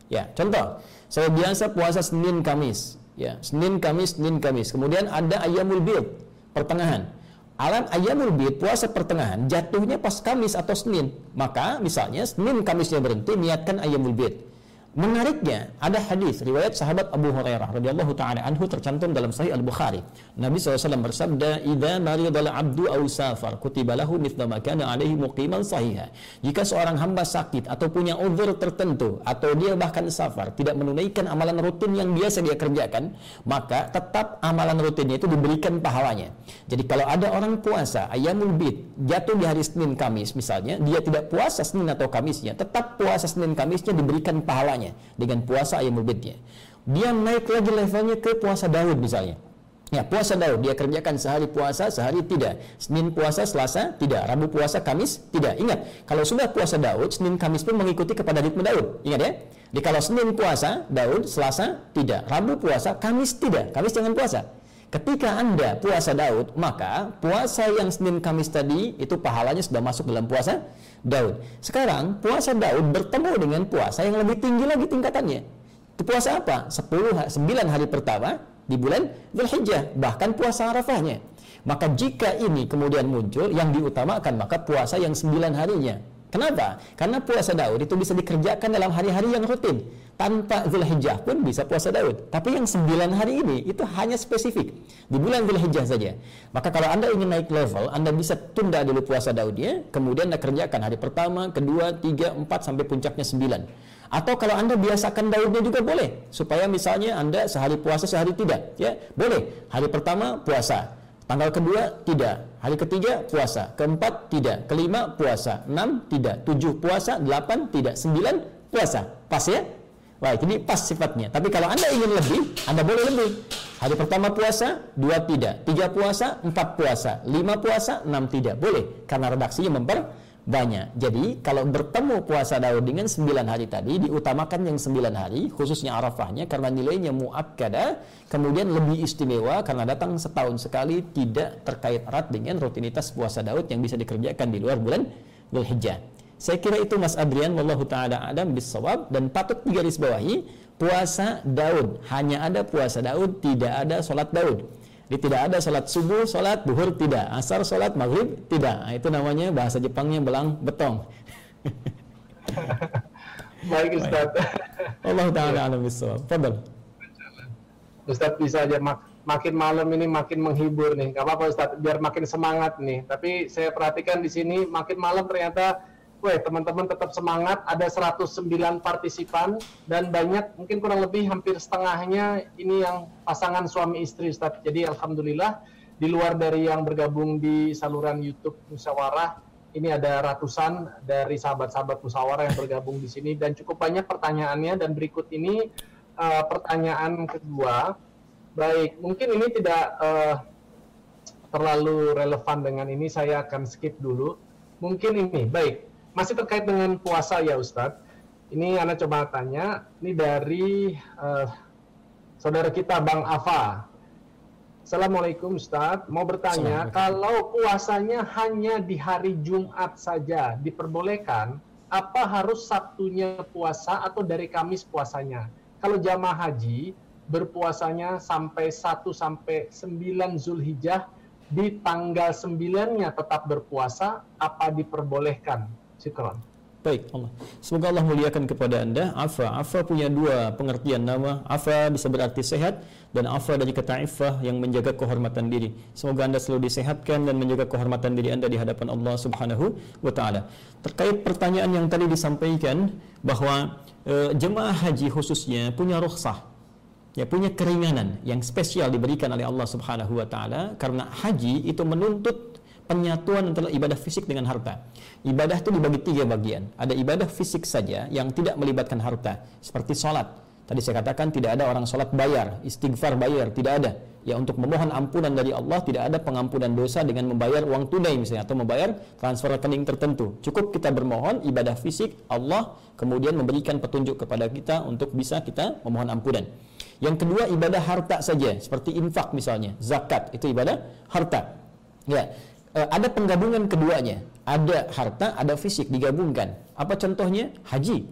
Ya, contoh, saya biasa puasa Senin Kamis, ya, Senin Kamis, Senin Kamis. Kemudian ada ayamul bid, pertengahan. Alam ayamul bid puasa pertengahan jatuhnya pas Kamis atau Senin. Maka misalnya Senin Kamisnya berhenti niatkan ayamul bid. Menariknya ada hadis riwayat sahabat Abu Hurairah radhiyallahu taala anhu tercantum dalam Sahih Al Bukhari. Nabi SAW bersabda, "Idza maridal 'abdu aw safar, kutiba lahu mithla ma kana 'alaihi muqiman sahiha." Jika seorang hamba sakit atau punya uzur tertentu atau dia bahkan safar, tidak menunaikan amalan rutin yang biasa dia kerjakan, maka tetap amalan rutinnya itu diberikan pahalanya. Jadi kalau ada orang puasa ayamul bid jatuh di hari Senin Kamis misalnya, dia tidak puasa Senin atau Kamisnya, tetap puasa Senin Kamisnya diberikan pahalanya dengan puasa ayam bidnya. Dia naik lagi levelnya ke puasa Daud misalnya. Ya, puasa Daud dia kerjakan sehari puasa, sehari tidak. Senin puasa, Selasa tidak. Rabu puasa, Kamis tidak. Ingat, kalau sudah puasa Daud, Senin Kamis pun mengikuti kepada ritme Daud. Ingat ya. Di kalau Senin puasa, Daud, Selasa tidak. Rabu puasa, Kamis tidak. Kamis jangan puasa. Ketika Anda puasa Daud, maka puasa yang Senin Kamis tadi itu pahalanya sudah masuk dalam puasa Daud. Sekarang puasa Daud bertemu dengan puasa yang lebih tinggi lagi tingkatannya. Itu puasa apa? 10 9 hari pertama di bulan Zulhijjah, bahkan puasa Arafahnya. Maka jika ini kemudian muncul yang diutamakan maka puasa yang 9 harinya. Kenapa? Karena puasa Daud itu bisa dikerjakan dalam hari-hari yang rutin. Tanpa Zulhijjah pun bisa puasa Daud. Tapi yang 9 hari ini itu hanya spesifik. Di bulan Zulhijjah saja. Maka kalau Anda ingin naik level, Anda bisa tunda dulu puasa Daudnya, kemudian Anda kerjakan hari pertama, kedua, tiga, empat, sampai puncaknya 9. Atau kalau Anda biasakan Daudnya juga boleh. Supaya misalnya Anda sehari puasa, sehari tidak. ya Boleh. Hari pertama puasa. Tanggal kedua tidak, hari ketiga puasa, keempat tidak, kelima puasa, enam tidak, tujuh puasa, delapan tidak, sembilan puasa. Pas ya? Baik, ini pas sifatnya. Tapi kalau Anda ingin lebih, Anda boleh lebih. Hari pertama puasa, dua tidak, tiga puasa, empat puasa, lima puasa, enam tidak. Boleh, karena redaksinya memper banyak. Jadi kalau bertemu puasa Daud dengan 9 hari tadi diutamakan yang 9 hari khususnya Arafahnya karena nilainya muakkada kemudian lebih istimewa karena datang setahun sekali tidak terkait erat dengan rutinitas puasa Daud yang bisa dikerjakan di luar bulan Dzulhijjah. Saya kira itu Mas Adrian wallahu taala adam bisawab dan patut digarisbawahi puasa Daud hanya ada puasa Daud tidak ada sholat Daud jadi tidak ada sholat subuh, sholat duhur tidak, asar, sholat maghrib tidak. Nah, itu namanya bahasa Jepangnya belang betong. Baik Ustaz. Allah taala alam bisawab. Fadal. Ustaz bisa aja mak makin malam ini makin menghibur nih. Gak apa-apa Ustaz, biar makin semangat nih. Tapi saya perhatikan di sini makin malam ternyata Wah, teman-teman tetap semangat. Ada 109 partisipan dan banyak, mungkin kurang lebih hampir setengahnya ini yang pasangan suami istri, Ustaz. Jadi alhamdulillah di luar dari yang bergabung di saluran YouTube Musyawarah, ini ada ratusan dari sahabat-sahabat Musyawarah yang bergabung di sini dan cukup banyak pertanyaannya dan berikut ini uh, pertanyaan kedua. Baik, mungkin ini tidak uh, terlalu relevan dengan ini, saya akan skip dulu. Mungkin ini, baik masih terkait dengan puasa ya Ustadz. Ini Anda coba tanya, ini dari uh, saudara kita Bang Ava. Assalamualaikum Ustadz, mau bertanya, kalau puasanya hanya di hari Jumat saja diperbolehkan, apa harus Sabtunya puasa atau dari Kamis puasanya? Kalau jamaah haji berpuasanya sampai 1 sampai 9 Zulhijjah di tanggal 9-nya tetap berpuasa, apa diperbolehkan? Syukran. Baik, Allah. Semoga Allah muliakan kepada Anda. Afa, Afa punya dua pengertian nama. Afa bisa berarti sehat dan Afa dari kata Ifah yang menjaga kehormatan diri. Semoga Anda selalu disehatkan dan menjaga kehormatan diri Anda di hadapan Allah Subhanahu wa taala. Terkait pertanyaan yang tadi disampaikan bahwa e, jemaah haji khususnya punya rukhsah ya punya keringanan yang spesial diberikan oleh Allah Subhanahu wa taala karena haji itu menuntut penyatuan antara ibadah fisik dengan harta. Ibadah itu dibagi tiga bagian. Ada ibadah fisik saja yang tidak melibatkan harta, seperti sholat. Tadi saya katakan tidak ada orang sholat bayar, istighfar bayar, tidak ada. Ya untuk memohon ampunan dari Allah tidak ada pengampunan dosa dengan membayar uang tunai misalnya atau membayar transfer rekening tertentu. Cukup kita bermohon ibadah fisik Allah kemudian memberikan petunjuk kepada kita untuk bisa kita memohon ampunan. Yang kedua ibadah harta saja seperti infak misalnya, zakat itu ibadah harta. Ya, uh, ada penggabungan keduanya. Ada harta, ada fisik digabungkan. Apa contohnya? Haji.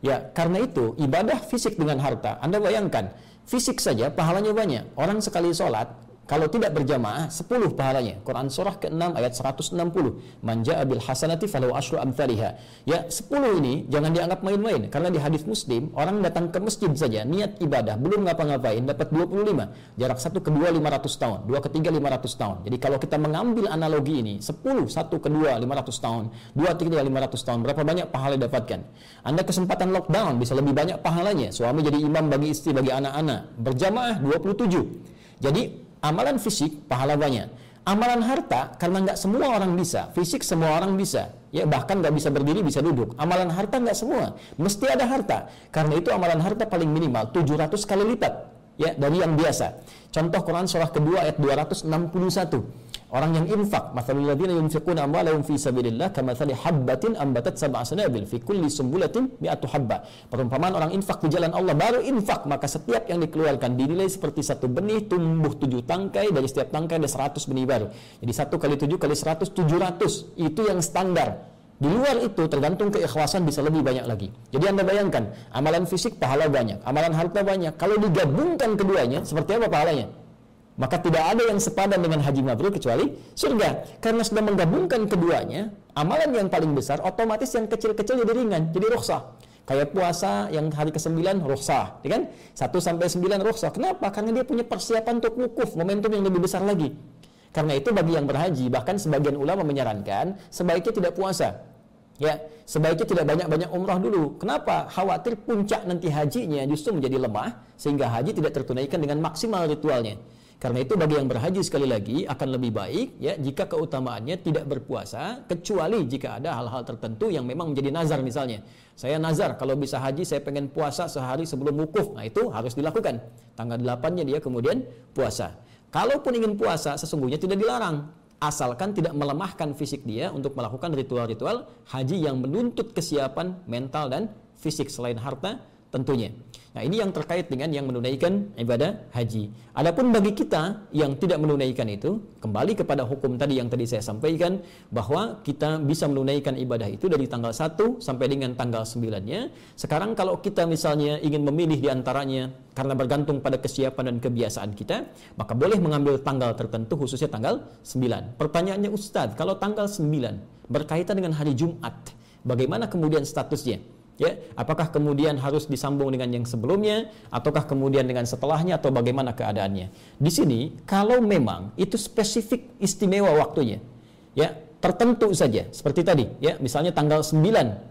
Ya, karena itu ibadah fisik dengan harta, Anda bayangkan, fisik saja pahalanya banyak. Orang sekali sholat, kalau tidak berjamaah 10 pahalanya. Quran surah ke-6 ayat 160. Manja abil hasanati falau asyru amthaliha. Ya, 10 ini jangan dianggap main-main karena di hadis Muslim orang datang ke masjid saja niat ibadah belum ngapa-ngapain dapat 25. Jarak satu kedua 500 tahun, dua ketiga 500 tahun. Jadi kalau kita mengambil analogi ini 10 satu kedua 500 tahun, dua tiga 500 tahun berapa banyak pahala dapatkan? Anda kesempatan lockdown bisa lebih banyak pahalanya. Suami jadi imam bagi istri bagi anak-anak. Berjamaah 27. Jadi Amalan fisik pahala banyak. Amalan harta karena nggak semua orang bisa. Fisik semua orang bisa. Ya bahkan nggak bisa berdiri bisa duduk. Amalan harta nggak semua. Mesti ada harta. Karena itu amalan harta paling minimal 700 kali lipat ya dari yang biasa. Contoh Quran surah kedua ayat 261. Orang yang infak, mathalul ladzina yunfiquna amwalahum fi sabilillah kamathali habbatin ambatat sab'a sanabil fi kulli sumbulatin mi'atu habba. Perumpamaan orang infak di jalan Allah baru infak maka setiap yang dikeluarkan dinilai seperti satu benih tumbuh tujuh tangkai dari setiap tangkai ada seratus benih baru. Jadi satu kali tujuh kali seratus tujuh ratus itu yang standar. Di luar itu tergantung keikhlasan bisa lebih banyak lagi. Jadi Anda bayangkan, amalan fisik pahala banyak, amalan harta banyak. Kalau digabungkan keduanya, seperti apa pahalanya? Maka tidak ada yang sepadan dengan haji mabrur kecuali surga. Karena sudah menggabungkan keduanya, amalan yang paling besar otomatis yang kecil-kecil jadi ringan, jadi rukhsah. Kayak puasa yang hari ke-9 rukhsah, ya kan? 1 sampai 9 rukhsah. Kenapa? Karena dia punya persiapan untuk wukuf, momentum yang lebih besar lagi. Karena itu bagi yang berhaji, bahkan sebagian ulama menyarankan sebaiknya tidak puasa. Ya, sebaiknya tidak banyak-banyak umrah dulu. Kenapa? Khawatir puncak nanti hajinya justru menjadi lemah sehingga haji tidak tertunaikan dengan maksimal ritualnya. Karena itu bagi yang berhaji sekali lagi akan lebih baik ya jika keutamaannya tidak berpuasa kecuali jika ada hal-hal tertentu yang memang menjadi nazar misalnya. Saya nazar kalau bisa haji saya pengen puasa sehari sebelum wukuf. Nah itu harus dilakukan. Tanggal 8-nya dia kemudian puasa. Kalaupun ingin puasa sesungguhnya tidak dilarang asalkan tidak melemahkan fisik dia untuk melakukan ritual-ritual haji yang menuntut kesiapan mental dan fisik selain harta tentunya. Nah, ini yang terkait dengan yang menunaikan ibadah haji. Adapun bagi kita yang tidak menunaikan itu, kembali kepada hukum tadi yang tadi saya sampaikan bahwa kita bisa menunaikan ibadah itu dari tanggal 1 sampai dengan tanggal 9-nya. Sekarang kalau kita misalnya ingin memilih di antaranya karena bergantung pada kesiapan dan kebiasaan kita, maka boleh mengambil tanggal tertentu khususnya tanggal 9. Pertanyaannya Ustadz, kalau tanggal 9 berkaitan dengan hari Jumat, bagaimana kemudian statusnya? Ya apakah kemudian harus disambung dengan yang sebelumnya ataukah kemudian dengan setelahnya atau bagaimana keadaannya? Di sini kalau memang itu spesifik istimewa waktunya ya tertentu saja seperti tadi ya misalnya tanggal 9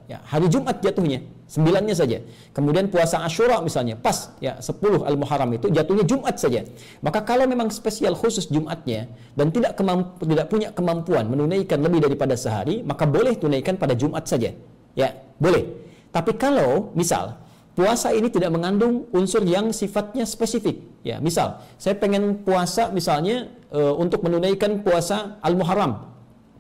ya hari Jumat jatuhnya sembilannya saja. Kemudian puasa Ashura misalnya pas ya 10 Al-Muharram itu jatuhnya Jumat saja. Maka kalau memang spesial khusus Jumatnya dan tidak kemampu, tidak punya kemampuan menunaikan lebih daripada sehari maka boleh tunaikan pada Jumat saja. Ya boleh tapi kalau misal puasa ini tidak mengandung unsur yang sifatnya spesifik, ya misal saya pengen puasa misalnya e, untuk menunaikan puasa al-muharram,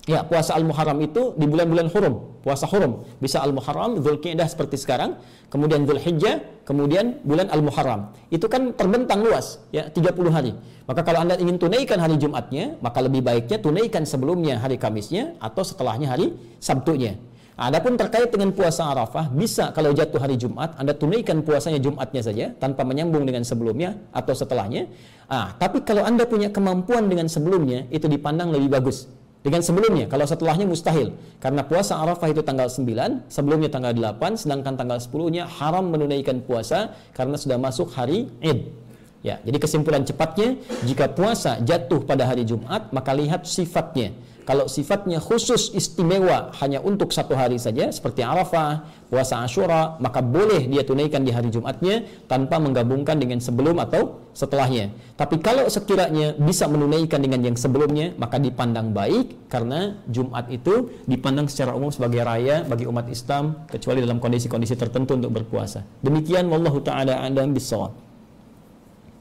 ya puasa al-muharram itu di bulan-bulan hurum, puasa hurum bisa al-muharram, dzulqa'dah seperti sekarang, kemudian dzulhijjah, kemudian bulan al-muharram. Itu kan terbentang luas, ya 30 hari. Maka kalau Anda ingin tunaikan hari Jumatnya, maka lebih baiknya tunaikan sebelumnya hari Kamisnya atau setelahnya hari Sabtunya. Adapun terkait dengan puasa Arafah, bisa kalau jatuh hari Jumat, Anda tunaikan puasanya Jumatnya saja tanpa menyambung dengan sebelumnya atau setelahnya. Ah, tapi kalau Anda punya kemampuan dengan sebelumnya, itu dipandang lebih bagus. Dengan sebelumnya, kalau setelahnya mustahil. Karena puasa Arafah itu tanggal 9, sebelumnya tanggal 8, sedangkan tanggal 10-nya haram menunaikan puasa karena sudah masuk hari Id. Ya, jadi kesimpulan cepatnya, jika puasa jatuh pada hari Jumat, maka lihat sifatnya kalau sifatnya khusus istimewa hanya untuk satu hari saja seperti Arafah, puasa Ashura, maka boleh dia tunaikan di hari Jumatnya tanpa menggabungkan dengan sebelum atau setelahnya. Tapi kalau sekiranya bisa menunaikan dengan yang sebelumnya, maka dipandang baik karena Jumat itu dipandang secara umum sebagai raya bagi umat Islam kecuali dalam kondisi-kondisi tertentu untuk berpuasa. Demikian wallahu taala a'lam bissawab.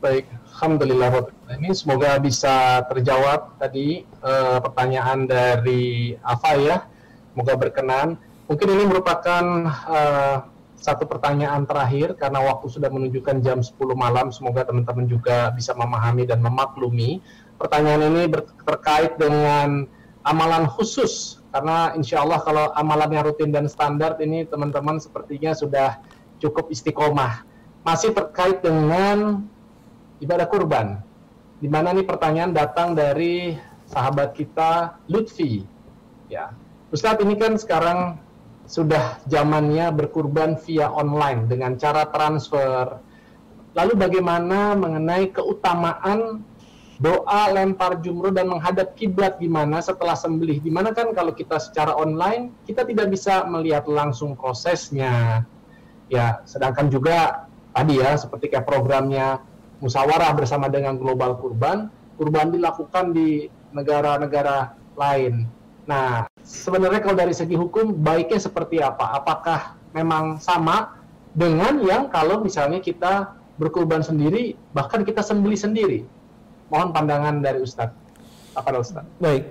Baik, Alhamdulillah ini semoga bisa terjawab tadi uh, pertanyaan dari Afa ya. Semoga berkenan. Mungkin ini merupakan uh, satu pertanyaan terakhir karena waktu sudah menunjukkan jam 10 malam. Semoga teman-teman juga bisa memahami dan memaklumi. Pertanyaan ini terkait dengan amalan khusus karena insya Allah kalau amalannya rutin dan standar ini teman-teman sepertinya sudah cukup istiqomah. Masih terkait dengan ibadah kurban. Di mana nih pertanyaan datang dari sahabat kita Lutfi. Ya, Ustadz ini kan sekarang sudah zamannya berkurban via online dengan cara transfer. Lalu bagaimana mengenai keutamaan doa lempar jumroh dan menghadap kiblat gimana setelah sembelih? Di mana kan kalau kita secara online kita tidak bisa melihat langsung prosesnya. Ya, sedangkan juga tadi ya seperti kayak programnya musyawarah bersama dengan global kurban, kurban dilakukan di negara-negara lain. Nah, sebenarnya kalau dari segi hukum baiknya seperti apa? Apakah memang sama dengan yang kalau misalnya kita berkurban sendiri, bahkan kita sembeli sendiri? Mohon pandangan dari Ustadz. Apa Ustadz? Baik,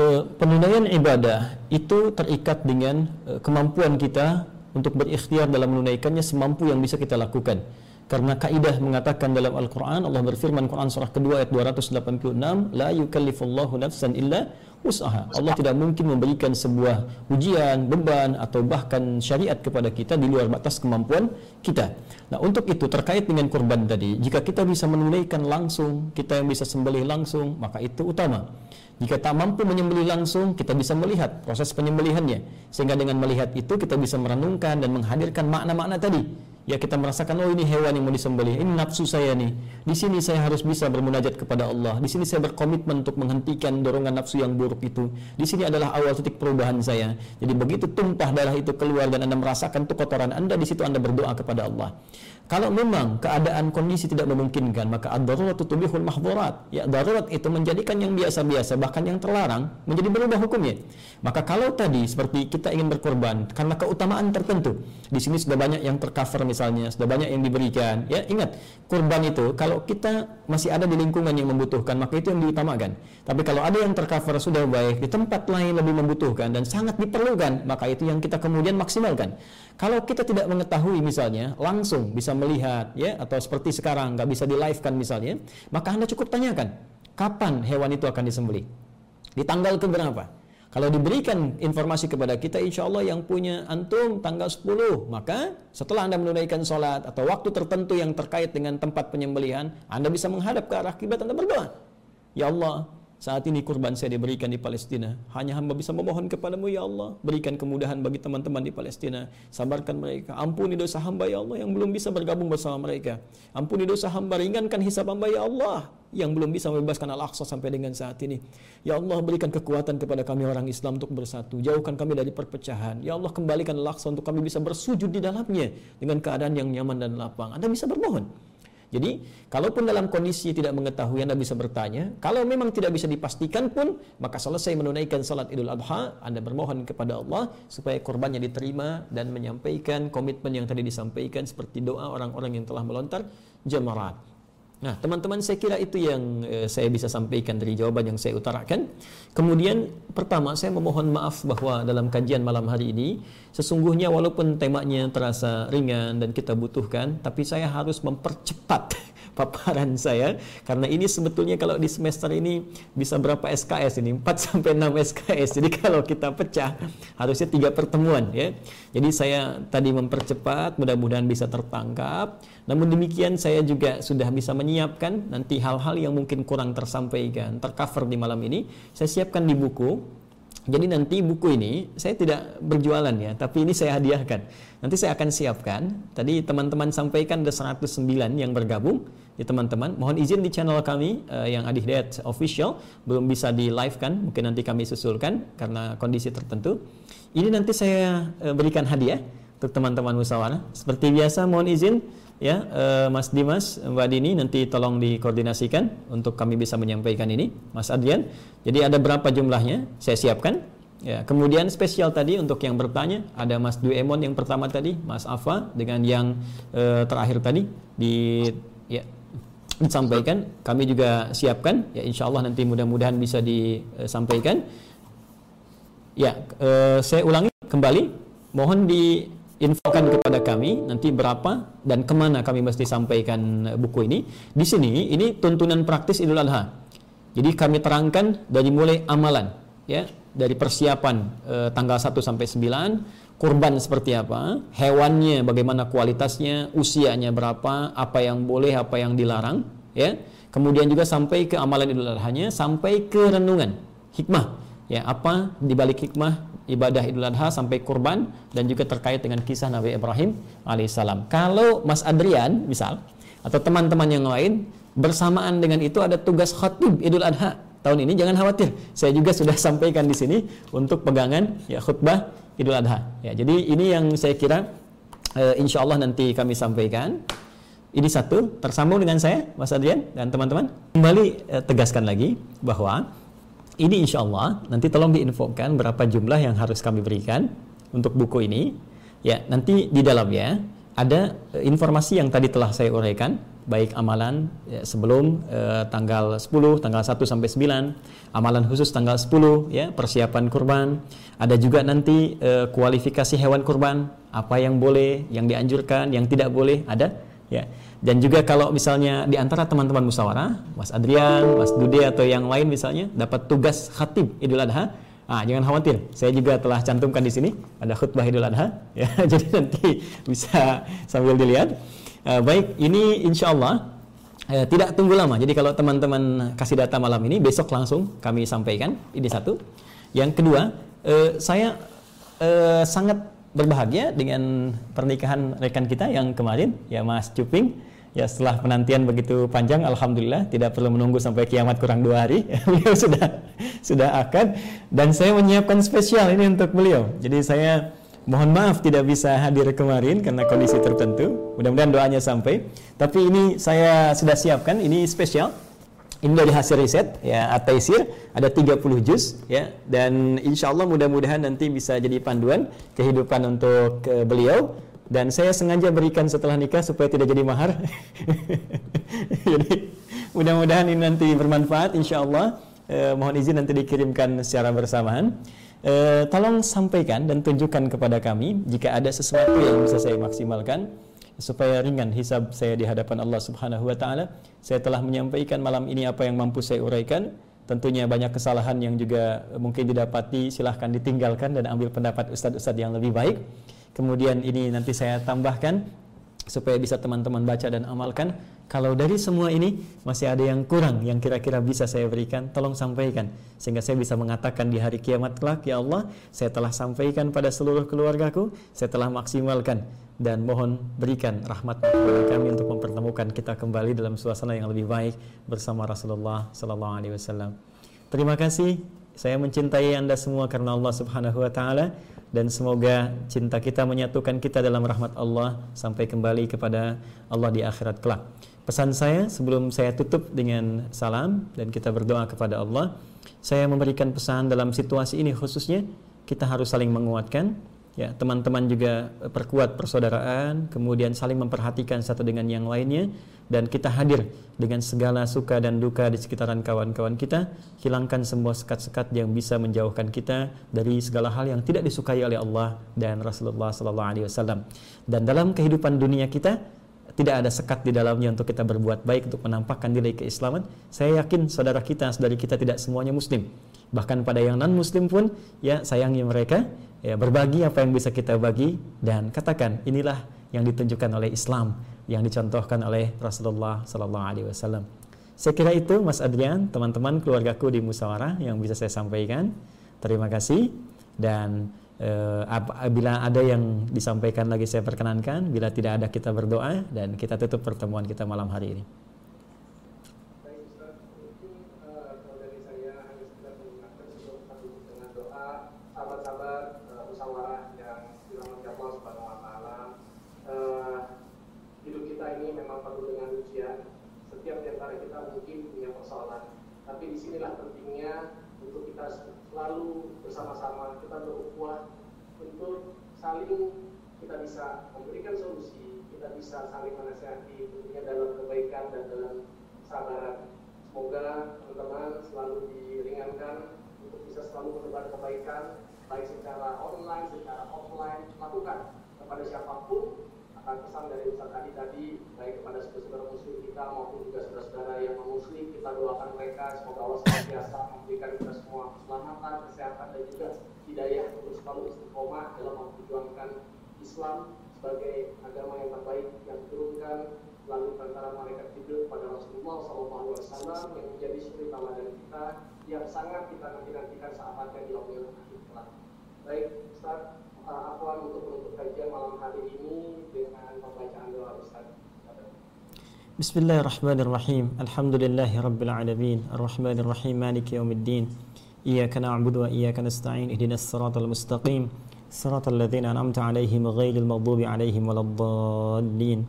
uh, penunaian ibadah itu terikat dengan uh, kemampuan kita untuk berikhtiar dalam menunaikannya semampu yang bisa kita lakukan. Karena kaidah mengatakan dalam Al-Quran, Allah berfirman Quran surah kedua ayat 286, La yukallifullahu nafsan illa usaha. Allah tidak mungkin memberikan sebuah ujian, beban, atau bahkan syariat kepada kita di luar batas kemampuan kita. Nah untuk itu terkait dengan kurban tadi, jika kita bisa menunaikan langsung, kita yang bisa sembelih langsung, maka itu utama. Jika tak mampu menyembelih langsung, kita bisa melihat proses penyembelihannya. Sehingga dengan melihat itu kita bisa merenungkan dan menghadirkan makna-makna tadi ya kita merasakan oh ini hewan yang mau disembelih. Ini nafsu saya nih. Di sini saya harus bisa bermunajat kepada Allah. Di sini saya berkomitmen untuk menghentikan dorongan nafsu yang buruk itu. Di sini adalah awal titik perubahan saya. Jadi begitu tumpah darah itu keluar dan anda merasakan itu kotoran anda di situ anda berdoa kepada Allah. Kalau memang keadaan kondisi tidak memungkinkan, maka ad-darurat tubihul mahdhurat. Ya, darurat itu menjadikan yang biasa-biasa bahkan yang terlarang menjadi berubah hukumnya. Maka kalau tadi seperti kita ingin berkorban karena keutamaan tertentu, di sini sudah banyak yang tercover sudah banyak yang diberikan. Ya, ingat, kurban itu kalau kita masih ada di lingkungan yang membutuhkan, maka itu yang diutamakan. Tapi kalau ada yang tercover sudah baik, di tempat lain lebih membutuhkan dan sangat diperlukan, maka itu yang kita kemudian maksimalkan. Kalau kita tidak mengetahui misalnya, langsung bisa melihat ya atau seperti sekarang nggak bisa di live kan misalnya, maka Anda cukup tanyakan kapan hewan itu akan disembelih. Di tanggal ke berapa? Kalau diberikan informasi kepada kita, insya Allah yang punya antum tanggal 10, maka setelah Anda menunaikan sholat atau waktu tertentu yang terkait dengan tempat penyembelihan, Anda bisa menghadap ke arah kiblat Anda berdoa. Ya Allah, saat ini kurban saya diberikan di Palestina. Hanya hamba bisa memohon kepadamu ya Allah. Berikan kemudahan bagi teman-teman di Palestina. Sabarkan mereka. Ampuni dosa hamba ya Allah yang belum bisa bergabung bersama mereka. Ampuni dosa hamba. Ringankan hisab hamba ya Allah. Yang belum bisa membebaskan Al-Aqsa sampai dengan saat ini. Ya Allah berikan kekuatan kepada kami orang Islam untuk bersatu. Jauhkan kami dari perpecahan. Ya Allah kembalikan Al-Aqsa untuk kami bisa bersujud di dalamnya. Dengan keadaan yang nyaman dan lapang. Anda bisa bermohon. Jadi, kalaupun dalam kondisi tidak mengetahui Anda bisa bertanya, kalau memang tidak bisa dipastikan pun, maka selesai menunaikan salat Idul Adha, Anda bermohon kepada Allah supaya korbannya diterima dan menyampaikan komitmen yang tadi disampaikan seperti doa orang-orang yang telah melontar jamarat. Nah, teman-teman saya kira itu yang eh, saya bisa sampaikan dari jawaban yang saya utarakan. Kemudian pertama saya memohon maaf bahwa dalam kajian malam hari ini sesungguhnya walaupun temanya terasa ringan dan kita butuhkan, tapi saya harus mempercepat paparan saya. Karena ini sebetulnya kalau di semester ini bisa berapa SKS ini? 4 sampai 6 SKS jadi kalau kita pecah harusnya tiga pertemuan ya. Jadi saya tadi mempercepat mudah-mudahan bisa tertangkap. Namun demikian saya juga sudah bisa menyiapkan nanti hal-hal yang mungkin kurang tersampaikan tercover di malam ini. Saya siapkan di buku jadi nanti buku ini saya tidak berjualan ya, tapi ini saya hadiahkan. Nanti saya akan siapkan. Tadi teman-teman sampaikan ada 109 yang bergabung. Ya teman-teman, mohon izin di channel kami uh, yang Adi Hidayat Official belum bisa di live kan, mungkin nanti kami susulkan karena kondisi tertentu. Ini nanti saya uh, berikan hadiah untuk teman-teman musyawarah. Seperti biasa mohon izin ya uh, Mas Dimas, Mbak Dini nanti tolong dikoordinasikan untuk kami bisa menyampaikan ini, Mas Adrian. Jadi ada berapa jumlahnya? Saya siapkan. Ya, kemudian spesial tadi untuk yang bertanya ada Mas Duemon yang pertama tadi, Mas Afa dengan yang uh, terakhir tadi di ya disampaikan. Kami juga siapkan ya Insya Allah nanti mudah-mudahan bisa disampaikan. Ya, uh, saya ulangi kembali, mohon di infokan kepada kami nanti berapa dan ke mana kami mesti sampaikan eh, buku ini. Di sini ini tuntunan praktis Idul Adha. Jadi kami terangkan dari mulai amalan ya dari persiapan e, tanggal 1 sampai 9 kurban seperti apa, hewannya bagaimana kualitasnya, usianya berapa, apa yang boleh, apa yang dilarang, ya. Kemudian juga sampai ke amalan Idul Adha-nya, sampai ke renungan, hikmah. Ya, apa di balik hikmah ibadah Idul Adha sampai kurban dan juga terkait dengan kisah Nabi Ibrahim alaihissalam. Kalau Mas Adrian misal atau teman-teman yang lain bersamaan dengan itu ada tugas khatib Idul Adha tahun ini jangan khawatir. Saya juga sudah sampaikan di sini untuk pegangan ya khutbah Idul Adha. Ya, jadi ini yang saya kira uh, insya Allah nanti kami sampaikan. Ini satu tersambung dengan saya, Mas Adrian dan teman-teman. Kembali uh, tegaskan lagi bahwa ini insya Allah nanti tolong diinfokan berapa jumlah yang harus kami berikan untuk buku ini. Ya, nanti di dalamnya ada uh, informasi yang tadi telah saya uraikan baik amalan ya, sebelum eh, tanggal 10, tanggal 1 sampai 9, amalan khusus tanggal 10 ya, persiapan kurban. Ada juga nanti eh, kualifikasi hewan kurban, apa yang boleh, yang dianjurkan, yang tidak boleh, ada ya. Dan juga kalau misalnya di antara teman-teman musyawarah, Mas Adrian, Mas Dude atau yang lain misalnya dapat tugas khatib Idul Adha, Ah, jangan khawatir, saya juga telah cantumkan di sini ada khutbah Idul Adha, ya. Jadi nanti bisa sambil dilihat. Uh, baik, ini insya Allah uh, tidak tunggu lama. Jadi kalau teman-teman kasih data malam ini, besok langsung kami sampaikan. Ini satu. Yang kedua, uh, saya sangat berbahagia dengan pernikahan rekan kita yang kemarin, ya Mas Cuping. Ya setelah penantian begitu panjang, alhamdulillah tidak perlu menunggu sampai kiamat kurang dua hari, beliau sudah sudah akan dan saya menyiapkan spesial ini untuk beliau. Jadi saya Mohon maaf tidak bisa hadir kemarin karena kondisi tertentu. Mudah-mudahan doanya sampai. Tapi ini saya sudah siapkan, ini spesial. Ini dari hasil riset ya Ataisir ada 30 juz ya dan insya Allah mudah-mudahan nanti bisa jadi panduan kehidupan untuk uh, beliau dan saya sengaja berikan setelah nikah supaya tidak jadi mahar. jadi mudah-mudahan ini nanti bermanfaat insya Allah. Eh, mohon izin nanti dikirimkan secara bersamaan eh, tolong sampaikan dan tunjukkan kepada kami jika ada sesuatu yang bisa saya maksimalkan supaya ringan hisab saya di hadapan Allah Subhanahu wa taala. Saya telah menyampaikan malam ini apa yang mampu saya uraikan. Tentunya banyak kesalahan yang juga mungkin didapati, silahkan ditinggalkan dan ambil pendapat ustadz-ustadz yang lebih baik. Kemudian ini nanti saya tambahkan supaya bisa teman-teman baca dan amalkan. Kalau dari semua ini masih ada yang kurang yang kira-kira bisa saya berikan, tolong sampaikan sehingga saya bisa mengatakan di hari kiamat kelak, ya Allah, saya telah sampaikan pada seluruh keluargaku, saya telah maksimalkan dan mohon berikan rahmat kepada kami untuk mempertemukan kita kembali dalam suasana yang lebih baik bersama Rasulullah sallallahu alaihi wasallam. Terima kasih. Saya mencintai Anda semua karena Allah Subhanahu wa taala dan semoga cinta kita menyatukan kita dalam rahmat Allah sampai kembali kepada Allah di akhirat kelak. Pesan saya sebelum saya tutup dengan salam dan kita berdoa kepada Allah, saya memberikan pesan dalam situasi ini khususnya kita harus saling menguatkan ya teman-teman juga perkuat persaudaraan kemudian saling memperhatikan satu dengan yang lainnya dan kita hadir dengan segala suka dan duka di sekitaran kawan-kawan kita hilangkan semua sekat-sekat yang bisa menjauhkan kita dari segala hal yang tidak disukai oleh Allah dan Rasulullah sallallahu alaihi wasallam. Dan dalam kehidupan dunia kita tidak ada sekat di dalamnya untuk kita berbuat baik untuk menampakkan nilai keislaman. Saya yakin saudara kita saudari kita tidak semuanya muslim. Bahkan pada yang non muslim pun ya sayangi mereka ya berbagi apa yang bisa kita bagi dan katakan inilah yang ditunjukkan oleh Islam yang dicontohkan oleh Rasulullah sallallahu alaihi wasallam. Saya kira itu Mas Adrian teman-teman keluargaku di Musawarah yang bisa saya sampaikan. Terima kasih. Dan Uh, bila ada yang disampaikan lagi saya perkenankan, bila tidak ada kita berdoa dan kita tutup pertemuan kita malam hari ini. Tapi di sinilah pentingnya untuk kita selalu bersama-sama kita berukhuwah untuk saling kita bisa memberikan solusi, kita bisa saling menasihati tentunya dalam kebaikan dan dalam sabaran. Semoga teman-teman selalu diringankan untuk bisa selalu menebar kebaikan baik secara online, secara offline, lakukan kepada siapa pun pesan dari Ustaz Adi tadi baik kepada saudara muslim kita maupun juga saudara-saudara yang muslim kita doakan mereka semoga Allah senantiasa memberikan kita semua keselamatan, kesehatan dan juga hidayah untuk selalu istiqomah dalam memperjuangkan Islam sebagai agama yang terbaik yang diturunkan melalui antara malaikat Jibril pada Rasulullah SAW yang menjadi suri teladan kita yang sangat kita nanti-nantikan sahabatnya di kelak. Baik, Ustaz, untuk kajian malam hari ini dengan pembacaan doa Ustaz. بسم الله الرحمن الرحيم الحمد لله رب العالمين الرحمن الرحيم مالك يوم الدين إياك نعبد وإياك نستعين اهدنا الصراط المستقيم صراط الذين أنعمت عليهم غير المغضوب عليهم ولا الضالين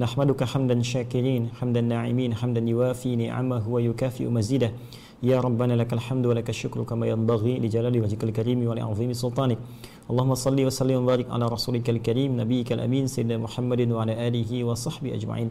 نحمدك حمدا شاكرين حمدا ناعمين حمدا يوافي نعمه ويكافئ مزيده يا ربنا لك الحمد ولك الشكر كما ينبغي لجلال وجهك الكريم ولعظيم سلطانك اللهم صل وسلم وبارك على رسولك الكريم نبيك الأمين سيدنا محمد وعلى آله وصحبه أجمعين.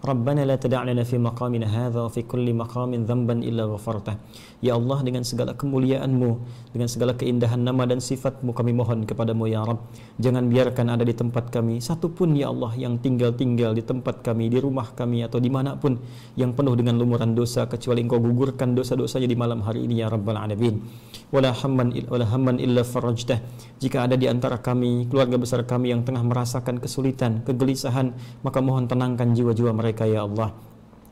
Rabbana la tada' lana fi maqamina hadha fi kulli maqamin dhanban illa ghafartah. Ya Allah dengan segala kemuliaan-Mu, dengan segala keindahan nama dan sifat-Mu kami mohon kepadamu ya Rabb. Jangan biarkan ada di tempat kami satu pun ya Allah yang tinggal-tinggal di tempat kami, di rumah kami atau di mana pun yang penuh dengan lumuran dosa kecuali Engkau gugurkan dosa-dosanya di malam hari ini ya Rabbal Alamin. Wala wala hamman illa farajtah. Jika ada di antara kami, keluarga besar kami yang tengah merasakan kesulitan, kegelisahan, maka mohon tenangkan jiwa-jiwa mereka ya Allah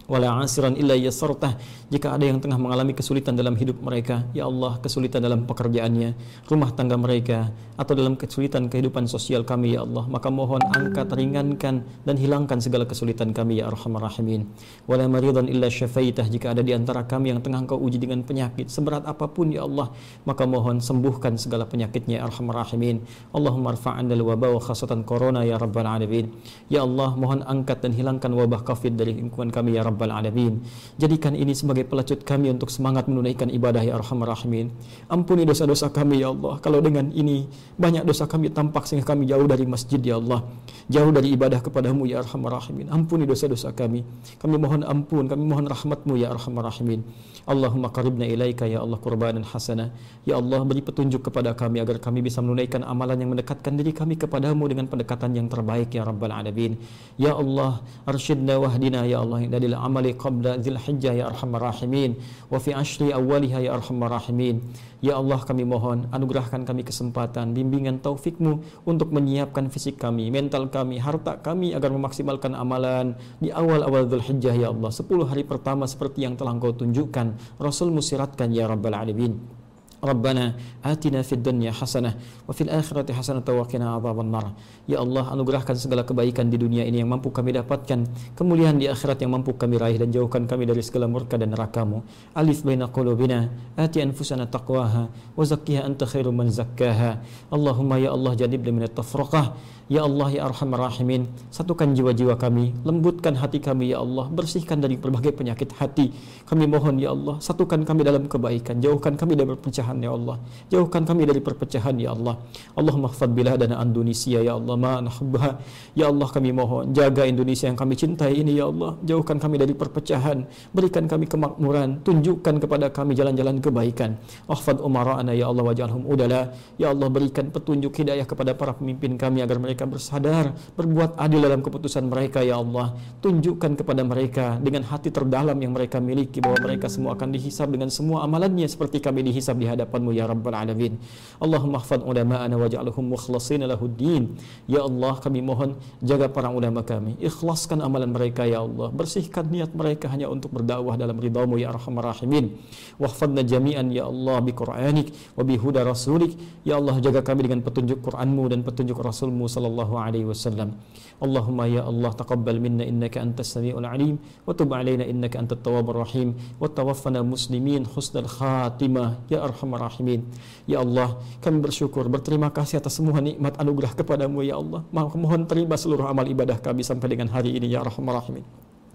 wala asiran illa yasartah. Jika ada yang tengah mengalami kesulitan dalam hidup mereka ya Allah kesulitan dalam pekerjaannya rumah tangga mereka atau dalam kesulitan kehidupan sosial kami ya Allah maka mohon angkat ringankan dan hilangkan segala kesulitan kami ya arhamar rahimin. Wala maridan illa syafaitah. Jika ada di antara kami yang tengah engkau uji dengan penyakit seberat apa pun ya Allah maka mohon sembuhkan segala penyakitnya ya arhamar rahimin. Allahumma rfa'an dal wabah wa khasatan corona ya rabbal alamin. Ya Allah mohon angkat dan hilangkan wabah covid dari lingkungan kami ya rabbal Rabbal Alamin. Jadikan ini sebagai pelacut kami untuk semangat menunaikan ibadah ya Arhamar Rahimin. Ampuni dosa-dosa kami ya Allah. Kalau dengan ini banyak dosa kami tampak sehingga kami jauh dari masjid ya Allah. Jauh dari ibadah kepadamu ya Arhamar Rahimin. Ampuni dosa-dosa kami. Kami mohon ampun, kami mohon rahmatmu ya Arhamar Rahimin. Allahumma qaribna ilaika ya Allah qurbanan hasana. Ya Allah beri petunjuk kepada kami agar kami bisa menunaikan amalan yang mendekatkan diri kami kepadamu dengan pendekatan yang terbaik ya Rabbal Alamin. Ya Allah, arsyidna wahdina ya Allah dari amali qabla dzil hijjah ya arhamar rahimin wa fi ashri awwaliha ya arhamar rahimin. Ya Allah kami mohon anugerahkan kami kesempatan bimbingan taufikmu untuk menyiapkan fisik kami mental kami harta kami agar memaksimalkan amalan di awal-awal dzul hijjah ya Allah. 10 hari pertama seperti yang telah engkau tunjukkan Rasul musiratkan ya rabbal alamin Rabbana atina fid dunya hasanah wa fil akhirati hasanah wa qina adzabannar. Ya Allah, anugerahkan segala kebaikan di dunia ini yang mampu kami dapatkan, kemuliaan di akhirat yang mampu kami raih dan jauhkan kami dari segala murka dan neraka-Mu. Alif baina qulubina, ati anfusana taqwaha wa zakkiha anta khairu man zakkaha. Allahumma ya Allah janib min at-tafraqah Ya Allah ya Arhamar Rahimin Satukan jiwa-jiwa kami Lembutkan hati kami ya Allah Bersihkan dari berbagai penyakit hati. Kami mohon ya Allah Satukan kami dalam kebaikan Jauhkan kami dari perpecahan ya Allah. Jauhkan kami dari perpecahan ya Allah. Allahumma khfad biladana Indonesia ya Allah Ma nahbah Ya Allah kami mohon Jaga Indonesia yang kami cintai ini ya Allah. Jauhkan kami dari perpecahan Berikan kami kemakmuran Tunjukkan kepada kami jalan-jalan kebaikan. Ahfad umara'ana ya Allah Wajalhum udala. Ya Allah berikan petunjuk hidayah kepada para pemimpin kami Agar mereka mereka bersadar, berbuat adil dalam keputusan mereka ya Allah. Tunjukkan kepada mereka dengan hati terdalam yang mereka miliki bahwa mereka semua akan dihisab dengan semua amalannya seperti kami dihisab di hadapanmu ya Rabbal Alamin. Allahumma khfad ulama'ana waj'alhum mukhlasin lahuddin. Ya Allah kami mohon jaga para ulama kami. Ikhlaskan amalan mereka ya Allah. Bersihkan niat mereka hanya untuk berdakwah dalam ridhamu ya Arhamar Rahimin. Wahfadna jami'an ya Allah bi Qur'anik wa bi huda rasulik. Ya Allah jaga kami dengan petunjuk Qur'anmu dan petunjuk Rasulmu sallallahu sallallahu alaihi wasallam. Allah taqabbal minna innaka antas samiul alim wa tub alaina innaka antat tawwabur rahim wa tawaffana muslimin husnal khatimah ya arhamar rahimin. Ya Allah, kami bersyukur berterima kasih atas semua nikmat anugerah kepadamu ya Allah. Mohon terima seluruh amal ibadah kami sampai dengan hari ini ya arhamar rahimin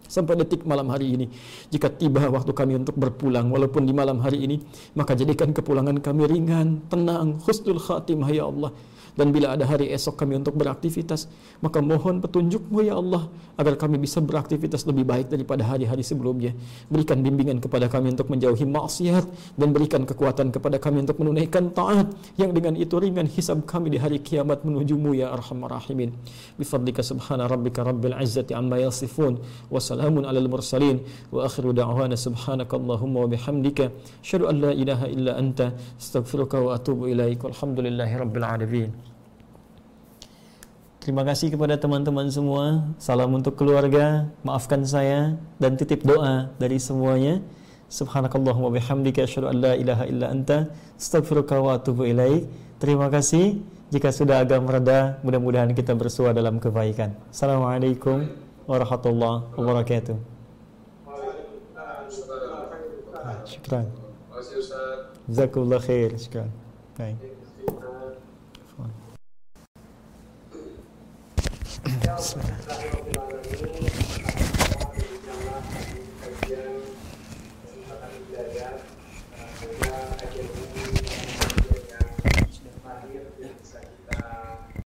sampai detik malam hari ini. Jika tiba waktu kami untuk berpulang, walaupun di malam hari ini, maka jadikan kepulangan kami ringan, tenang, husnul khatimah ya Allah dan bila ada hari esok kami untuk beraktivitas maka mohon petunjukmu ya Allah agar kami bisa beraktivitas lebih baik daripada hari-hari sebelumnya. Berikan bimbingan kepada kami untuk menjauhi maksiat dan berikan kekuatan kepada kami untuk menunaikan taat yang dengan itu ringan hisab kami di hari kiamat menujumu ya arhamar rahimin. Bifadlika subhana rabbika rabbil izzati amma yasifun. Wa salamun alal mursalin. Wa akhiru da'wana subhanakallahumma wa bihamdika. Asyhadu an la ilaha illa anta astaghfiruka wa atubu ilaik. Walhamdulillahi rabbil alamin Terima kasih kepada teman-teman semua. Salam untuk keluarga. Maafkan saya dan titip doa dari semuanya. Subhanakallahumma bihamdika asyhadu an la ilaha illa anta astaghfiruka wa atubu ilaik. Terima kasih. Jika sudah agak mereda, mudah-mudahan kita bersua dalam kebaikan. Assalamualaikum warahmatullahi wabarakatuh. Syukran. Jazakumullah khair. Syukran. Baik. Bismillahirrahmanirrahim.